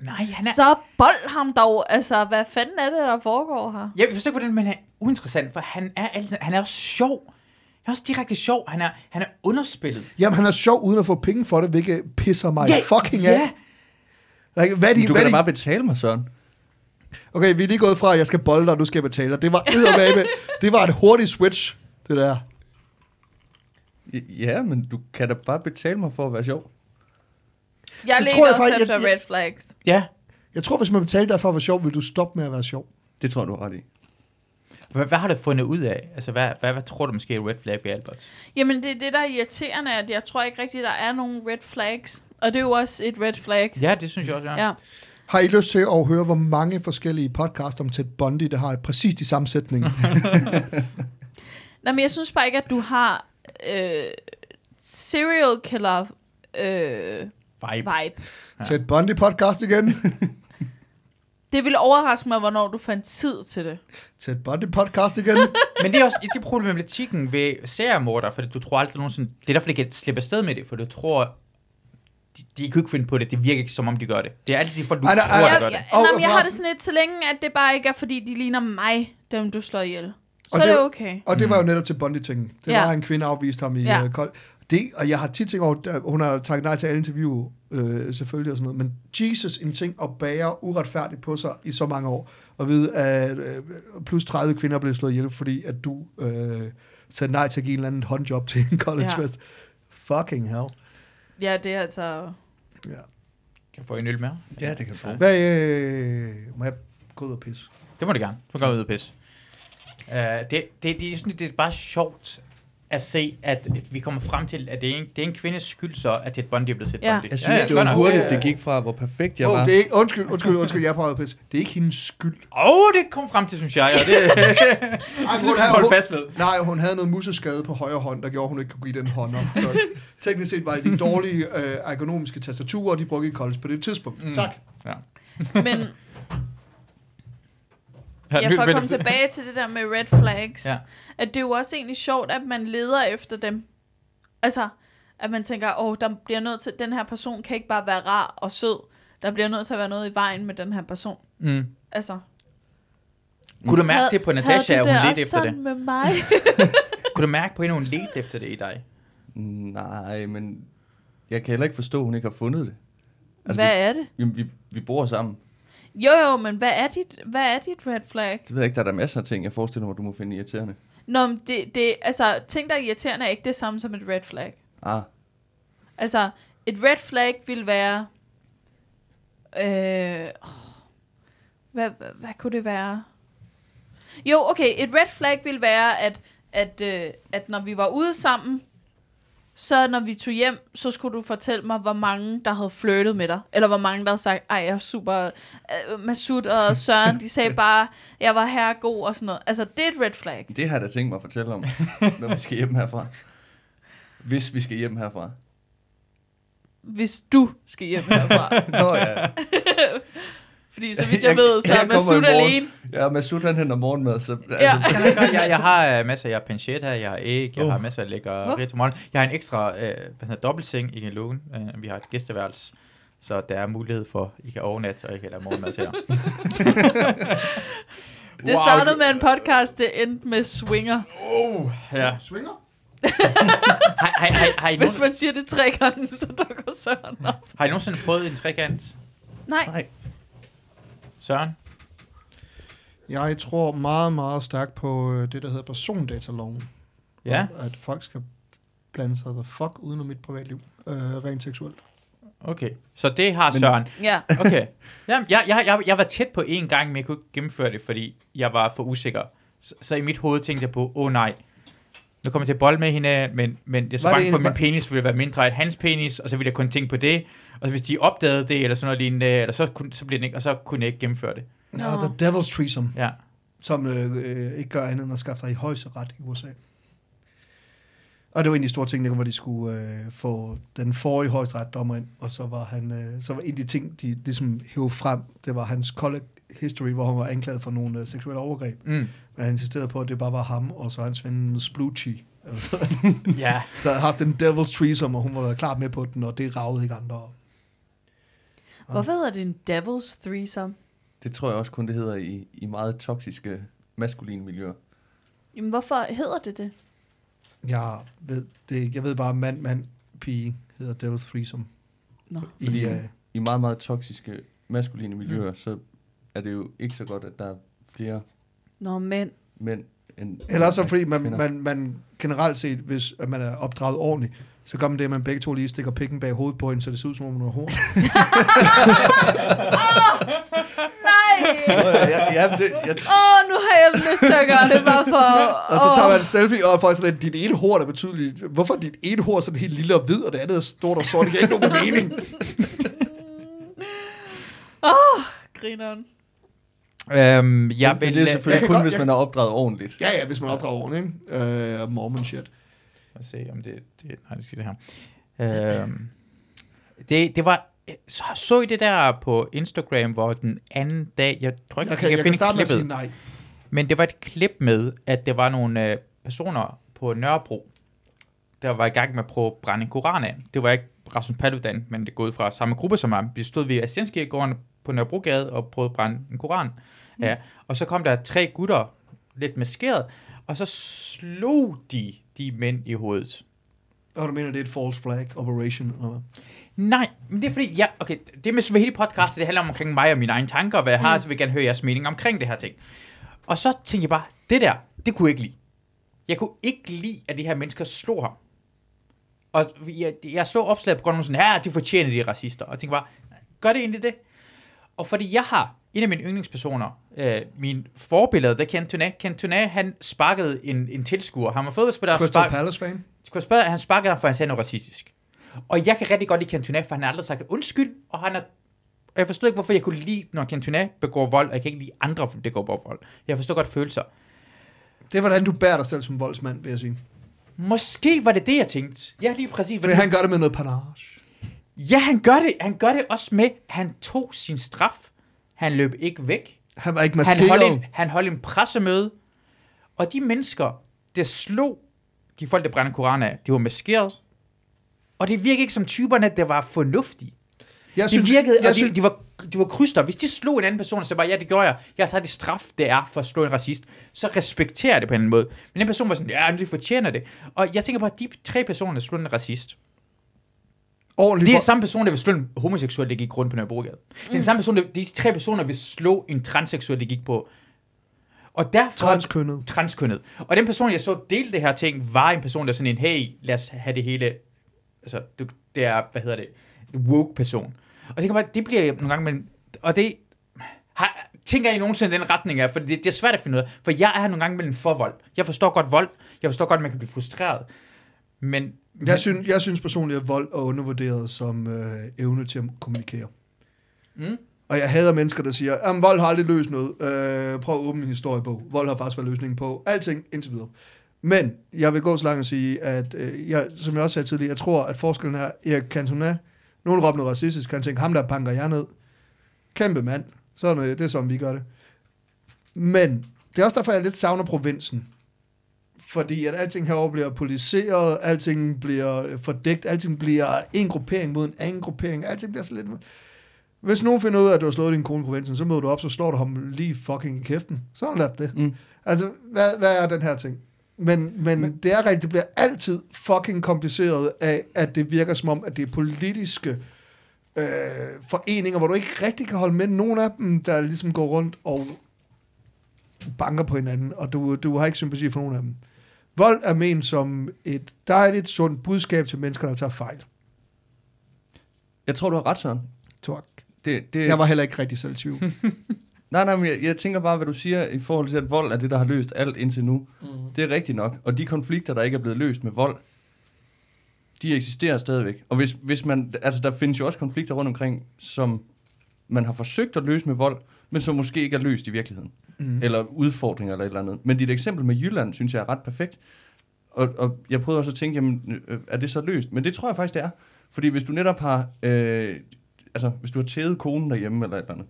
Nej, han er... Så bold ham dog. Altså, hvad fanden er det, der foregår her? Jeg forstår ikke, hvordan man er uinteressant, for han er, altid, han er også sjov. Han er også direkte sjov. Han er, han er underspillet. Jamen, han er sjov uden at få penge for det, hvilket pisser mig fucking af. Like, hvad de, Du hvad kan er da de, bare betale mig, Søren. Okay, vi er lige gået fra, at jeg skal bolde dig, og nu skal jeg betale dig. Det var eddermame. det var et hurtigt switch, det der. Ja, men du kan da bare betale mig for at være sjov. Jeg Så tror jeg også faktisk- efter jeg- red flags. Ja. Jeg tror, hvis man betalte dig for at være sjov, vil du stoppe med at være sjov. Det tror du har ret i. Hvad, hvad har du fundet ud af? Altså, hvad, hvad, hvad tror du måske er red flag ved Albert? Jamen, det er det, der er irriterende, at jeg tror ikke rigtigt, der er nogen red flags. Og det er jo også et red flag. Ja, det synes jeg også, ja. Ja. Har I lyst til at høre, hvor mange forskellige podcasts om Ted Bundy, der har præcis de samme sætninger? Nej, men jeg synes bare ikke, at du har øh, serial killer øh, Vibe. vibe. ja. Ted Bundy podcast igen. Det ville overraske mig, hvornår du fandt tid til det. Ted Bundy podcast igen. Men det er også det er problematikken ved seriemorder, for du tror aldrig nogensinde... Det er derfor, de kan slippe afsted med det, for du tror... De, de kan ikke finde på det. Det virker ikke, som om de gør det. Det er altid de folk, du Ej, tror, ej, der Jeg, gør jeg, det. Og- nej, og men jeg har det sådan lidt, så længe, at det bare ikke er, fordi de ligner mig, dem du slår ihjel. Så Og er det det- okay. Og det var jo netop til Bundy-tingen. Det Ja. var, en kvinde afvist ham i Ja. ja. kold. Det, og jeg har tit tænkt over, at hun har takket nej til alle interview, øh, selvfølgelig og sådan noget, men Jesus, en ting at bære uretfærdigt på sig i så mange år, og vide, at øh, plus 30 kvinder blev slået ihjel, fordi at du øh, sagde nej til at give en eller anden håndjob til en college Ja. fest. Fucking hell. Ja, det er altså... Ja. Kan jeg få en øl mere? Ja, det kan du få. Hvad, øh, må jeg gå ud og pisse? Det må det gerne. Du kan gå ud og pisse. Uh, det, det, det, er sådan, det er bare sjovt at se, at vi kommer frem til, at det er en, det er en kvindes skyld så, at Ted Bundy er blevet Ted Ja. Bundy. Jeg synes, det fair var nok. hurtigt, det gik fra, hvor perfekt jeg Oh, var. det er ikke, undskyld, undskyld, undskyld, jeg prøvede at pisse. Det er ikke hendes skyld. Åh, oh, det kom frem til, synes jeg. Og det, Ej, det hun, havde, hun, fast ved. nej, hun havde noget museskade på højre hånd, der gjorde, at hun ikke kunne give den hånd op. Så teknisk set var det de dårlige øh, ergonomiske tastaturer, de brugte i college på det tidspunkt. Mm. Tak. Ja. Men ja, for at komme tilbage til det der med red flags, Ja. at det er jo også egentlig sjovt, at man leder efter dem. Altså, at man tænker, åh, der bliver nødt til, den her person kan ikke bare være rar og sød. Der bliver nødt til at være noget i vejen med den her person. Mm. Altså, Kunne du mærke havde- det på Natasha, at hun det ledte efter det? sådan med mig? Kunne du mærke på hende, hun ledte efter det i dig? Nej, men jeg kan heller ikke forstå, at hun ikke har fundet det. Altså, hvad er det? vi, vi, vi bor sammen. Jo, jo, men hvad er dit, hvad er dit red flag? Det ved jeg ikke, der er der masser af ting, jeg forestiller mig, du må finde irriterende. Nå, men det, det, altså, ting, der er irriterende, er ikke det samme som et red flag. Ah, Altså, et red flag vil være... Øh, hvad, hvad, hvad kunne det være? Jo, okay, et red flag vil være, at, at, øh, at når vi var ude sammen, så når vi tog hjem, så skulle du fortælle mig, hvor mange, der havde flirtet med dig. Eller hvor mange, der havde sagt, ej, jeg er super... Øh, Masud og Søren, de sagde bare, jeg var her god og sådan noget. Altså, det er et red flag. det har jeg da tænkt mig at fortælle om, når vi skal hjem herfra. Hvis vi skal hjem herfra. Hvis du skal hjem herfra. Nå ja. Fordi så vidt jeg ved, så er Masud morgen. alene. Ja, Masud han henter morgenmad, så... Ja. Altså, Jeg, jeg, jeg har uh, masser af pancetta, jeg har æg, jeg Oh. har masser af lækker oh. til morgen. Jeg har en ekstra uh, hvad hedder, dobbeltseng i lugen. Uh, vi har et gæsteværelse, så der er mulighed for, I kan overnatte, og I kan lave morgenmad til jer. Det startede med en podcast, det endte med swinger. Ja. Swinger? Har, har, har, har, I Hvis man siger det tre gange, så dukker Søren op. har I nogensinde prøvet en trekant? Nej, nej. Søren? Jeg tror meget, meget stærkt på øh, det, der hedder persondataloven. Ja, Om, At folk skal blande sig the fuck uden om mit privatliv. Øh, rent seksuelt. okay. Så det har Men- Søren. Ja. Okay. Jamen, jeg, jeg, jeg, jeg var tæt på en gang, men jeg kunne ikke gennemføre det, fordi jeg var for usikker. Så, så i mit hoved tænkte jeg på, åh oh, nej, nu kommer jeg til at bolle med hende, men, men jeg er så Var det bange for, at min penis ville være mindre end hans penis, og så ville jeg kun tænke på det. Og hvis de opdagede det, eller sådan noget lignende, eller så, kunne, så blev det ikke, og så kunne jeg ikke gennemføre det. Ja, Nå. The Devil's Threesome, Ja. som øh, øh, ikke gør andet end at skaffe dig i højesteret i USA. Og det var en af de store ting, der, hvor de skulle øh, få den forrige højesteretsdommer ind, og så var han, øh, så var en af de ting, de ligesom hævde frem, det var hans college history, hvor han var anklaget for nogle øh, seksuelle overgreb. Mm. Men han insisterede på, at det bare var ham, og så hans ven Splucci, altså, Ja. der havde haft en Devil's Threesome, og hun var klart med på den, og det ragede ikke andre. Hvorfor hedder det en devil's threesome? Det tror jeg også kun, det hedder i, i meget toksiske maskuline miljøer. Jamen, hvorfor hedder det det? Jeg ved, det, jeg ved bare, mand, mand, pige hedder Devil's Threesome. Nå. I, Fordi- øh, I meget, meget toksiske maskuline miljøer, mm. så er det jo ikke så godt, at der er flere Nå, mænd. mænd end Eller så fordi man, kvinder. man, man generelt set, hvis at man er opdraget ordentligt, så gør man det, at man begge to lige stikker pikken bag hovedet på hende, så det ser ud som om hun har horn. Nej! ja, ja, det, jeg, Åh, oh, nu har jeg lyst til at gøre det bare for... Og så tager Åh. man en selfie, og får sådan lidt, dit ene hår er betydeligt. Hvorfor er dit ene hår sådan helt lille og hvid, og det andet er stort og sort? Det giver ikke nogen mening. Grineren. Øhm, jeg men det er jeg selvfølgelig kan kun, godt- hvis jeg- man er opdraget ordentligt. Ja, ja, hvis man opdrager ordentligt, ikke? Øh, Mormon shit. Lad os se, om det, det nej, det skal det her. Øhm, det, det var, så, så I det der på Instagram, hvor den anden dag, jeg tror ikke, Jeg kan, jeg kan finde starte med at klippet, sige nej. men det var et klip med, at det var nogle øh, personer på Nørrebro, der var i gang med at prøve at brænde en koran af. Det var ikke Rasmus Paludan, men det er gået fra samme gruppe som ham. Vi stod ved Ascenskirkegården på Nørrebrogade og prøvede at brænde en koran. Mm. Ja, og så kom der tre gutter, lidt maskeret, og så slog de de mænd i hovedet. Og du mener, det er et false flag operation, eller hvad? Nej, men det er fordi, ja, okay, det med hele podcastet, det handler om omkring mig og mine egne tanker, og hvad jeg har, så vil jeg gerne høre jeres mening omkring det her ting. Og så tænkte jeg bare, det der, det kunne jeg ikke lide. Jeg kunne ikke lide, at de her mennesker slog ham. Og jeg, jeg så opslaget på grund af sådan, ja, de fortjener de er racister. Og tænkte bare, gør det egentlig det? Og fordi jeg har, en af mine yndlingspersoner, øh, min forbillede, Ken Tuné, Ken Tuné, han sparkede en, en tilskuer. Han var fodboldspiller. Crystal spark- Palace fan? skulle jeg spørge, han sparkede ham, for han sagde noget racistisk. Og jeg kan rigtig godt lide Cantona, for han har aldrig sagt undskyld, og han er... og Jeg forstod ikke, hvorfor jeg kunne lide, når Cantona begår vold, og jeg kan ikke lide andre, der går vold. Jeg forstår godt følelser. Det er, hvordan du bærer dig selv som voldsmand, vil jeg sige. Måske var det det, jeg tænkte. Ja, lige præcis. Fordi han gør det med noget panage. Ja, han gør det. Han gør det også med, han tog sin straf. Han løb ikke væk. Han var ikke Han maskeret. holdt, en, han holdt en pressemøde. Og de mennesker, der slog de folk, der brændte koraner af, de var maskeret. Og det virkede ikke som typerne, der var fornuftige. jeg Det virkede, jeg og synes, de, de, var, de var kryster. Hvis de slog en anden person, så bare, ja, det gjorde jeg. Jeg tager det straf, det er for at slå en racist. Så respekterer jeg det på en måde. Men den person var sådan, ja, men de fortjener det. Og jeg tænker bare, at de tre personer, der slog en racist, ordentligt det er samme personer, der vil slå en homoseksuel, der gik rundt på Nørrebrogade. Det er den samme person, der, de tre personer vil slå en transseksuel, der gik på... Og derfor... transkønnet. transkønnet. Og den person, jeg så delte det her ting, var en person, der sådan en, hey, lad os have det hele, altså, du, det er, hvad hedder det, woke person. Og det kan bare, det bliver nogle gange, men, og det, har, tænker I nogensinde den retning af, for det, det er svært at finde ud af, for jeg er nogle gange mellem for vold. Jeg forstår godt vold, jeg forstår godt, at man kan blive frustreret, men, Jeg synes, jeg synes personligt, at vold er undervurderet som øh, evne til at kommunikere. Mm. Og jeg hader mennesker, der siger, at vold har aldrig løst noget. Øh, prøv at åbne en historiebog. Vold har faktisk været løsningen på alting indtil videre. Men jeg vil gå så langt og sige, at øh, jeg, som jeg også sagde tidligere, jeg tror, at forskellen er, Erik Cantona, nogen råber noget racistisk, han tænker, ham der banker jeg ned. Kæmpe mand. Sådan, øh, det er sådan, vi gør det. Men det er også derfor, jeg lidt savner provinsen. Fordi at alting herovre bliver politiseret, alting bliver øh, fordækt, alting bliver en gruppering mod en anden gruppering, alting bliver så lidt... Hvis nogen finder ud af, at du har slået din kone i provinsen, så møder du op, så slår du ham lige fucking i kæften. Så har du det. Mm. Altså, hvad, hvad er den her ting? Men, men, men det er rigtigt, det bliver altid fucking kompliceret af, at det virker som om, at det er politiske øh, foreninger, hvor du ikke rigtig kan holde med nogen af dem, der ligesom går rundt og banker på hinanden, og du, du har ikke sympati for nogen af dem. Vold er ment som et dejligt, sundt budskab til mennesker, der tager fejl. Jeg tror, du har ret, Søren. Tak. Det, det, Jeg var heller ikke rigtig selv tvivl. Nej, nej, men jeg, jeg tænker bare, hvad du siger i forhold til, at vold er det, der har løst alt indtil nu. Mm. Det er rigtigt nok. Og de konflikter, der ikke er blevet løst med vold, de eksisterer stadigvæk. Og hvis, hvis man, altså der findes jo også konflikter rundt omkring, som man har forsøgt at løse med vold, men som måske ikke er løst i virkeligheden. Mm. Eller udfordringer eller et eller andet. Men dit eksempel med Jylland, synes jeg er ret perfekt. Og, og jeg prøvede også at tænke, jamen, øh, er det så løst? Men det tror jeg faktisk, det er. Fordi hvis du netop har, øh, altså hvis du har tædet konen derhjemme eller et eller andet,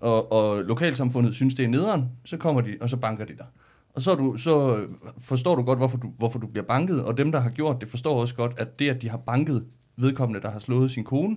og, og lokalsamfundet synes, det er nederen, så kommer de, og så banker de dig. Og så, du, så forstår du godt, hvorfor du, hvorfor du bliver banket, og dem, der har gjort det, forstår også godt, at det, at de har banket vedkommende, der har slået sin kone,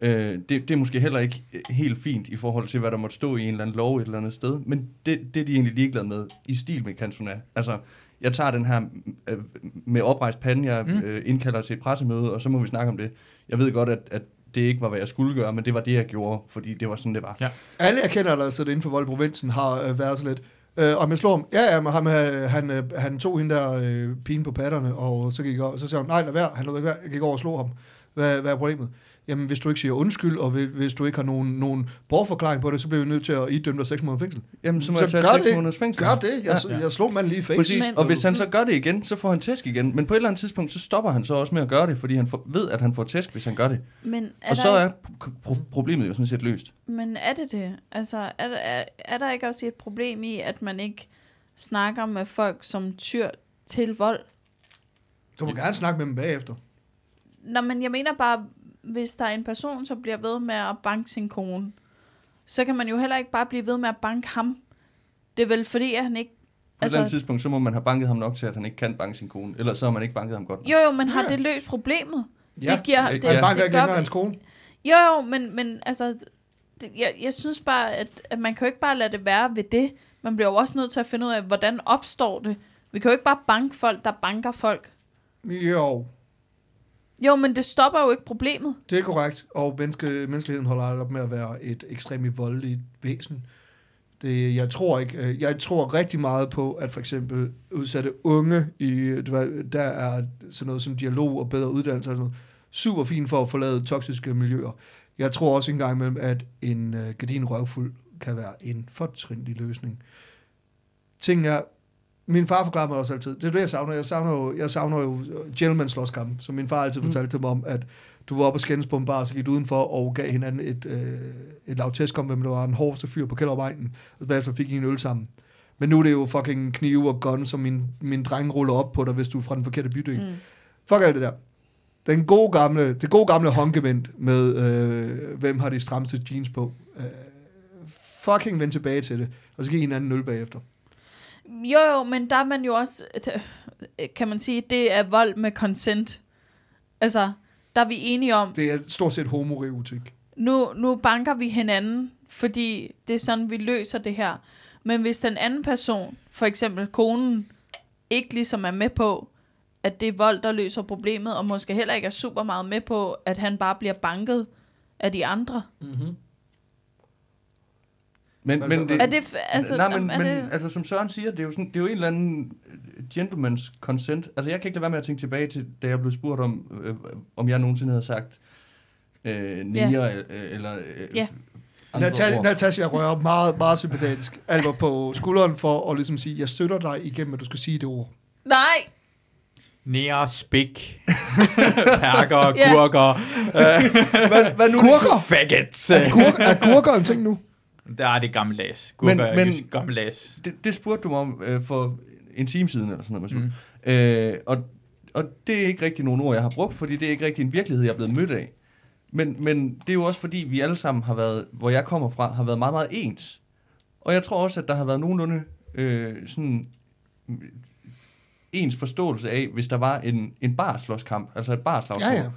øh, det, det er måske heller ikke øh, helt fint i forhold til, hvad der måtte stå i en eller anden lov et eller andet sted, men det, det er de egentlig ligeglade med, i stil med Cantona. Altså, jeg tager den her øh, med oprejst pande, jeg Mm. øh, indkalder til et pressemøde, og så må vi snakke om det. Jeg ved godt, at, at det ikke var, hvad jeg skulle gøre, men det var det, jeg gjorde, fordi det var sådan, det var. Ja. Alle jeg kender, der sidder inden for vold i provinsen, har øh, været sådan lidt, øh, om jeg slår ham, ja, ja, men ham, øh, han, øh, han tog hende der øh, pigen på patterne, og så gik jeg, og så sagde hun, nej, lad være, han lod ikke være, jeg gik over og slog ham. Hvad, hvad er problemet? Jamen, hvis du ikke siger undskyld, og hvis, du ikke har nogen, nogen bortforklaring på det, så bliver vi nødt til at idømme dig 6 måneder fængsel. Jamen, så må Så jeg tage gør 6 det. måneders fængsel. Gør det. Jeg, Ja. ja. jeg slog manden lige i face. Præcis, og hvis han så gør det igen, så får han tæsk igen. Men på et eller andet tidspunkt, så stopper han så også med at gøre det, fordi han får, ved, at han får tæsk, hvis han gør det. Men er, Og så er pro- pro- problemet jo sådan set løst. men er det det? Altså, er, der- er, er der ikke også et problem i, at man ikke snakker med folk, som tyr til vold? Du må gerne snakke med dem bagefter. Nå, men jeg mener bare, hvis der er en person, som bliver ved med at banke sin kone, så kan man jo heller ikke bare blive ved med at banke ham. Det er vel fordi, at han ikke... På altså, et eller andet Altså, tidspunkt, så må man have banket ham nok til, at han ikke kan banke sin kone. Ellers så har man ikke banket ham godt nok. jo, jo, men har Ja. det løst problemet? Ja. Det giver, Det- det, Han banker det ikke længere hans kone. Jo, jo, men, men altså, det, jeg, jeg synes bare, at, at man kan jo ikke bare lade det være ved det. Man bliver jo også nødt til at finde ud af, hvordan opstår det. Vi kan jo ikke bare banke folk, der banker folk. Jo, jo, men det stopper jo ikke problemet. det er korrekt. Og menneske, menneskeligheden holder aldrig op med at være et ekstremt voldeligt væsen. Det, jeg tror ikke, øh, jeg tror rigtig meget på, at for eksempel udsatte unge, i, du ved, der er sådan noget som dialog og bedre uddannelse og sådan noget, super fint for at forlade toksiske miljøer. Jeg tror også engang imellem, at en øh, gardin røvfuld kan være en fortrinlig løsning. Ting er, min far forklarer mig også altid, det er det, jeg savner. Jeg savner jo, jeg savner jo gentleman slåskamp, som min far altid fortalte dem om, at du var oppe og skændes på en bar, så gik du udenfor og gav hinanden et, øh, et lavtæsk om, hvem der var den hårdeste fyr på Kældervejnen, og bagefter fik I en øl sammen. Men nu er det jo fucking knive og gun, som min, min dreng ruller op på dig, hvis du er fra den forkerte bydel. Mm. Fuck alt det der. Den gode gamle, det gode gamle håndgevent med, øh, hvem har de strammeste jeans på. Øh, fucking vend tilbage til det, og så giv hinanden en øl bagefter. Jo, jo, men der er man jo også, kan man sige, det er vold med consent. Altså, der er vi enige om, Det er stort set homoreotik. nu, nu banker vi hinanden, fordi det er sådan, vi løser det her. Men hvis den anden person, for eksempel konen, ikke ligesom er med på, at det er vold, der løser problemet, og måske heller ikke er super meget med på, at han bare bliver banket af de andre. Mm-hmm. Men, Altså, men det, Er det, altså, nej, men, er men det, altså, som Søren siger, det er jo, sådan, det er jo en eller anden øh, gentleman's consent. Altså, jeg kan ikke lade være med at tænke tilbage til, da jeg blev spurgt om, øh, om jeg nogensinde havde sagt øh, niger, øh, eller øh, Ja. andre Natasha. Natasha rører meget, meget sympatisk. Alber på skulderen for at ligesom sige, jeg støtter dig igennem, at du skal sige det ord. nej, Nær, spik, perker, Ja. gurker, Hvad, hvad nu? Gurker! faggots. Er, gur, er gurker en ting nu? Der er det gammeldags. Gurker Men- er men- jysk gammeldags. Det, det spurgte du mig om øh, for en time siden, eller sådan noget. Mm. Mm. Øh, og, og det er ikke rigtig nogen ord, jeg har brugt, fordi det er ikke rigtig en virkelighed, jeg er blevet mødt af. Men, men det er jo også fordi, vi alle sammen har været, hvor jeg kommer fra, har været meget, meget ens. Og jeg tror også, at der har været nogenlunde øh, sådan øh, ens forståelse af, hvis der var en, en barslåskamp, altså et barslagsmål. Ja, ja.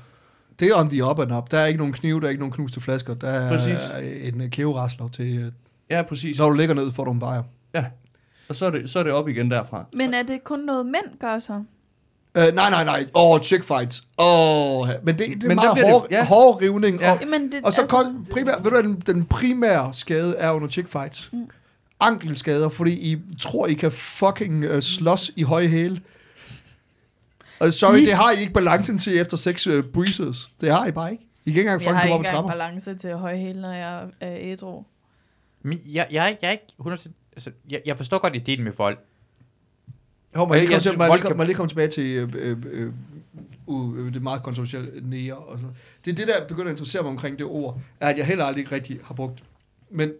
Det er on the up and up. Der er ikke nogen kniv, der er ikke nogen knuste flasker. Der er Præcis. en uh, kæverasler til, uh, Ja, præcis. når du ligger ned, får du en bajer. Ja. Og så er, det, så er det op igen derfra. men er det kun noget mænd gør så? Uh, nej, nej, nej. Åh, oh, chick fights. Oh, men det, det er Men meget bliver det- hård, ja. hård rivning. Ja. Og, Jamen, det, og så altså, altså, primær, ved du, hvad den, den primære skade er under chick fights. Mm. ankelskader, fordi I tror, I kan fucking uh, slås i høje hæle. Og sorry, det har I ikke balancen til efter seks uh, breezes. Det har I bare ikke. I kan ikke engang Jeg fucking har komme op ikke ad engang trapper. balance til høje hæle, når jeg er ædru. Men jeg, jeg, er ikke- jeg er ikke 100%... Altså, jeg, jeg forstår godt ideen med vold. Må jeg lige Jeg komme jeg vold lige kan- jeg lige komme tilbage til øh, øh, øh, uh, øh, det meget kontroversielle nære. Og så. Det er det, der begynder at interessere mig omkring det ord, er, at jeg heller aldrig rigtig har brugt. Men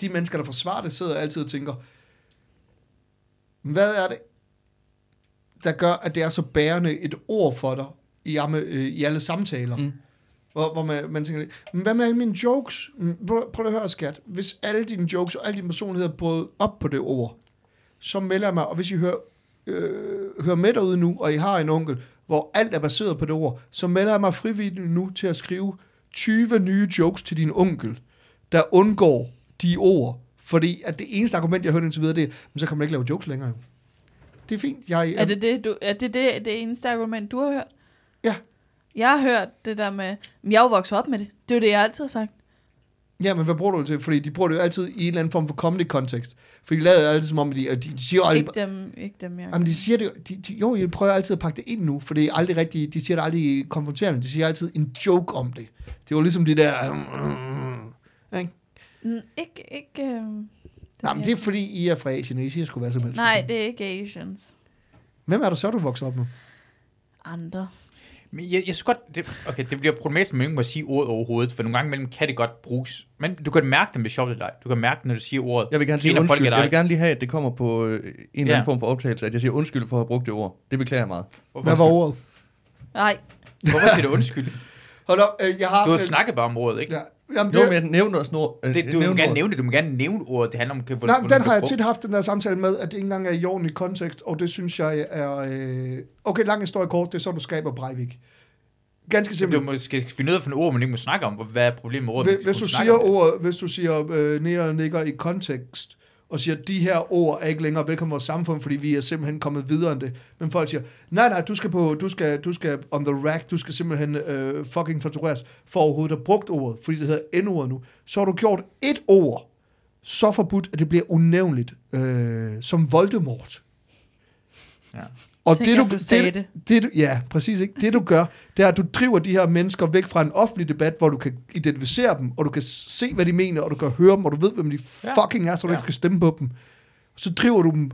de mennesker, der forsvarer det, sidder altid og tænker, hvad er det, der gør, at det er så bærende et ord for dig i, øh, i alle samtaler? Mm. Hvor, hvor man, man tænker, "Men hvad med alle mine jokes? Mm, Prøv, prøv at høre, skat. Hvis alle dine jokes og alle dine personligheder brød op på det ord, så melder jeg mig, og hvis I hører, øh, hører med derude nu, og I har en onkel, hvor alt er baseret på det ord, så melder jeg mig frivilligt nu til at skrive 20 nye jokes til din onkel, der undgår de ord. Fordi at det eneste argument, jeg har hørt indtil videre, det er, men så kan man ikke lave jokes længere. jo." Det er fint. Jeg, Er det det, du, er det, det, det eneste argument, du har hørt? Ja. Jeg har hørt det der med, men jeg er jo vokset op med det. Det er jo det, jeg altid har sagt. Ja, men hvad bruger du det til? Fordi de bruger det jo altid i en eller anden form for comedy kontekst. Fordi de lader altid som om, at de, de, siger aldrig... Ikke dem, ikke dem jeg Jamen, de siger det jo- de, de, jo, jeg prøver altid at pakke det ind nu, for det er aldrig rigtigt, de siger det aldrig konfronterende, de siger altid en joke om det. Det var ligesom det der... Mm, ikke? Mm, Ikke, ikke... Øh, Nej, men det er fordi, I er fra Asien, og I siger sgu hvad som helst. Nej, det er ikke Asians. Hvem er der så, du vokser op med? Andre. Men jeg, jeg synes godt, det, okay, det bliver problematisk, at man ikke må sige ordet overhovedet, for nogle gange imellem kan det godt bruges. Men du kan mærke det med sjovt eller ej. Du kan mærke, når du siger ordet. Jeg vil gerne sige undskyld. Jeg vil gerne lige have, at det kommer på øh, en eller anden Ja. form for optagelse, at jeg siger undskyld for at have brugt det ord. Det beklager jeg meget. Hvad var ordet? Nej, Hvorfor siger du undskyld? Hold op, øh, jeg har... Du har øh, snakket bare om ordet, ikke? Ja, jamen, Jo, det, men jeg nævner også noget. Øh, Det, du må gerne nævne det. Du må gerne nævne ordet. Det handler om, kan, Nej, den har jeg tit haft den der samtale med, at det ikke engang er i ordentlig kontekst, og det synes jeg er... Øh... Okay, lang historie kort, det er så, du skaber Breivik. Ganske Du simpelt. må, skal finde ud af for nogle ord, man ikke må snakke om. Hvad er problemet med ordet? Hvis, hvis du siger ordet, hvis du siger øh, nære og nikker i kontekst, og siger, de her ord er ikke længere velkommen i vores samfund, fordi vi er simpelthen kommet videre end det. Men folk siger, nej, nej, du skal, på, du skal, du skal on the rack, du skal simpelthen øh, fucking tortureres for overhovedet at brugt ordet, fordi det hedder N-ordet nu. Så har du gjort et ord, så forbudt, at det bliver unævnligt, øh, som Voldemort. Ja. Og Tænk, det, du, du det, det. det, du, ja, præcis ikke. Det du gør, det er, at du driver de her mennesker væk fra en offentlig debat, hvor du kan identificere dem, og du kan se, hvad de mener, og du kan høre dem, og du ved, hvem de Ja. fucking er, så du Ja. ikke skal stemme på dem. Så driver du dem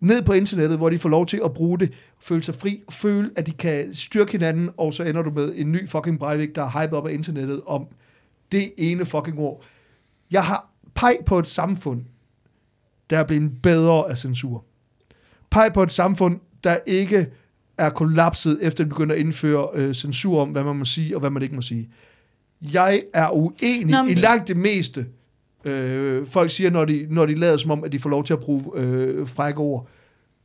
ned på internettet, hvor de får lov til at bruge det, føle sig fri, føle, at de kan styrke hinanden, og så ender du med en ny fucking Breivik, der er hypet op af internettet om det ene fucking ord. Jeg har peg på et samfund, der er blevet bedre af censur. Peg på et samfund, der ikke er kollapset, efter de begynder at indføre øh, censur om, hvad man må sige og hvad man ikke må sige. Jeg er uenig Nå, men- i langt det meste, øh, folk siger, når de, når de lader som om, at de får lov til at bruge øh, frække ord.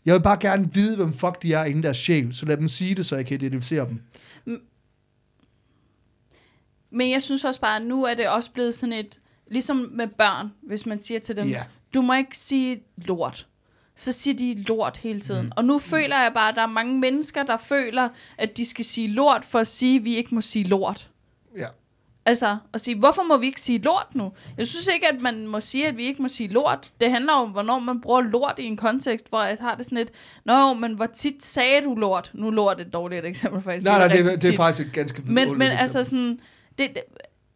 Jeg vil bare gerne vide, hvem fuck de er inden deres sjæl, så lad dem sige det, så jeg kan identificere dem. Men jeg synes også bare, at nu er det også blevet sådan et, ligesom med børn, hvis man siger til dem, Ja. du må ikke sige lort. Så siger de lort hele tiden. Mm. Og nu føler jeg bare, at der er mange mennesker, der føler, at de skal sige lort, for at sige, at vi ikke må sige lort. Ja. Altså, at sige, hvorfor må vi ikke sige lort nu? Jeg synes ikke, at man må sige, at vi ikke må sige lort. Det handler om, hvornår man bruger lort i en kontekst, hvor jeg har det sådan et, Nå men hvor tit sagde du lort? Nu er lort et dårligt eksempel, siger Nej, nej, det, er- det er faktisk et ganske Men, men altså sådan, det, det,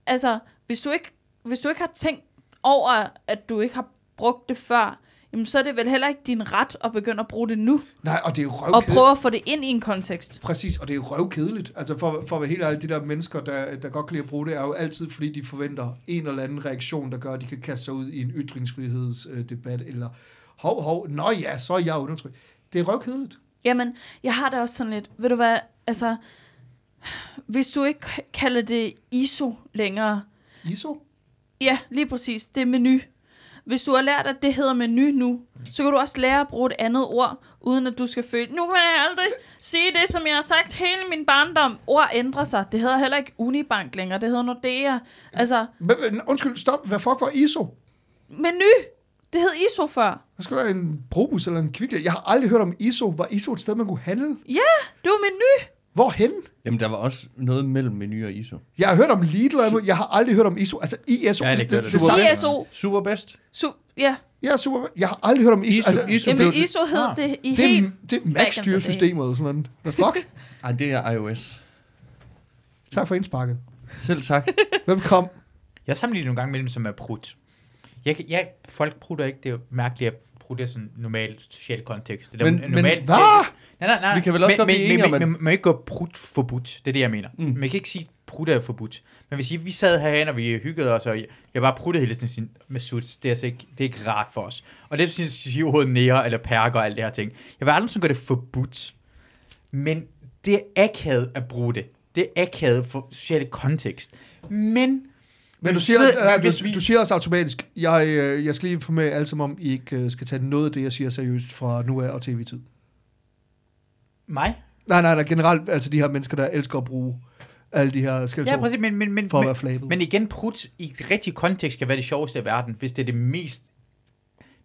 altså, hvis du, ikke, hvis du ikke har tænkt over, at du ikke har brugt det før, jamen så er det vel heller ikke din ret at begynde at bruge det nu, Nej, og det er jo og røvkedeligt. prøve at få det ind i en kontekst. Præcis, og det er jo røvkedeligt. Altså for, for at være helt ærlig, de der mennesker, der, der godt kan lide at bruge det, er jo altid, fordi de forventer en eller anden reaktion, der gør, at de kan kaste sig ud i en ytringsfrihedsdebat, eller hov, hov, nå ja, så er jeg undertrykt. Det er røvkedeligt. Jamen, jeg har det også sådan lidt, ved du hvad, altså, hvis du ikke kalder det ISO længere, ISO? ja, lige præcis, det er menu. Hvis du har lært, at det hedder menu nu, så kan du også lære at bruge et andet ord, uden at du skal føle, nu kan jeg aldrig sige det, som jeg har sagt hele min barndom. Ord ændrer sig. Det hedder heller ikke Unibank længere, det hedder Nordea. Altså, undskyld, stop. Hvad fuck var ISO? menu, det hed ISO før. Der skulle der en Brobus eller en Kvickly. Jeg har aldrig hørt om ISO. Var ISO et sted, man kunne handle? Ja, det var menu. Hvorhen? Jamen, der var også noget mellem menu og ISO. Jeg har hørt om Lidl, og jeg har aldrig hørt om ISO. Altså ISO. Jeg har ikke hørt det, det. det, det, det, ISO. Super best. Su- ja, Ja, super. Jeg har aldrig hørt om ISO. ISO, altså, ISO, Jamen, det er ISO hed Ah. det i det, helt... det er Mac-styresystemet eller sådan noget. Hvad fuck? Ej, det er iOS. tak for indsparket. Selv tak. Velkommen. Jeg sammenligner nogle gange mellem som er prut. Jeg, jeg, folk prutter ikke, det er at prutte i sådan en normal social kontekst. Det er Men- jo men- normalt, Hvad? Nej, nej, nej. Vi kan vel også men, godt men, blive enige om, at- men, man ikke gå prut forbudt. Det er det, jeg mener. Mm. Man kan ikke sige, at prut er forbudt. Men hvis I, vi sad herhen, og vi hyggede os, og jeg, jeg bare pruttede hele tiden med sut, det er, altså ikke, det er ikke rart for os. Og det synes jeg overhovedet nære, eller perker og alt det her ting. Jeg vil aldrig sådan gøre det forbudt. Men det er akavet at bruge det. Det er akavet for sociale kontekst. Men Men du siger, hvis du, vi- du siger også automatisk, jeg, øh, jeg skal lige få med alle som om, I ikke øh, skal tage noget af det, jeg siger seriøst fra nu af og tv-tid. mig? Nej, nej, nej, generelt, altså de her mennesker, der elsker at bruge alle de her skældsord Ja, præcis, men, men, men, for at men, være flabet. men igen, prut i rigtig kontekst skal være det sjoveste i verden, hvis det er det mest...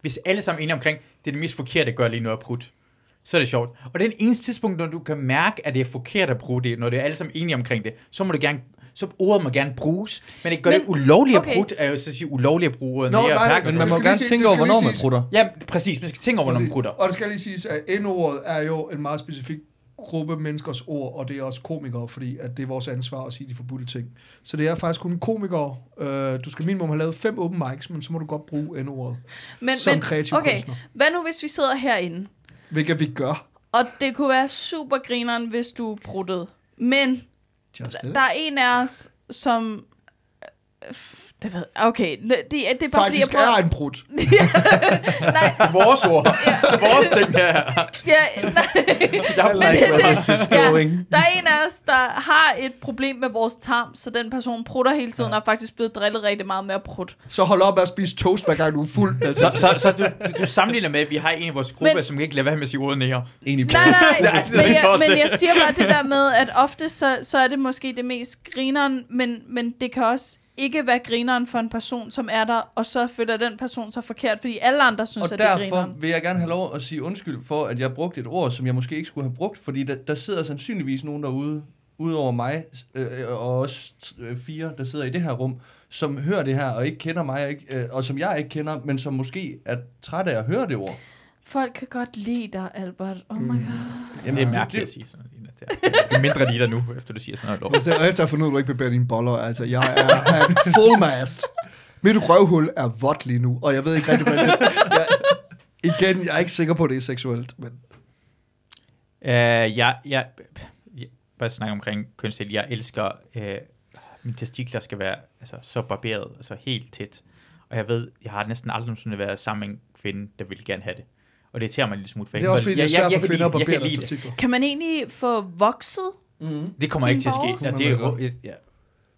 Hvis alle sammen er enige omkring, det er det mest forkerte at gøre lige nu at prut, så er det sjovt. Og det er den eneste tidspunkt, når du kan mærke, at det er forkert at bruge det, når det er alle sammen enige omkring det, så må det gerne så ordet må gerne bruges, men det gør Men- det ulovligt okay. at bruge, er jo så at sige ulovligt at bruge Nå, nære nej, perker. Men man må gerne sige- tænke over, hvornår man prutter. Ja, præcis. Man skal tænke over, når man prutter. Og det skal lige siges, at N-ordet er jo en meget specifik gruppe menneskers ord, og det er også komikere, fordi at det er vores ansvar at sige de forbudte ting. Så det er faktisk kun komikere. Øh, du skal minimum have lavet fem open mics, men så må du godt bruge N-ordet, Men, som men, kreativ okay, kunstner. hvad nu hvis vi sidder herinde? hvilket vi gør. Og det kunne være super grineren, hvis du pruttede. Men Just der, it. der er en af os, som... Det ved okay, det, det, det er bare Faktisk fordi, jeg er prøver... en brud. Nej, Vores ord. Vores ting her. ja, nej. Jeg Men det, where det, this is ja, der er en af os, der har et problem med vores tarm, så den person prutter hele tiden, ja. og er faktisk blevet drillet rigtig meget med at prutte. Så hold op med at spise toast, hver gang du er fuld. Altså. Så, så, så du, du, sammenligner med, at vi har en i vores gruppe, Men- som ikke lade være med at sige ordet nære. På. Nej, nej, er nej. men, en jeg, men jeg siger bare det der med, at ofte så, så er det måske det mest grineren, men, men det kan også ikke være grineren for en person, som er der, og så føler den person sig forkert, fordi alle andre synes, Og at det er derfor grineren. vil jeg gerne have lov at sige undskyld for, at jeg brugte et ord, som jeg måske ikke skulle have brugt, fordi der, der sidder sandsynligvis nogen derude, udover mig, øh, og også øh, fire, der sidder i det her rum, som hører det her, og ikke kender mig, og, ikke, øh, og som jeg ikke kender, men som måske er træt af at høre det ord. Folk kan godt lide dig, Albert. Oh my god. Jamen, det er mærkeligt at sige sådan. Det er- mindre lige der nu, efter du siger sådan noget. lort. Altså, og efter at have fundet ud at du ikke bevæger dine boller, altså, jeg er, er en full mast. Mit røvhul er vådt lige nu, og jeg ved ikke rigtig, hvordan det... Jeg, igen, jeg er ikke sikker på, at det er seksuelt, men Uh, jeg, jeg, jeg, bare snakke omkring kønsdel. Jeg elsker, uh, mine testikler skal være altså, så barberet, altså helt tæt. Og jeg ved, jeg har næsten aldrig nogensinde været sammen med en kvinde, der vil gerne have det. Og det tager mig en lille smule. for jeg det er kan også fordi, det er jeg- jeg- svært jeg for kan kvinder at barbere kan deres testikler. Kan man egentlig få vokset? Mm. Det kommer ikke til at ske. Ja, det, er, ja,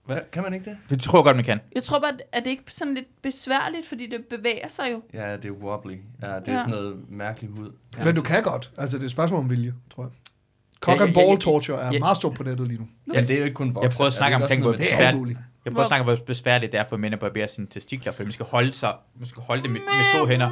Hvad? Kan man ikke det? det tror jeg godt, man kan. Jeg tror bare, at det ikke sådan lidt besværligt, fordi det bevæger sig jo. Ja, det er wobbly. Ja, det er Ja. sådan noget mærkeligt hud. Ja. Men du kan godt. Altså, det er et spørgsmål om vilje, tror jeg. Cock Ja, and ja, ja, ball ja. torture er Ja. meget stort på nettet lige nu. Ja, det er jo ikke kun voksne. Jeg prøver at Er snakke ikke omkring, hvor er Svært. Jeg prøver at snakke om, hvor besværligt det er for mænd at barbere sine testikler, for man skal holde sig, man skal holde det med, med to hænder.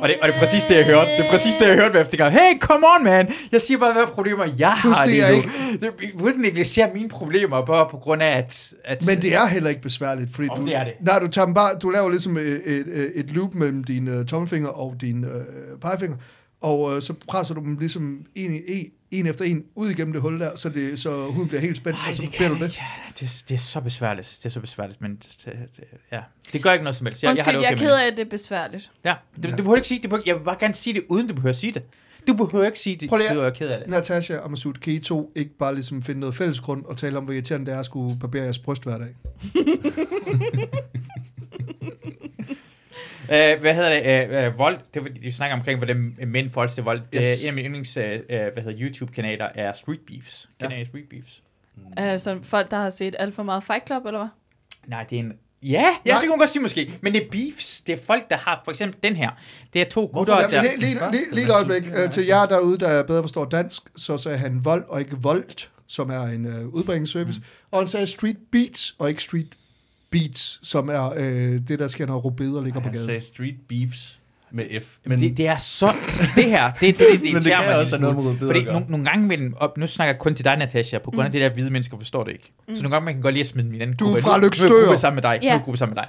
Og det, og det er præcis det, jeg hørte. Det er præcis det, jeg hørte hver gang. Hey, come on, man! Jeg siger bare, hvad problemer jeg Plus, har det lige er nu. ikke- Det, du ikke negligere mine problemer, bare på grund af, at... at Men det er heller ikke besværligt, fordi Om du, det er det. Nej, du, tager bare, du laver ligesom et, et, et loop mellem dine tommelfinger og dine uh, pegefinger, og uh, så presser du dem ligesom en, en, en efter en ud igennem det hul der, så, det, så huden bliver helt spændt, Ej, og så det, kan du jeg det. ikke. det, det er så besværligt. Det er så besværligt, men det, det, ja. det gør ikke noget som helst. Jeg, Undskyld, har det jeg er okay ked af, at det er besværligt. det. Ja, du, du behøver ikke sige det. Jeg vil bare gerne sige det, uden du behøver at sige det. Du behøver ikke sige det, Prøv lige du er ked af det. Natasha og Masud, kan I to ikke bare ligesom finde noget fælles grund og tale om, hvor irriterende det er at skulle barbere jeres bryst hver dag? Uh, hvad hedder det? Uh, uh, vold. Det var, de snakker omkring, hvordan mænd forholder til vold. Yes. Uh, en af mine yndlings hvad hedder, YouTube-kanaler er Street Beefs. Kender Ja. I Street Beefs? Altså folk, der har set alt for meget Fight Club, eller hvad? Nej, det er en... Ja, ja, Nej. det kan man godt sige måske. Men det er beefs. Det er folk, der har... For eksempel den her. Det er to gutter, Ja, der... lige, lige, lige, lige et øjeblik. Uh, til jer derude, der bedre forstår dansk, så sagde han vold og ikke voldt, som er en uh, udbringningsservice. Mm. Og han sagde street beats og ikke street beats, som er uh, det, der sker, når rubeder ligger på Han gaden. sagde street beefs. med F. Men det, det er så... Det her, det, det, det, det, Men det kan også have noget med rødbeder Fordi nogle, nogle gange imellem, og nu snakker jeg kun til dig, Natasha, på grund af det der hvide mennesker forstår det ikke. Så nogle gange man kan godt lige smide min anden Du er gruppe. fra Nu- Nu er gruppe sammen med dig. Nu er gruppe sammen med dig.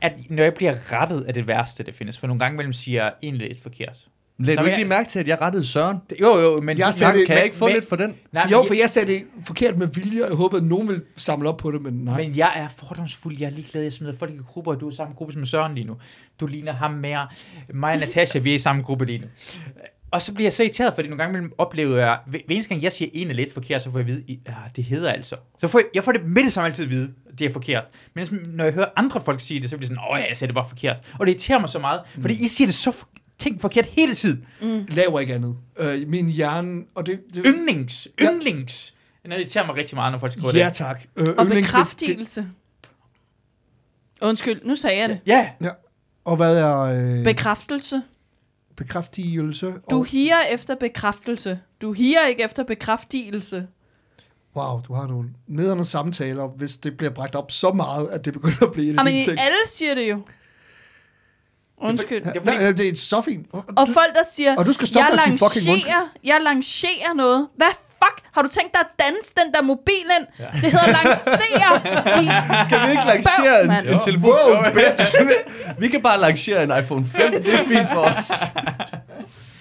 At når jeg bliver rettet af det værste, det findes. For nogle gange imellem siger jeg egentlig lidt forkert. Lad du vil ikke jeg- lige mærke til, at jeg rettede Søren? Det- Jo, jo, men... Jeg sagde det- Kan jeg men- ikke få men- lidt for den? Nej, Jo, jeg- for jeg sagde det forkert med vilje, og jeg håbede, at nogen ville samle op på det, men nej. Men jeg er fordomsfuld. Jeg er ligeglad. Jeg smider folk i grupper, og du er i samme gruppe som Søren lige nu. Du ligner ham mere. Mig og Natasha, vi er i samme gruppe lige nu. Og så bliver jeg så irriteret, fordi nogle gange imellem oplever jeg, hver eneste gang jeg siger en er lidt forkert, så får jeg at vide, ja, det hedder altså. Så får jeg, jeg får det med det samme altid at vide, at det er forkert. Men når jeg hører andre folk sige det, så bliver det sådan, åh ja, jeg siger det bare forkert. Og det irriterer mig så meget, fordi I siger det så for, ting forkert hele tiden. Laver ikke andet. Øh, min hjerne, og det... det Yndlings, Ja. yndlings. Det irriterer mig rigtig meget, når folk skriver ja, det. tak. Øh, Og yndlings- bekræftigelse. Undskyld, nu sagde jeg det. Ja, Ja. Og hvad er øh, Bekræftelse. bekræftigelse? Du og, higer efter bekræftelse. Du higer ikke efter bekræftigelse. wow, du har nogle nederne samtaler, hvis det bliver bragt op så meget, at det begynder at blive en Jamen, tekst. alle siger det jo. Undskyld. Ja, Det er nej, det er så fint. Og, Og folk, der siger, Og du skal stoppe jeg, med at sige fucking lancerer, jeg lancerer noget. Hvad fuck? Har du tænkt dig at danse den der mobil ind? Ja. Det hedder lancere. Skal vi ikke bøv, lancere en, en telefon? Wow, bitch! vi kan bare lancere en iPhone 5. Det er fint for os.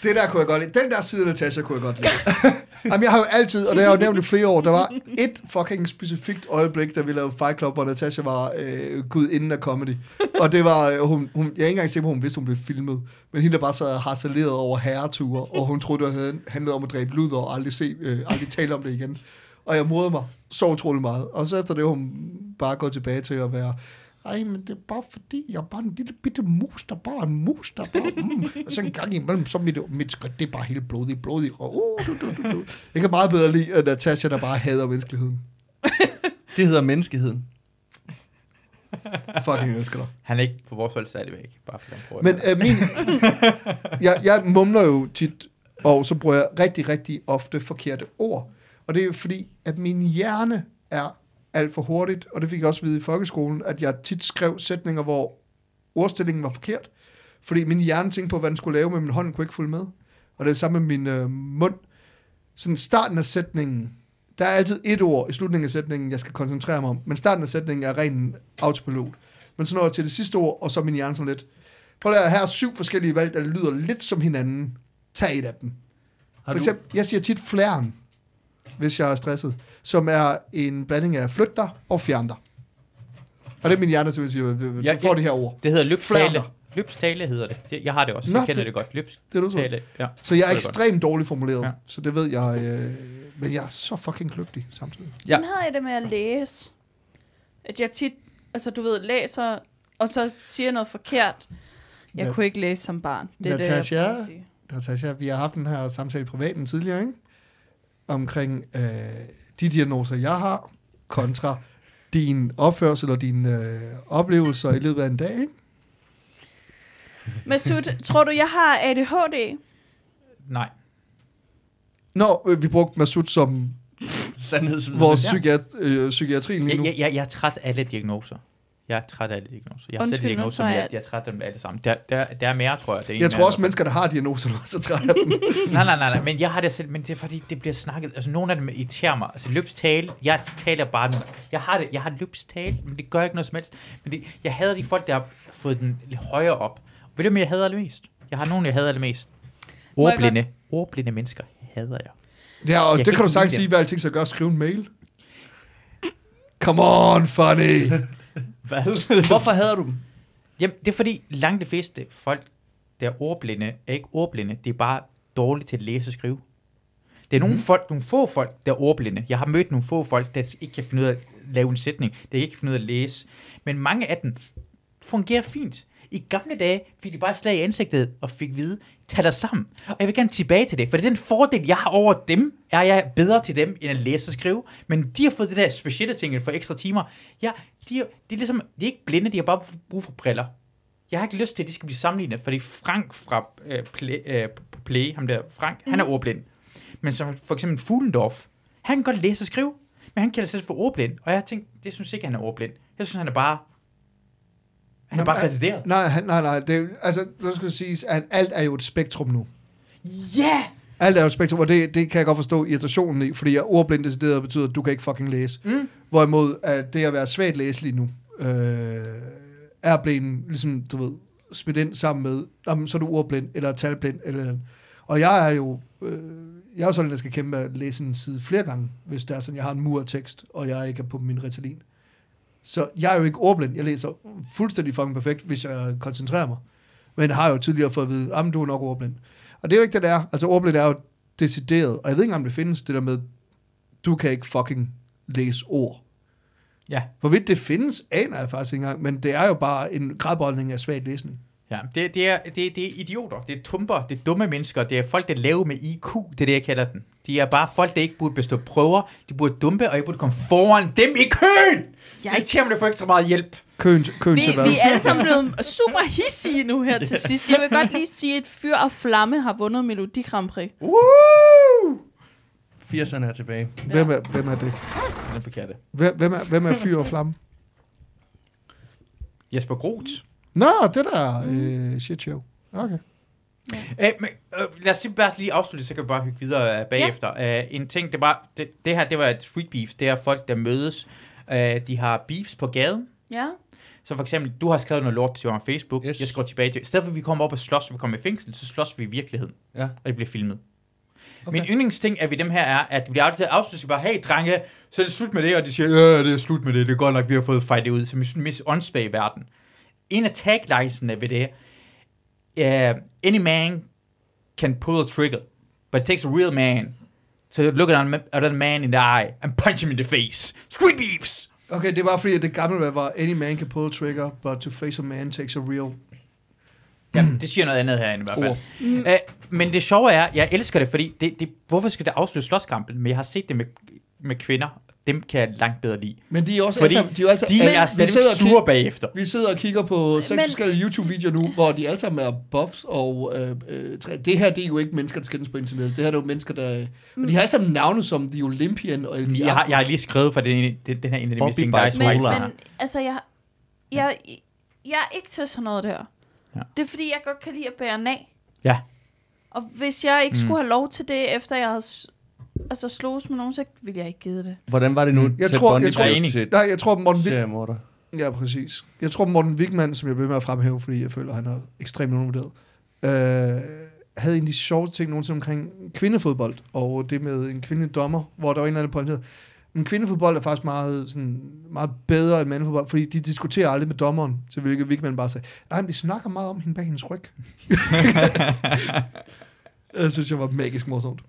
Det der kunne jeg godt lide. Den der side af Natasha kunne jeg godt lide. Jamen, jeg har jo altid, og det har jeg jo nævnt i flere år, der var et fucking specifikt øjeblik, da vi lavede Fight Club, hvor Natasha var øh, gud inden af comedy. Og det var, øh, hun, hun, jeg er ikke engang sikker på, hun vidste, hun blev filmet. Men hende, der bare sad og harcelerede over herreture, og hun troede, det handlede om at dræbe luder, og aldrig, se, øh, aldrig tale om det igen. Og jeg modede mig så utrolig meget. Og så efter det, hun bare går tilbage til at være, ej, men det er bare fordi, jeg er bare en lille bitte mus, der bare er en mus, der bare... Mm. Og så en gang imellem, så mit, mit skridt, det er bare helt blodigt, blodigt. Og, uh, du, du, du, du. Jeg kan meget bedre lide uh, Natasha, der bare hader menneskeligheden. Det hedder menneskeheden. Fucking elsker dig. han er ikke på vores hold stadigvæk, bare for den prøver. Men uh, min... jeg, jeg mumler jo tit, og så bruger jeg rigtig, rigtig ofte forkerte ord. Og det er jo fordi, at min hjerne er alt for hurtigt, og det fik jeg også at vide i folkeskolen, at jeg tit skrev sætninger, hvor ordstillingen var forkert, fordi min hjerne tænkte på, hvad den skulle lave, men min hånd kunne ikke følge med. Og det er samme med min øh, mund. Sådan starten af sætningen, der er altid et ord i slutningen af sætningen, jeg skal koncentrere mig om, men starten af sætningen er ren autopilot. Men så når jeg til det sidste ord, og så min hjerne sådan lidt, prøv at her er syv forskellige valg, der lyder lidt som hinanden. Tag et af dem. Har For du, eksempel, jeg siger tit flæren, hvis jeg er stresset, som er en blanding af flyt dig og fjern dig. Og det er min hjerne, som siger, du Ja, får ja. det her ord. Det hedder løbstale. Løbstale hedder det. Jeg har det også. Nå, jeg kender det- det, godt. det er du så. Løbstale. Ja. Så jeg er ekstremt dårligt formuleret, ja. Ja. så det ved jeg, øh, men jeg er så fucking kløgtig samtidig. Sådan havde jeg det med at læse. At jeg tit, altså du ved, læser, og så siger noget forkert. Jeg Ja. kunne ikke læse som barn. Det er Natasha? det, jeg sige. Natasha, vi har haft den her samtale i privaten tidligere, ikke? Omkring øh, de diagnoser, jeg har, kontra din opførsel og dine øh, oplevelser i løbet af en dag, ikke? Masud, tror du, jeg har ADHD? Nej. Når øh, vi brugte Masud som sandhedsvidne. vores Ja. psykiat, øh, psykiatri lige nu. jeg, jeg, jeg er træt af alle diagnoser. Jeg er træt af alle diagnoser. Jeg har Undskyld, selv nu diagnoser, men jeg, jeg, er træt af dem alle sammen. Der, der, der er mere, tror jeg. Det er Jeg tror også, mennesker, der har diagnoser, nu er så trætte af dem. Nej, nej, nej, nej, men jeg har det selv, men det er fordi, det bliver snakket, altså nogle af dem irriterer mig, altså løbstale, jeg taler bare nogle jeg har det, jeg har løbstale, men det gør ikke noget som helst, men det, jeg hader de folk, der har fået den lidt højere op. Ved du, hvad jeg hader allermest? Jeg har nogen, jeg hader allermest. Ordblinde, ordblinde mennesker hader jeg. Ja, og Jeg det kan kan du sagtens sige, hvad alting skal gøre. Skriv en mail. Come on, funny. Hvad? Hvorfor hader du dem? Jamen, det er fordi, langt de fleste folk, der er ordblinde, er ikke ordblinde, det er bare dårligt til at læse og skrive. Det er nogle, folk, nogle få folk, der er ordblinde. Jeg har mødt nogle få folk, der ikke kan finde ud af at lave en sætning, der ikke kan finde ud af at læse. Men mange af dem fungerer fint. I gamle dage fik de bare slag i ansigtet og fik vide, tag dig sammen. Og jeg vil gerne tilbage til det, for det er den fordel, jeg har over dem, er jeg bedre til dem, end at læse og skrive. Men de har fået det der specielle ting for ekstra timer. Ja, de er, det er ligesom, de er ikke blinde, de har bare brug for briller. Jeg har ikke lyst til, at de skal blive sammenlignet, fordi Frank fra øh, Play, øh, Play, ham der Frank, mm. han er ordblind. Men som for eksempel Fuglendorf, han kan godt læse og skrive, men han kalder sig selv for ordblind. Og jeg har tænkt, det synes ikke, han er ordblind. Jeg synes, han er bare... Han er bare retarderet. Nej, han, nej, nej. Det, er- altså, nu skal siges, at alt er jo et spektrum nu. Ja! Alt er jo et spektrum, og det, det kan jeg godt forstå irritationen i, fordi jeg ordblind decideret betyder, at du kan ikke fucking læse. Mm. Hvorimod at det at være svagt læselig nu, øh, er blevet, ligesom, du ved, smidt ind sammen med, jamen, så er du ordblind, eller talblind, eller Og jeg er jo, øh, jeg er jo sådan, at jeg skal kæmpe med at læse en side flere gange, hvis det er sådan, jeg har en mur af tekst, og jeg ikke er på min Ritalin. Så jeg er jo ikke ordblind. Jeg læser fuldstændig fucking perfekt, hvis jeg koncentrerer mig. Men har jo tidligere fået at vide, at du er nok ordblind. Og det er jo ikke det, der er. Altså ordblind er jo decideret. Og jeg ved ikke om det findes, det der med, du kan ikke fucking læse ord. Ja. Hvorvidt det findes, aner jeg faktisk ikke engang, men det er jo bare en gradboldning af svag læsning. Ja, det, det, er, det, det er idioter, det er tumper, det er dumme mennesker, det er folk, der laver med IQ, det er det, jeg kalder den. De er bare folk, der ikke burde bestå prøver, de burde dumpe, og jeg burde komme foran dem i køen! Det Yikes. irriterer mig, det får ekstra meget hjælp. Køen, køen Vi, til hvad? vi er alle sammen blevet super hissige nu her til sidst. Jeg vil godt lige sige, at Fyr og Flamme har vundet Melodi Grand Prix. Woo! 80'erne er tilbage. Hvem er, hvem er det? Den forkerte. Hvem, hvem, er, hvem er fyr og flamme? Jesper Groth. Nå, det der øh, shit show. Okay. Æh, men, øh, lad os bare lige afslutte, så kan vi bare hygge videre øh, bagefter. Ja. Øh, en ting, det var, det, det her, det var et street beef. Det er folk, der mødes. Øh, de har beefs på gaden. Ja. Så for eksempel, du har skrevet noget lort til mig på Facebook. Yes. Jeg skal gå tilbage til. I stedet for, at vi kommer op og slås, og vi kommer i fængsel, så slås vi i virkeligheden. Ja. Og det bliver filmet. Okay. Min yndlingsting af ved dem her er, at det bliver altid afsluttet bare, hey drenge, så er det slut med det, og de siger, ja, det er slut med det, det er godt nok, vi har fået det ud, som er mest åndssvage i verden. En af taglinesene ved det, uh, any man can pull a trigger, but it takes a real man to look at another man in the eye and punch him in the face. Street beefs! Okay, det var fordi, at det gamle var, any man can pull a trigger, but to face a man takes a real... Ja, det siger noget andet herinde i hvert fald. Ord. Mm. Uh, men det sjove er, jeg elsker det, fordi det, det, hvorfor skal det afslutte slåskampen? Men jeg har set det med, med kvinder. Dem kan jeg langt bedre lide. Men de er også Fordi alle sammen, de er alle De er vi sidder stadig og sure kig- bagefter. Vi sidder og kigger på seks forskellige YouTube-videoer nu, hvor de alle sammen er buffs, og øh, øh, træ- det her, det er jo ikke mennesker, der skændes på internettet. Det her det er jo mennesker, der... Men de har alle sammen navne som The Olympian og de Jeg har, jeg har lige skrevet for den, den, den her en af de mest Bites Men, men altså, jeg, jeg, jeg er ikke til sådan noget der. Ja. Ja. Det er fordi, jeg godt kan lide at bære nag. Ja. Og hvis jeg ikke Mm. skulle have lov til det, efter jeg havde altså, slås med nogen, så ville jeg ikke give det. Hvordan var det nu? Mm. Jeg tror- jeg tror- enig. til Nej, jeg tror, Morten, seriemorder. Ja, præcis. Jeg tror, Morten Wigman, som jeg blev med at fremhæve, fordi jeg føler, han er ekstremt undervurderet, øh, havde en af de sjove ting nogensinde omkring kvindefodbold, og det med en kvindelig dommer, hvor der var en eller anden point, der men kvindefodbold er faktisk meget, sådan, meget bedre end mandefodbold, fordi de diskuterer aldrig med dommeren, til hvilket Wigman bare sagde, nej, men de snakker meget om hende bag hendes ryg. jeg synes, jeg var magisk morsomt.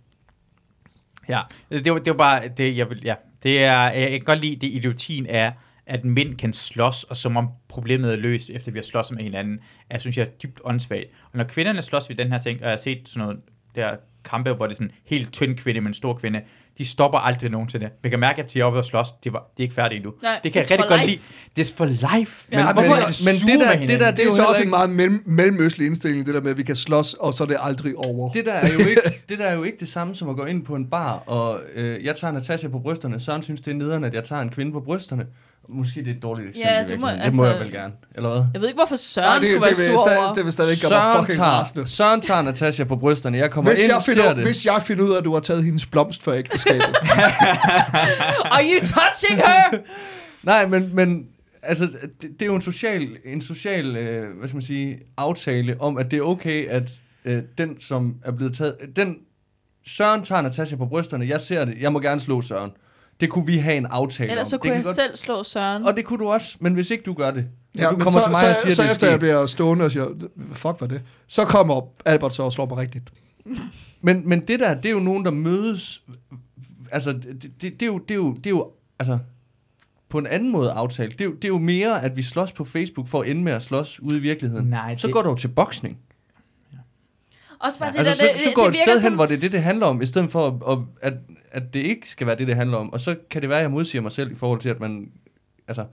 Ja, det var, det var bare det, jeg vil, ja. Det er, jeg kan godt lide, det idiotien er, at mænd kan slås, og som om problemet er løst, efter vi har slås med hinanden, er, synes jeg, er dybt åndssvagt. Og når kvinderne slås ved den her ting, og jeg har set sådan noget der kampe, hvor det er sådan en helt tynd kvinde med en stor kvinde, de stopper aldrig nogensinde. Man kan mærke, at de er oppe og slås, de, var, de er ikke færdige endnu. Nej, det kan jeg rigtig godt life. lide. Det er for life. Ja. Men, men, hvorfor- men, men det der- det der- Det er, jo så heller også en ikke- meget mellem, mellemøstlig indstilling, det der med, at vi kan slås, og så er det aldrig over. Det der, er jo ikke, det der er jo ikke det samme som at gå ind på en bar, og øh, jeg tager Natasha på brysterne. Søren synes, det er nederen, at jeg tager en kvinde på brysterne. Måske det er et dårligt eksempel Ja, du må- virkeligheden. Det altså- må jeg vel gerne. Eller hvad? Jeg ved ikke, hvorfor Søren Nej, det, skulle det, være sur stadig, over. det vil stadig ikke gøre fucking tager, rasende. Søren tager Natasha på brysterne. Jeg kommer Hvis ind jeg, og ser finder, det. hvis jeg finder ud af, at du har taget hendes blomst for ægteskabet, Are you touching her? Nej, men, men altså, det, det er jo en social, en social øh, hvad skal man sige, aftale om, at det er okay, at øh, den, som er blevet taget... Den, Søren tager Natasha på brysterne. Jeg ser det. Jeg må gerne slå Søren. Det kunne vi have en aftale Ellers om. så det kunne kan jeg godt, selv slå Søren. Og det kunne du også, men hvis ikke du gør det, ja, ja, du kommer så, til mig så, og siger, så det er efter jeg bliver stående og siger, fuck hvad det, så kommer Albert så og slår mig rigtigt. Men, men det der, det er jo nogen, der mødes... Altså, det, det, det, er, jo, det, er, jo, det er jo... Altså, på en anden måde aftalt. Det er, jo, det er jo mere, at vi slås på Facebook for at ende med at slås ude i virkeligheden. Nej, så det- går du til boksning. Også bare det Altså, der, så, det, så går det et virker sted som, hen, hvor det er det, det handler om, i stedet for, at, at, at det ikke skal være det, det handler om. Og så kan det være, at jeg modsiger mig selv i forhold til, at man... Altså,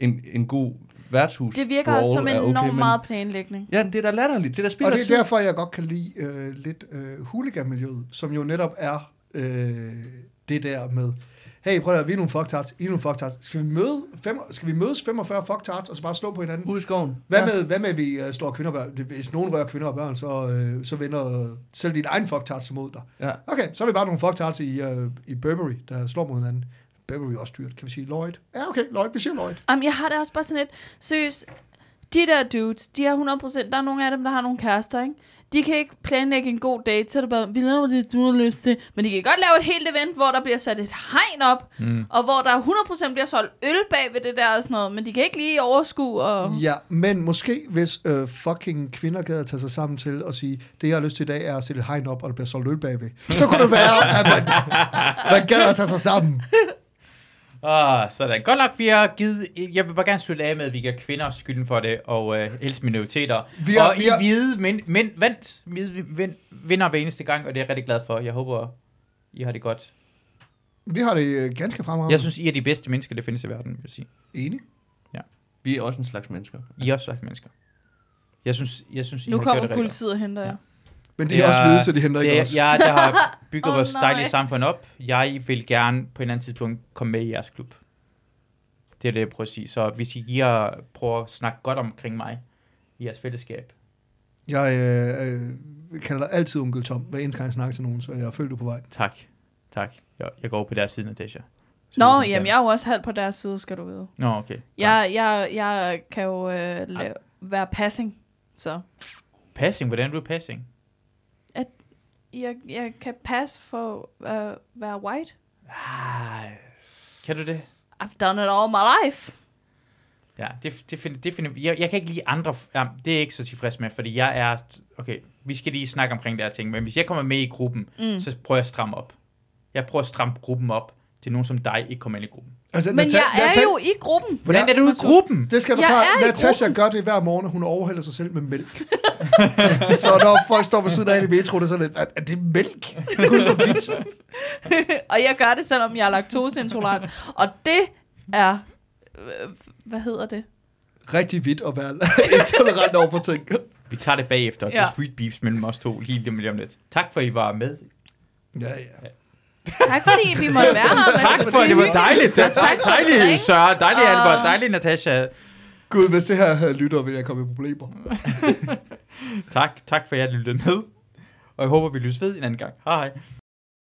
en, en god værtshus Det virker også som en enormt men- meget planlægning. Ja, det er da latterligt. Det er da Og det er tid. derfor, jeg godt kan lide øh, lidt øh, huliganmiljøet, som jo netop er øh, det der med, hey, prøv at høre, vi er nogle fucktards, I er nogle fucktards. Skal vi, møde fem, skal vi mødes 45 fucktards, og så bare slå på hinanden? Ude i skoven. Hvad med, hvad med, at vi uh, slår kvinder og børn? Hvis nogen rører kvinder og børn, så, uh, så vender uh, selv din egen fucktards imod dig. Ja. Okay, så er vi bare nogle fucktards i, uh, i Burberry, der slår mod hinanden. Burberry er også dyrt. Kan vi sige Lloyd? Ja, okay, Lloyd. Vi siger Lloyd. Jamen, jeg har det også bare sådan lidt, seriøst, de der dudes, de har 100%, der er nogle af dem, der har nogle kærester, ikke? De kan ikke planlægge en god date, så er det bare, vi laver det, du har lyst til. Men de kan godt lave et helt event, hvor der bliver sat et hegn op, mm. og hvor der 100% bliver solgt øl bag ved det der og sådan noget, men de kan ikke lige overskue og... Ja, men måske hvis øh, fucking kvinder gad at tage sig sammen til at sige, det jeg har lyst til i dag er at sætte et hegn op, og der bliver solgt øl bagved. Så kunne det være, at man, man gad at tage sig sammen. Ah, sådan. Godt nok, vi har givet... Jeg vil bare gerne slutte af med, at vi giver kvinder skylden for det, og øh, helst minoriteter. Vi har- og vi I har- hvide mænd, mænd vandt, hvide vind, vinder hver eneste gang, og det er jeg rigtig glad for. Jeg håber, I har det godt. Vi har det øh, ganske fremragende. Jeg synes, I er de bedste mennesker, der findes i verden, vil jeg sige. Enig. Vi er også en slags mennesker. I er også slags mennesker. Jeg synes, jeg synes I Nu har gjort kommer politiet og henter jer. Men de er også hvide, så de henter ikke det os. Jeg, der har bygget Åh, vores nej. dejlige samfund op. Jeg vil gerne på en eller anden tidspunkt komme med i jeres klub. Det er det, jeg prøver at sige. Så hvis I giver, prøver at snakke godt omkring mig i jeres fællesskab. Jeg øh, øh, kalder dig altid onkel Tom, hver eneste gang jeg snakker til nogen, så jeg føler du på vej. Tak. Tak. Jeg, jeg går på deres side, Natasha. Så Nå, jamen jeg er jo også halvt på deres side, skal du vide. Nå, okay. Jeg, jeg, jeg kan jo øh, la- være passing, så Passing, hvordan er du passing? Jeg, jeg kan passe for at uh, være white. Ah, kan du det? I've done it all my life. Ja, det, det, find, det find, jeg, jeg kan ikke lide andre, ja, det er jeg ikke så tilfreds med, fordi jeg er, okay, vi skal lige snakke omkring det her ting, men hvis jeg kommer med i gruppen, mm. så prøver jeg at stramme op. Jeg prøver at stramme gruppen op til nogen som dig ikke kommer ind i gruppen. Altså, Men Nata- jeg er Nata- jo i gruppen. Hvordan Ja, er du i gruppen? Det skal jeg Jeg i Natasha gør det hver morgen, at hun overhælder sig selv med mælk. så når folk står på siden af i metro, det er sådan lidt, er, er det mælk? Gud, hvor vildt. Og jeg gør det, selvom jeg er laktoseintolerant. Og det er... Øh, hvad hedder det? Rigtig vidt at være intolerant over for ting. Vi tager det bagefter, ja. Det er sweet beefs mellem os to, lige lige om lidt. Tak for, at I var med. Ja, ja. Tak fordi vi måtte være her. Tak for, det var dejligt. Det Og tak dejligt, Søren. Dejligt, og- Albert. Dejligt, Natasha. Gud, hvis det her havde lyttet, ville jeg komme i problemer. Tak, tak for, at I lyttede med. Og jeg håber, vi lyttes ved en anden gang. Hej hej.